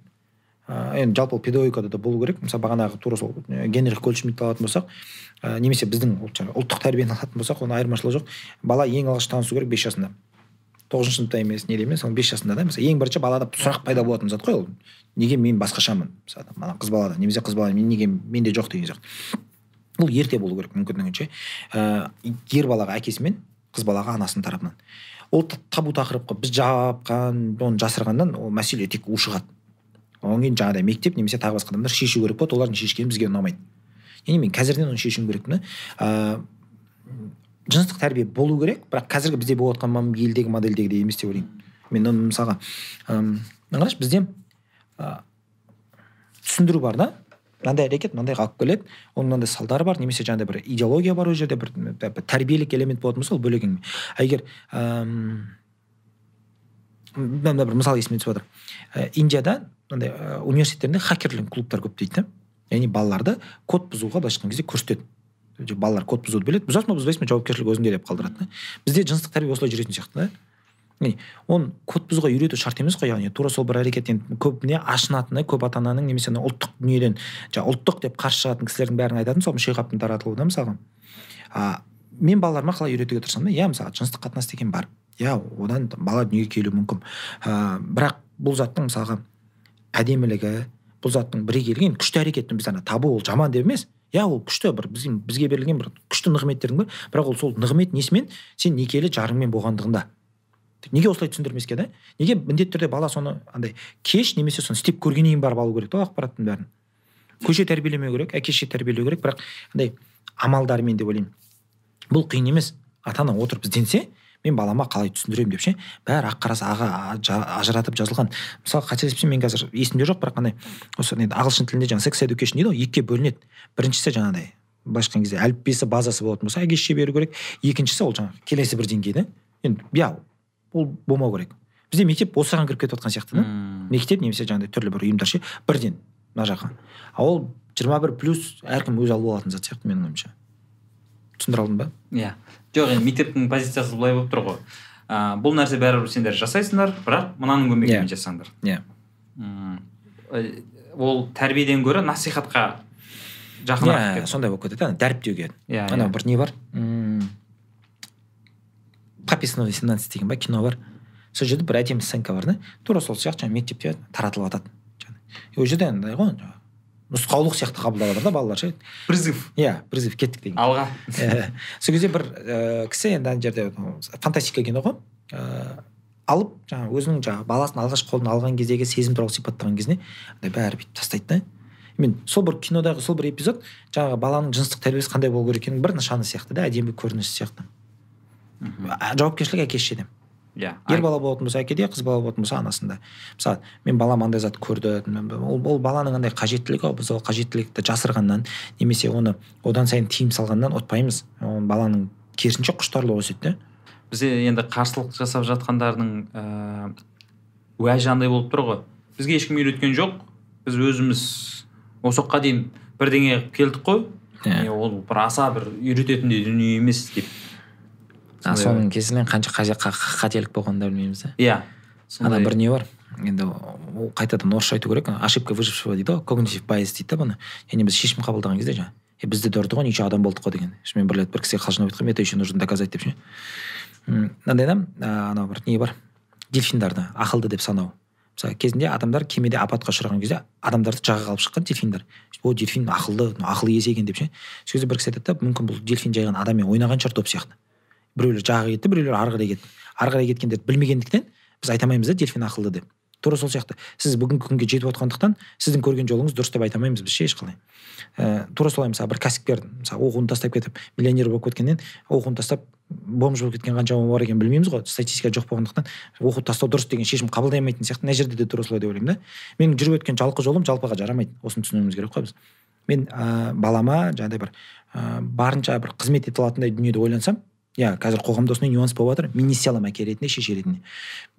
Ә, енді жалпы педагогикада да болу керек. Мысалы бағанағы тура сол генрих гольдшмидтті алатын болсақ ә, немесе біздің ұлттық тәрбиені алатын болсақ оның айырмашылығы жоқ. Бала ең алғаш танысу керек бес жасында. Тоғызыншы сыныпта емес неде емес ол бес жасында да мысалы ең бірінші балада сұрақ пайда болатын зат қой ол. Неге мен басқашамын? Мысалы ана қыз балада немесе қыз бала мен неге менде жоқ деген сияқты. Бұл ерте болу керек мүмкіндігінше. Ә, ер балаға әкесімен қыз балаға анасының тарапынан. Ол табу тақырыпқа біз жапқан оны жасырғаннан ол мәселе тек ушығады. Одан кейін жаңағыдай мектеп немесе тағы басқа адамдар шешу керек болады олардың шешкені бізге ұнамайды. Яғни мен қазірден оны шешуім керекпін ыыы жыныстық тәрбие болу керек бірақ қазіргі бізде болып жатқан елдегі модельдегідей емес деп ойлаймын. Мен оны мысалға қарашы бізде ә, түсіндіру бар да. Мынандай әрекет мынандайға алып келеді оның мынандай салдары бар немесе жаңағыдай бір идеология бар ол жерде бір, тәрбиелік элемент болатын болса ол бөлек әңгіме а егер мына бір мысал есіме түсіп жатыр ә, индияда мынандай ә, университеттерінде хакерлік клубтар көп дейді да. Яғни балаларды код бұзуға былайша айтқан кезде көрсетеді. Балалар код бұзуды біледі. Бұзасың ба бұзбайсың ба жауапкершілік өзіңде деп қалдырады да. Бізде жыныстық тәрбие осылай жүретін сияқты да. Яғни оны код бұзуға үйрету шарт емес қой яғни тура сол бір әрекет енді көбіне ашынатыны көп ата ананың немесе ұлттық дүниеден жаңағы ұлттық деп қарсы шығатын кісілердің бәрін айтатын сол шиғаптың таратылуы да мысалға. А, мен балаларыма қалай үйретуге тырысамын да? Иә мысалы жыныстық қатынас деген бар. Иә одан бала дүниеге келуі мүмкін. Ә, бірақ бұл заттың мысалға әдемілігі бұл заттың бірегейлігі күшті әрекет біз ана табу ол жаман деп емес. Иә ол күшті бір бізге, берілген бір күшті нығметтердің бірі. Бірақ ол сол нығмет несімен сен некелі жарыңмен болғандығында неге осылай түсіндірмеске да неге міндетті түрде бала соны андай кеш немесе соны істеп көргеннен кейін барып алу керек та ақпараттың бәрін? Көше тәрбиелемеу керек әке шеше тәрбиелеу керек. Бірақ андай амалдармен деп ойлаймын. Бұл қиын емес. Ата ана отырып ізденсе мен балама қалай түсіндіремін деп ше бәрі ақ қарасы аға ажыратып жазылған. Мысалы қателеспесем мен қазір есімде жоқ бірақ андай осы енді ағылшын тілінде жаңағы секс эдукейшн дейді ғой екіге бөлінеді. Біріншісі жаңағыдай былайша айтқан кезде әліппесі базасы болатын болса әке шеше беру керек. Екіншісі ол жаңағы келесі бір деңгей да енді иә ол болмау керек. Бізде мектеп осыған кіріп кетіп жатқан сияқты да. Мектеп немесе жаңағыдай түрлі бір ұйымдар ше бірден мына жаққа. А ол жиырма бір плюс әркім өзі алып алатын зат сияқты менің ойымша. Түсіндіре алдым ба? Иә. Жоқ енді мектептің позициясы былай болып тұр ғой. Ә, бұл нәрсе бәрібір сендер жасайсыңдар бірақ мынаның көмегімен yeah. Иә. жасаңдар. Иә. Yeah. ол тәрбиеден гөрі насихатқа жақынырақ yeah, сондай болып кетеді дәріптеуге. Иә yeah, анау бір не бар? Прописной семнадцать деген ба кино бар. Сол жерде бір әдемі сценка бар да. Тура сол сияқты жаңағы мектепте таратылып жатады ол жерде андай ғой нұсқаулық сияқты қабылдап жатыр да балалар ше. Призыв. Иә призыв кеттік деген. Алға. Сол кезде бір ііі кісі енді ана жерде фантастика кино ғой. Ыыы алып жаңағы өзінің жаңағы баласын алғашқы қолына алған кездегі сезім туралы сипаттаған кезінде андай бәрі бүйтіп тастайды да. Мен сол бір кинодағы сол бір эпизод жаңағы баланың жыныстық тәрбиесі қандай болу керек екенінің бір нышаны сияқты да әдемі көрінісі сияқты. Жауапкершілік әке шешеде иә ер бала болатын болса әкеде қыз бала болатын болса анасында. Мысалы мен балам андай зат көрді ол, ол баланың андай қажеттілігі ғой біз ол қажеттілікті жасырғаннан немесе оны одан сайын тыйым салғаннан ұтпаймыз. Баланың керісінше құштарлығы өседі да бізде енді қарсылық жасап жатқандардың ыыы уәжі андай болып тұр ғой. Бізге ешкім үйреткен жоқ біз өзіміз осы уақытқа дейін бірдеңе келдік қой. Yeah. Иә. ол бір аса бір үйрететіндей дүние емес деп. Соның кесірінен қанша қателік болғанын да білмейміз да? Иә ана бір не бар? Енді ол қайтадан орысша айту керек ошибка выжившего дейді ғой когнитив байс дейді да бұны. Яғни біз шешім қабылдаған кезде жаңағы е бізді де ұрды ғой неше адам болдық қой деген. Мен бір рет бір кісіге қалжыңдап айтқанмын это еще нужно доказать деп ше. Мынандай да анау бір не бар? Дельфиндарды ақылды деп санау. Мысалы кезінде адамдар кемеде апатқа ұшыраған кезде адамдарды жағаға алып шыққан дельфиндар. О дельфин ақылды ақыл иесі екен деп ше. Сол кезде бір кісі айтады да мүмкін бұл дельфин жай ғана адаммен ойнаған шығар доп сияқты. Біреулер жағы кетті біреулер ары қарай кетті. Ары қарай кеткендерді білмегендіктен біз айта алмаймыз да дельфин ақылды деп. Тура сол сияқты. Сіз бүгінгі күнге жетіп отқандықтан сіздің көрген жолыңыз дұрыс деп айта алмаймыз біз ше ешқалай ә, тура солай мысалы бір кәсіпкер мысалы оқуын тастап кетіп миллионер болып кеткеннен оқуын тастап бомж болып кеткен қаншама бар екенін білмейміз ғой. Статистика жоқ болғандықтан оқуды тастау дұрыс деген шешім қабылдай алмайтын сияқты мына жерде де тура солай деп ойлаймын да. Менің жүріп өткен жалқы жолым жалпыға жарамайды. Осыны түсінуіміз керек қой біз. Мен ә, балама жаңағыдай бір ә, барынша бір қызмет ете алатындай дүниеде ойлансам иә қазір қоғамда осындай нюанс болып жатыр. Мен не істей аламын әке ретінде шеше ретінде.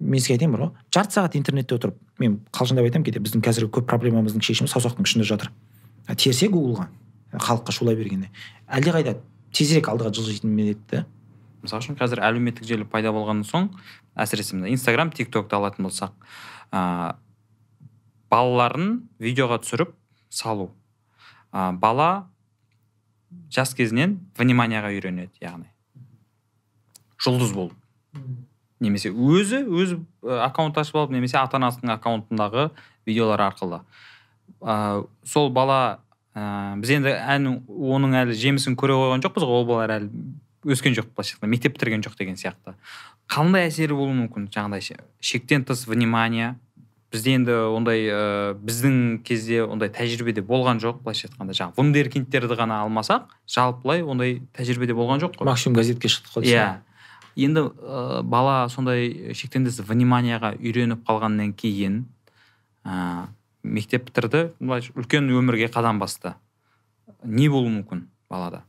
Мен сізге айтайын бар ғой жарты сағат интернетте отырып мен қалжыңдап айтамын кейде біздің қазіргі көп проблемамыздың шешімі саусақтың ұшында жатыр. Терсе гуглға халыққа шулай бергенде. Әлдеқайда тезірек алдыға жылжитын еді да мысалы үшін қазір әлеуметтік желі пайда болғаннан соң әсіресе мына инстаграм тик токты алатын болсақ ә, балаларын видеоға түсіріп салу. Ә, бала жас кезінен вниманияға үйренеді яғни. Жұлдыз болып немесе өзі өз аккаунт ашып алып немесе ата анасының аккаунтындағы видеолар арқылы. Ә, сол бала ә, біз енді ән оның әлі жемісін көре қойған жоқпыз ғой ол балалар әлі өскен жоқ былайша айтқанда мектеп бітірген жоқ деген сияқты. Қандай әсері болуы мүмкін? Жаңағыдай шектен тыс внимание. Бізде енді ондай ә, біздің кезде ондай тәжірибеде болған жоқ былайша айтқанда жаңағы вундеркиндтерді ғана алмасақ жалпылай ондай тәжірибеде болған жоқ қой. Максимум газетке шықтық қой иә. Енді ә, бала сондай шектендес вниманияға үйреніп қалғаннан кейін ә, мектеп бітірді былай үлкен өмірге қадам басты. Не болуы мүмкін балада?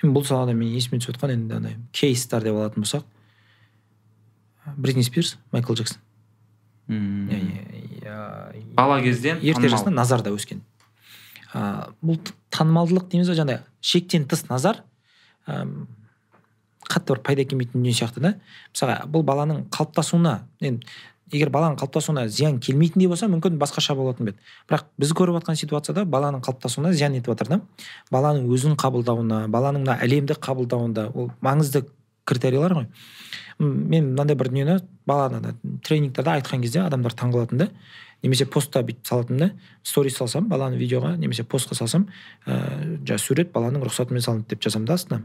Енді бұл салада мен есіме түсіп отқан енді андай кейстар деп алатын болсақ бритни спирс майкл джексон. Бала кезден ерте жаста назарда өскен. Ә, бұл танымалдылық дейміз ғой жаңағыдай шектен тыс назар. Қатты бір пайда әкелмейтін дүние сияқты да. Мысалға бұл баланың қалыптасуына енді егер баланың қалыптасуына зиян келмейтіндей болса мүмкін басқаша болатын ба еді. Бірақ біз көріп жатқан ситуацияда баланың қалыптасуына зиян етіп жатыр да. Баланың өзін қабылдауына баланың мына әлемді қабылдауында ол маңызды критерийлер ғой. Мен мынандай бір дүниені баланы тренингтерде айтқан кезде адамдар таңқалатын да немесе постта бүйтіп салатын да сторис салсам баланы видеоға немесе постқа салсам ыыы жаңағы сурет баланың рұқсатымен салынды деп жазамын да астына.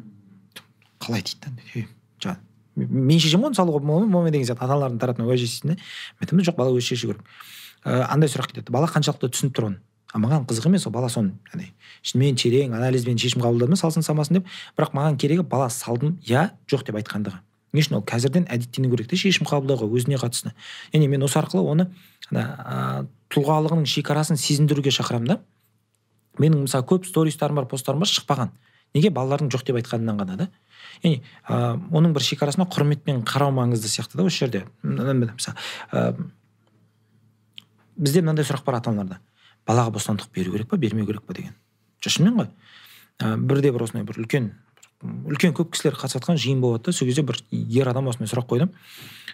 Қалай дейді да «Е, жаңағы мен шешемін ғой болмай болмай деген сияқты ата аналардың тарапынан уәж естисің да мен айтамын жоқ бала өзі шешу керек. Ыыы андай сұрақ кетеді бала қаншалықты түсініп тұр оны? А маған қызық емес ол бала соны яғни шынымен терең анализбен шешім қабылдады ма салсын салмасын деп. Бірақ маған керегі бала салдым иә жоқ деп айтқандығы. Не үшін ол қазірден әдеттену керек те шешім қабылдауға өзіне қатысты. Яғни мен осы арқылы оны ана ә, тұлғалығының шекарасын сезіндіруге шақырамын да. Менің мысалы көп стористарым бар посттарым бар шықпаған. Неге балалардың жоқ деп айтқанынан ғана да. Яғни ә, оның бір шекарасына құрметпен қарау маңызды сияқты да осы жерде. Мысалы ә, бізде мынандай сұрақ бар ата аналарда балаға бостандық беру керек па бермеу керек па? деген. Шынымен ғой. Ә, бірде бір осындай бір үлкен үлкен көп кісілер қатысып жатқан жиын болады да. Сол кезде бір ер адам осындай сұрақ қойды.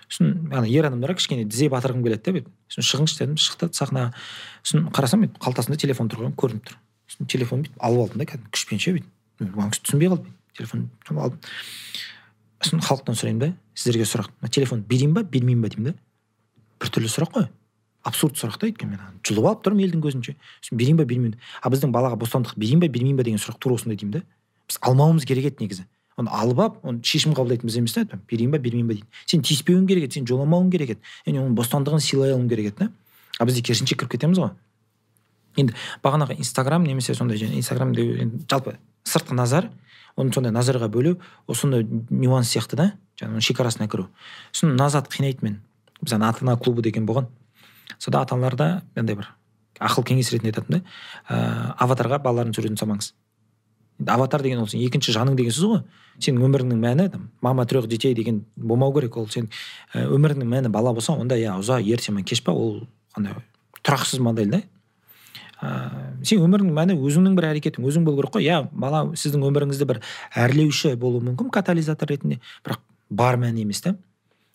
Сосын ана ер адамдарға кішкене тізе батырғым келеді да бүйтіп сосын шығыңызшы дедім. Шықты сахнаға. Сосын қарасам бүйтіп қалтасында телефон тұрған көрініп тұр. Сосын телефонды бүйтіп алып алдым да кәдімгі күшпенше бүйтіп. Маған түсінбей қалды. Телефон алдым. Сосын халықтан сұраймын да сіздерге сұрақ. Телефон берейін ба бермеймін ба деймін да. Біртүрлі сұрақ қой. Абсурд сұрақ та өйткені мен жұлып алып тұрмын елдің көзінше. Сосын берейін ба бермеймін. А біздің балаға бостандық берейін ба бермеймін ба деген сұрақ тура осындай деймін да. Біз алмауымыз керек еді негізі. Оны алып алып оны шешім қабылдайтын біз емес та берейін ба бермеймін ба дейді сен тиіспеуің керек еді сен жоламауың керек еді. Және оның бостандығын сыйлай алуың керек еді да. А бізде керісінше кіріп кетеміз ғой. Енді бағанағы инстаграм немесе сондай және инстаграм жалпы сыртқы назар. Оны сондай назарға бөлеу осындай нюанс сияқты да жаңағы шекарасына кіру. Сосын назат қинайды мені біз ана ата ана клубы деген болған. Сонда ата аналарда андай бір ақыл кеңес ретінде айтатын да ыыы аватарға балалардың суретін салмаңыз аватар деген ол сен екінші жаның деген сөз ғой. Сенің өміріңнің мәні там мама трех детей деген болмау керек. Ол сен ә, өміріңнің мәні бала болса онда иә ұзақ ерте ме кеш па ол андай тұрақсыз модель да. Ыыы сен өміріңнің мәні өзіңнің бір әрекетің өзің болу керек қой. Иә бала сіздің өміріңізді бір әрлеуші болуы мүмкін катализатор ретінде. Бірақ бар мәні емес та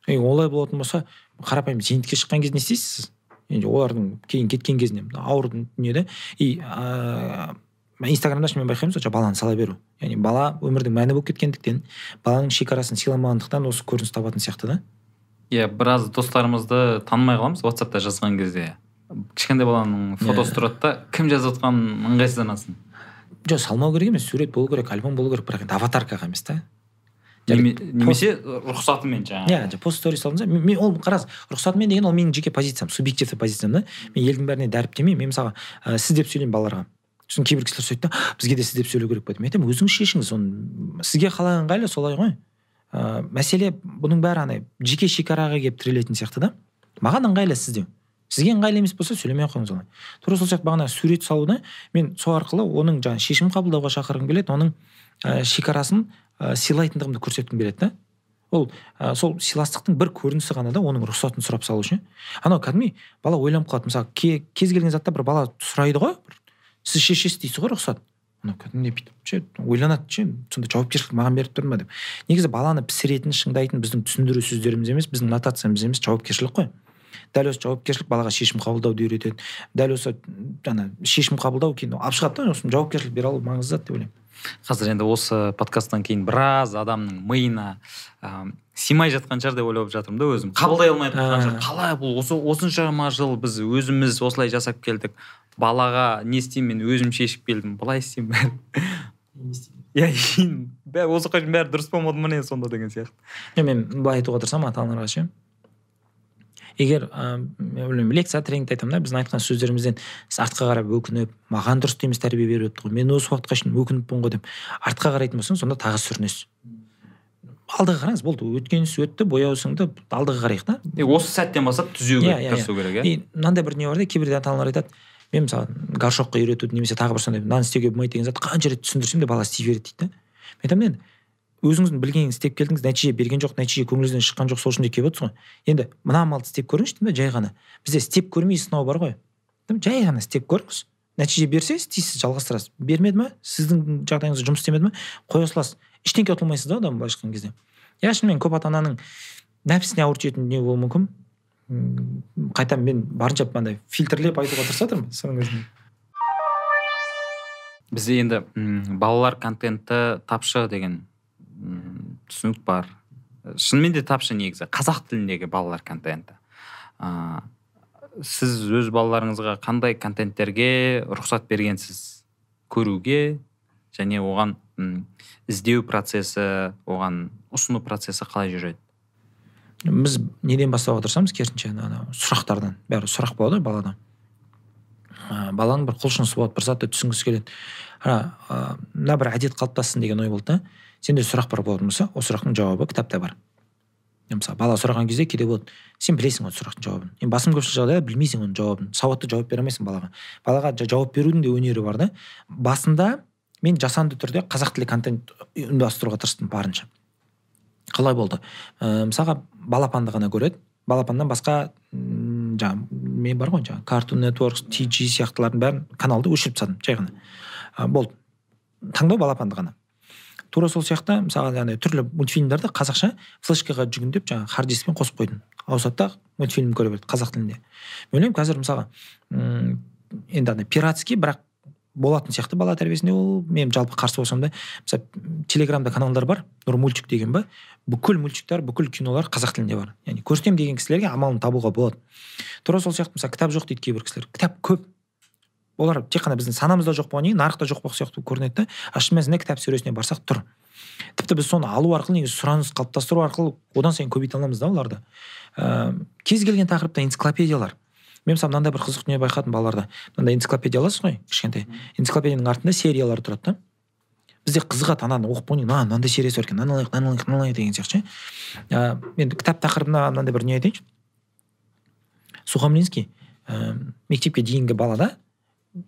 егер олай болатын болса қарапайым зейнетке шыққан кезде не істейсіз сіз? Енді олардың кейін кеткен кезінде ауыр дүние да и ыыы инстаграмда мен байқаймын сол баланы сала беру. Яғни бала өмірдің мәні болып кеткендіктен баланың шекарасын сыйламағандықтан осы көрініс табатын сияқты да. Иә біраз достарымызды танымай қаламыз ватсапта жазған кезде. Кішкентай баланың фотосы тұрады да кім жазып жатқанын ыңғайсызданасың? Жоқ салмау керек емес сурет болу керек альбом болу керек бірақ енді аватаркаға емес та. Неме- немесе рұқсатымен жаңағы. Иә пост сторис да мен мен- ол қараңыз рұқсатымен деген ол менің жеке позициям субъективті позициям да. Мен елдің бәріне дәріптемеймін мен мысалға ә, сіз деп сөйлеймін балаларға. Сосын кейбір кісілер сөйтеді да бізге де сіз деп сөйлеу керек па деп мен айтамын өзіңіз шешіңіз оны сізге қалай ыңғайлы солай ғой ыыы мәселе бұның бәрі ана жеке шекараға келіп тірелетін сияқты да. Маған ыңғайлы сіз деу. Сізге ыңғайлы емес болса сөйлемей ақ қойыңыз олай. Тура сол сияқты бағана сурет салуды мен сол арқылы оның жаңағы шешім қабылдауға шақырғым келеді оның ә, шекарасын ә, сыйлайтындығымды көрсеткім келеді да. Ол ә, сол сыйластықтың бір көрінісі ғана да оның рұқсатын сұрап салу ше анау кәдімгідей бала ойланып қалады. Мысалы ке, кез келген затта бір бала сұрайды ғой бір, сіз шешесіз дейсіз ғой рұқсат. Анау кәдімгідей бүйтіп ше ойланады ше сонда жауапкершілік маған беріп тұр ма деп. Негізі баланы пісіретін шыңдайтын біздің түсіндіру сөздеріміз емес біздің нотациямыз емес жауапкершілік қой. Дәл осы жауапкершілік балаға шешім қабылдауды үйретеді. Дәл осы ана шешім қабылдау кейін алып шығады да сосын жауапкершілік бере алу маңызды зат деп ойлаймын. Қазір енді осы подкасттан кейін біраз адамның миына ә, сыймай жатқан шығар деп ойлап жатырмын да өзім. Қабылдай алмай жатқан шығар. А. қалай бұл? Осы осыншама жыл біз өзіміз осылай жасап келдік. Балаға не істеймін мен? Өзім шешіп келдім. Былай істеймін иә бәрі (laughs) осы уақытқа дейін бәрі дұрыс болмады ма не сонда деген сияқты. Мен былай айтуға тырысамын ата аналарға ше. Егер ә, мен ойлаймын лекция тренингте айтамын да біздің айтқан сөздерімізден сіз артқа қарап өкініп маған дұрыс емес тәрбие беріп жатты ғой мен осы уақытқа шейін өкініппін ғой деп артқа қарайтын болсаңыз сонда тағы сүрінесіз алдыға қараңыз болды өткен іс өтті бояу сіңді алдыға қарайық е, осы сәттен бастап түзеуге Иә, иә, иә. тырысу керек иә? И мынандай бір не бар да кейбірде ата аналар айтады мен мысалы горшокқа үйретуді немесе тағы бір сондай мынаны істеуге болмайды деген зат қанша рет түсіндірсем де бала істей береді дейді да. Мен айтамын енді өзіңіздің білгеніңізді істеп келдіңіз нәтиже берген жоқ нәтиже көңіліңізден шыққан жоқ сол үшін де келіп отырсыз ғой. Енді мына амалды істеп көріңізші деймін жай ғана. Бізде істеп көрмей сынау бар ғой. Жай ғана істеп көріңіз. Нәтиже берсе істейсіз жалғастырасыз. Бермеді ма сіздің жағдайыңызда жұмыс істемеді ма қоя саласыз. Ештеңке ұтылмайсыз да одан былайша айтқан кезде. Иә шынымен көп ата ананың нәпсісіне ауыр тиетін дүние болуы мүмкін. Қайта мен барынша андай фильтрлеп айтуға тырысып жатырмын соның өзінде. Бізде енді балалар контенті тапшы деген түсінік бар. Шынымен де тапшы негізі қазақ тіліндегі балалар контенті. Ә, сіз өз балаларыңызға қандай контенттерге рұқсат бергенсіз? Көруге және оған іздеу процесі оған ұсыну процесі қалай жүреді? Біз неден бастауға тырысамыз керісінше ана сұрақтардан. Бәрі сұрақ болады ғой балада ә, баланың бір құлшынысы болады бір затты түсінгісі келеді. Мына бір әдет қалыптассын деген ой болды да. Сенде сұрақ бар болатын болса ол сұрақтың жауабы кітапта бар. Мысалы бала сұраған кезде кейде болады сен білесің ол сұрақтың жауабын. Енді басым көпшілік жағдайда білмейсің оның жауабын. Сауатты жауап бере алмайсың балаға балаға жауап берудің де өнері бар да. Басында мен жасанды түрде қазақ тілі контент ұйымдастыруға тырыстым барынша. Қалай болды? Ә, мысалға балапанды ғана көреді. Балапаннан басқа жаңағы мен бар ғой жаңағы картун нетворк тиджи сияқтылардың бәрін каналды өшіріп тастадым жай ғана. Ә, болды. Таңдау балапанды ғана. Тура сол сияқты мысалы андай түрлі мультфильмдерді қазақша флешкаға жүгіндеп жаңағы хард дискпен қосып қойдым. Ауысады да мультфильм көре береді қазақ тілінде. Мен ойлаймын қазір мысалға енді андай пиратский бірақ болатын сияқты бала тәрбиесінде ол мен жалпы қарсы болсам да мысалы телеграмда каналдар бар нұр мультик деген ба бүкіл мультиктер бүкіл кинолар қазақ тілінде бар. Яғни көрсетемін деген кісілерге амалын табуға болады. Тура сол сияқты мысалы кітап жоқ дейді кейбір кісілер. Кітап көп. Олар тек қана біздің санамызда жоқ болғаннан кейін нарықта жоқ болған сияқты көрінеді да а шын мәнісінде кітап сөресіне барсақ тұр. Тіпті біз соны алу арқылы негізі сұраныс қалыптастыру арқылы одан сайын көбейте аламыз да оларды. Ә, кез келген тақырыпта энциклопедиялар. Мен мысалы мынандай бір қызық дүние байқадым балаларда. Мынандай энциклопедия аласыз ғой кішкентай. Энциклопедияның артында сериялар тұрады да. Бізде қызығады ананы оқып болғаннан кейін мынандай сериясы бар екен мынаны алайық мынаны алайық мынаны алайық деген сияқты ше. Ә, енді кітап тақырыбына мынандай бір не айтайыншы. Сухомлинский ә, мектепке дейінгі балада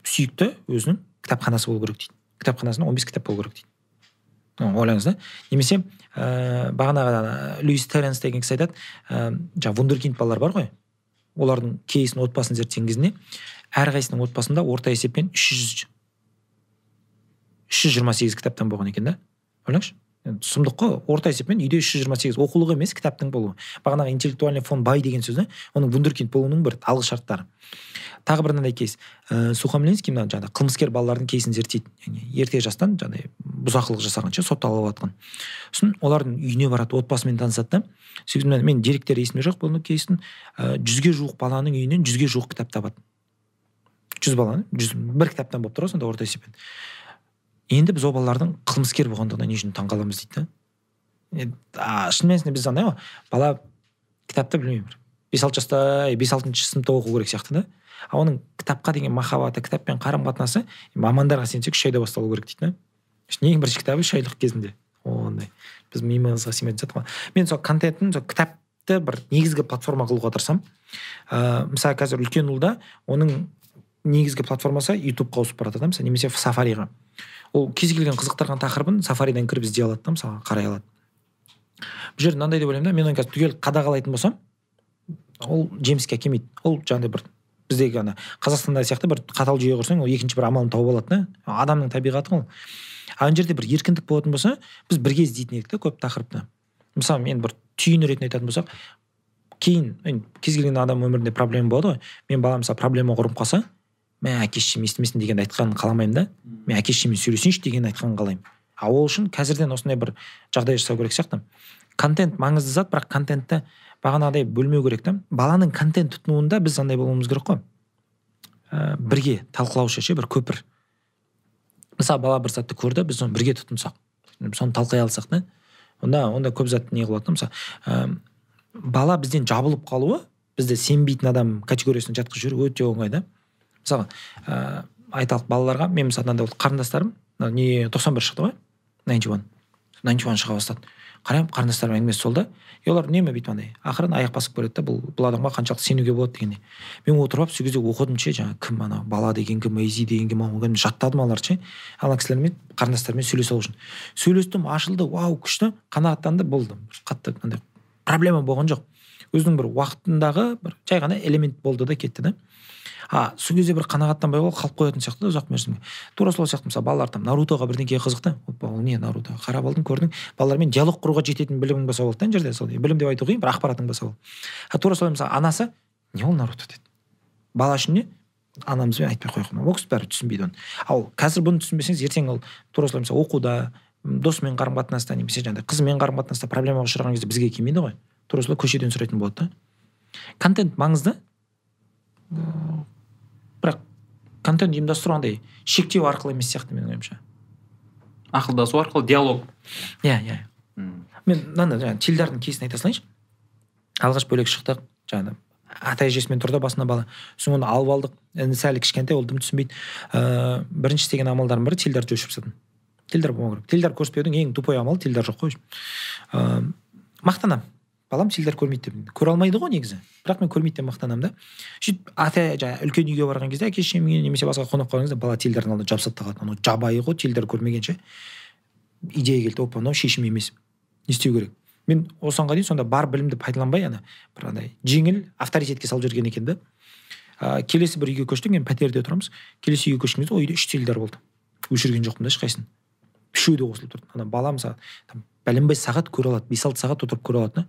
сүйікті өзінің кітапханасы болу керек дейді. Кітапханасында он бес кітап болу керек дейді. Ойлаңыз да. Немесе ә, бағанағы луис теренс деген кісі айтады ә, жаңағы вундеркинд балалар бар ғой. Олардың кейсін отбасын зерттеген кезінде әрқайсысының отбасында орта есеппен үш жүз үш жүз жиырма сегіз кітаптан болған екен да. Ойлаңызшы. Сұмдық қой. Орта есеппен үйде үш жүз жиырма сегіз оқулық емес кітаптың болуы. Бағанағы интеллектуальный фон бай деген сөз да оның вундеркинд болуының бір алғы шарттары. Тағы бір мынандай кейс. Ә, сухомлинский мына жаңағы қылмыскер балалардың кейсін зерттейді яғни ерте жастан жаңағыдай бұзақылық жасағанша сотталып жатқан сосын олардың үйіне барады отбасымен танысады да. Сөйтіп мен деректері есімде жоқ бұл кейстің ә, жүзге жуық баланың үйінен жүзге жуық кітап табады. Жүз баланы жүз бір кітаптан болып тұр ғой сонда орта есеппен. Енді біз ол балалардың қылмыскер болғандығына не үшін таңқаламыз дейді да. Шын мәнісінде біз андай ғой бала кітапты білмеймін бір. Бес алты жаста бес алтыншы сыныпта оқу керек сияқты да. А оның кітапқа деген махаббаты кітаппен қарым қатынасы мамандарға сенсек үш айда басталу керек дейді да. Ең бірінші кітабы үш айлық кезінде. Ондай. Біз миымызға сыймайтын сияқты ғой мен сол контентін сол кітапты бір негізгі платформа қылуға тырысамын. Ыыы мысалы қазір үлкен ұлда оның негізгі платформасы ютубқа ауысып бара жатыр да мысалы немесе сафариға ол кез келген қызықтырған тақырыбын сафаридан кіріп іздей алады да мысалы қарай алады. Бұл жерде мынандай деп ойлаймын да мен оны қазір түгел қадағалайтын болсам ол жеміске әкелмейді ол жаңағыдай бір біздегі ана қазақстанда сияқты бір қатал жүйе құрсаң ол екінші бір амалын тауып алады да. Адамның табиғаты ғой. Ана жерде бір еркіндік болатын болса біз бірге іздейтін едік та көп тақырыпты. Мысалы мен бір түйін ретінде айтатын болсақ кейін кез келген адам өмірінде проблема болады ғой. Мен балам мысалы проблема құрып қалса мә әке шешем естімесін дегенді айтқанын қаламаймын да. Мен әке шешеммен сөйлесейінші дегенді айтқанын қалаймын. А ол үшін қазірден осындай бір жағдай жасау керек сияқты. Контент маңызды зат бірақ контентті бағанағыдай бөлмеу керек та баланың контент тұтынуында біз андай болуымыз керек қой. Ә, бірге талқылаушы ше бір көпір. Мысалы бала бір затты көрді біз оны бірге тұтынсақ. Соны талқылай алсақ та. Онда онда көп зат не қылады да мысалы ә, бала бізден жабылып қалуы бізді сенбейтін адам категориясына жатқызып жіберу өте оңай да. Мысалға ә, айталық балаларға мен мысалы мынандай қарындастарым не тоқсан бір шықты ғой найнти уан. Найнти уан шыға бастады. Қараймын қарындастарым әңгімесі сол да. И олар үнемі бүйтіп андай ақырын аяқ басып көреді да бұл бұл адамға қаншалықты сенуге болады? дегендей. Мен отырып алып сол кезде оқыдым ше жаңағы кім ана бала деген кім мейзи деген кім жаттадым аларды ше ана кісілермен қарындастармен сөйлесе алу үшін. Сөйлестім ашылды вау күшті қанағаттанды болды қатты андай проблема болған жоқ. Өзінің бір уақытындағы бір жай ғана элемент болды да кетті да. А сол кезде бір қанағаттанбай қалып қалып қоятын сияқты да ұзақ мерзімге. Тура сол сияқты мысалы балалар там нарутоға бірдеңеге қызықты. Опа ол не наруто? Қарап алдың көрдің балалармен диалог құруға жететін білімің болса болды да ана жерде сол білім деп айту қиын бір ақпаратың болса болды. А тура солай мысалы анасы не ол наруто? деді. Бала үшін не? Анамызбен айтпай қояйық ол кісі бәрі түсінбейді оны. Ал қазір бұны түсінбесеңіз ертең ол тура солай мысалы оқуда досымен қарым қатынаста немесе жаңағыдай қызымен қарым қатынаста проблемаға ұшыраған кезде бізге келмейді ғой. Тура солай көшеден сұрайтын болады да. Контент маңызды? бірақ контент ұйымдастыру андай шектеу арқылы емес сияқты менің ойымша. Ақылдасу арқылы диалог. Иә иә. Мен мынаны жаңағы теледидардың кейсін айта салайыншы. Алғаш бөлек шықтық жаңағы ата әжесімен тұрды басында бала. Сосын оны алып алдық. Інісі әлі кішкентай ол дым түсінбейді. Ыыы бірінші істеген амалдардың бірі теледидарды өшіріп тастадым теледидар болмау керек. Теледидар көрсетпеудің ең тупой амалы теледидар жоқ қой. Ыыы мақтанамын. Балам теледидар көрмейді деп. Көре алмайды ғой негізі. Бірақ мен көрмейді деп мақтанамын да. Сөйтіп ата жаңағы үлкен үйге барған кезде әке шешеммен немесе басқа қонақ қалған кезде бала теледидардың алдына жабысады да қалады анау жабайы ғой теледидар көрмегенше. Идея келді опа мынау шешім емес. Не істеу керек. Мен осыған дейін сонда бар білімді пайдаланбай ана бір андай жеңіл авторитетке салып жіберген екен да. Ә, келесі бір үйге көштік енді пәтерде тұрамыз. Келесі үйге көшкен кезде ол үйде үш теледидар болды. Өшірген жоқпын да ешқайсысын. Үшеуі де қосылып тұрды. Ана бала мысалы там бәленбай сағат көре алады бес алты сағат отырып көре алады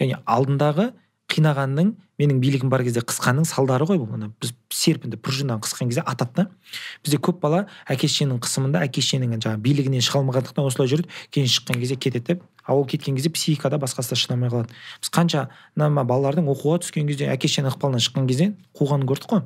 яғни алдындағы қинағанның менің билігім бар кезде қысқанның салдары ғой бұл. Ана біз серпінді пружинаны қысқан кезде атады да. Бізде көп бала әке шешенің қысымында әке шешенің жаңағы билігінен шыға алмағандықтан осылай жүреді. Кейін шыққан кезде кетеді да ал ол кеткен кезде психикада басқасы да шыдамай қалады. Біз қанша мына балалардың оқуға түскен кезде әке шешенің ықпалынан шыққан кезде қуғанын көрдік қой.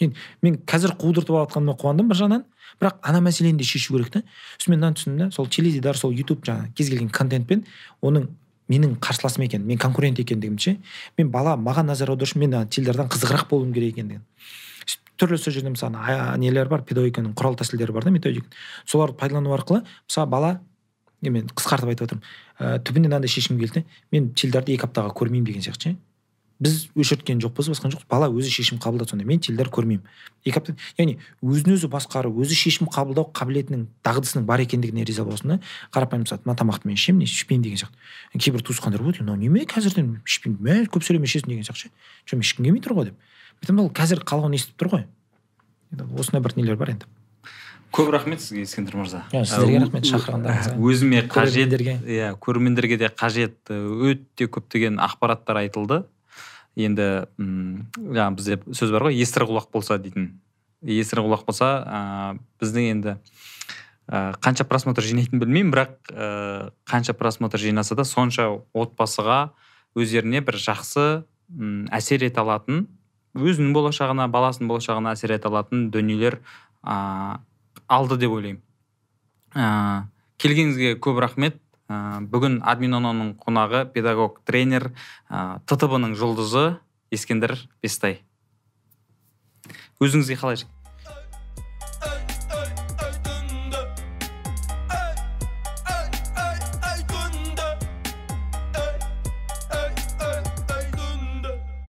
Мен, мен қазір қудыртып алатқаныма қуандым бір жағынан. Бірақ ана мәселені де шешу керек та. Сосын мен мынаны түсіндім да сол теледидар сол ютуб жаңағы кез келген контентпен оның менің қарсыласым екен мен конкурент екендігімді ше. Мен бала маған назар аудару үшін мен теледидардан қызығырақ болуым керек екендігін түрлі сол жерде мысалы нелер бар педагогиканың құрал тәсілдері бар да методик соларды пайдалану арқылы мысалы бала мен қысқартып айтып отырмын ә, түбінде мынандай шешім келді мен теледидарды екі аптаға көрмеймін деген сияқты ше. Біз өшірткен жоқпыз басқан жоқпыз. Бала өзі шешім қабылдады сонда. Мен теледидар көрмеймін. Екі апта яғни өзін өзі басқару өзі шешім қабылдау қабілетінің дағдысының бар екендігіне риза болсын да. Қарапайым мысалы мына тамақты мен ішемін не ішпеймін деген сияқты. Кейбір туысқандар болады мынау неме қазірден ішпеймін? Мә көп сөйлеме ішесің? деген сияқты ше. Жоқ мен ішкім келмей тұр ғой деп. Айтамын ол қазір қалауын естіп тұр ғой. Осындай бір нелер бар енді. Көп рахмет сізге ескендір мырза. Сіздерге рахмет шақырғандарыңызға өзіме қажет иә көрермендерге де қажет өте көптеген ақпараттар айтылды. Енді м жаңағы бізде сөз бар ғой естір құлақ болса дейтін. Естір құлақ болса ә, біздің енді ә, қанша просмотр жинайтынын білмеймін бірақ ә, қанша просмотр жинаса да сонша отбасыға өздеріне бір жақсы м әсер ете алатын өзінің болашағына баласының болашағына әсер ете алатын дүниелер ә, алды деп ойлаймын. Ә, келгеніңізге көп рахмет. Ә, бүгін админононың қонағы педагог тренер ә, ттб ның жұлдызы ескендір бестай. Өзіңізге қалай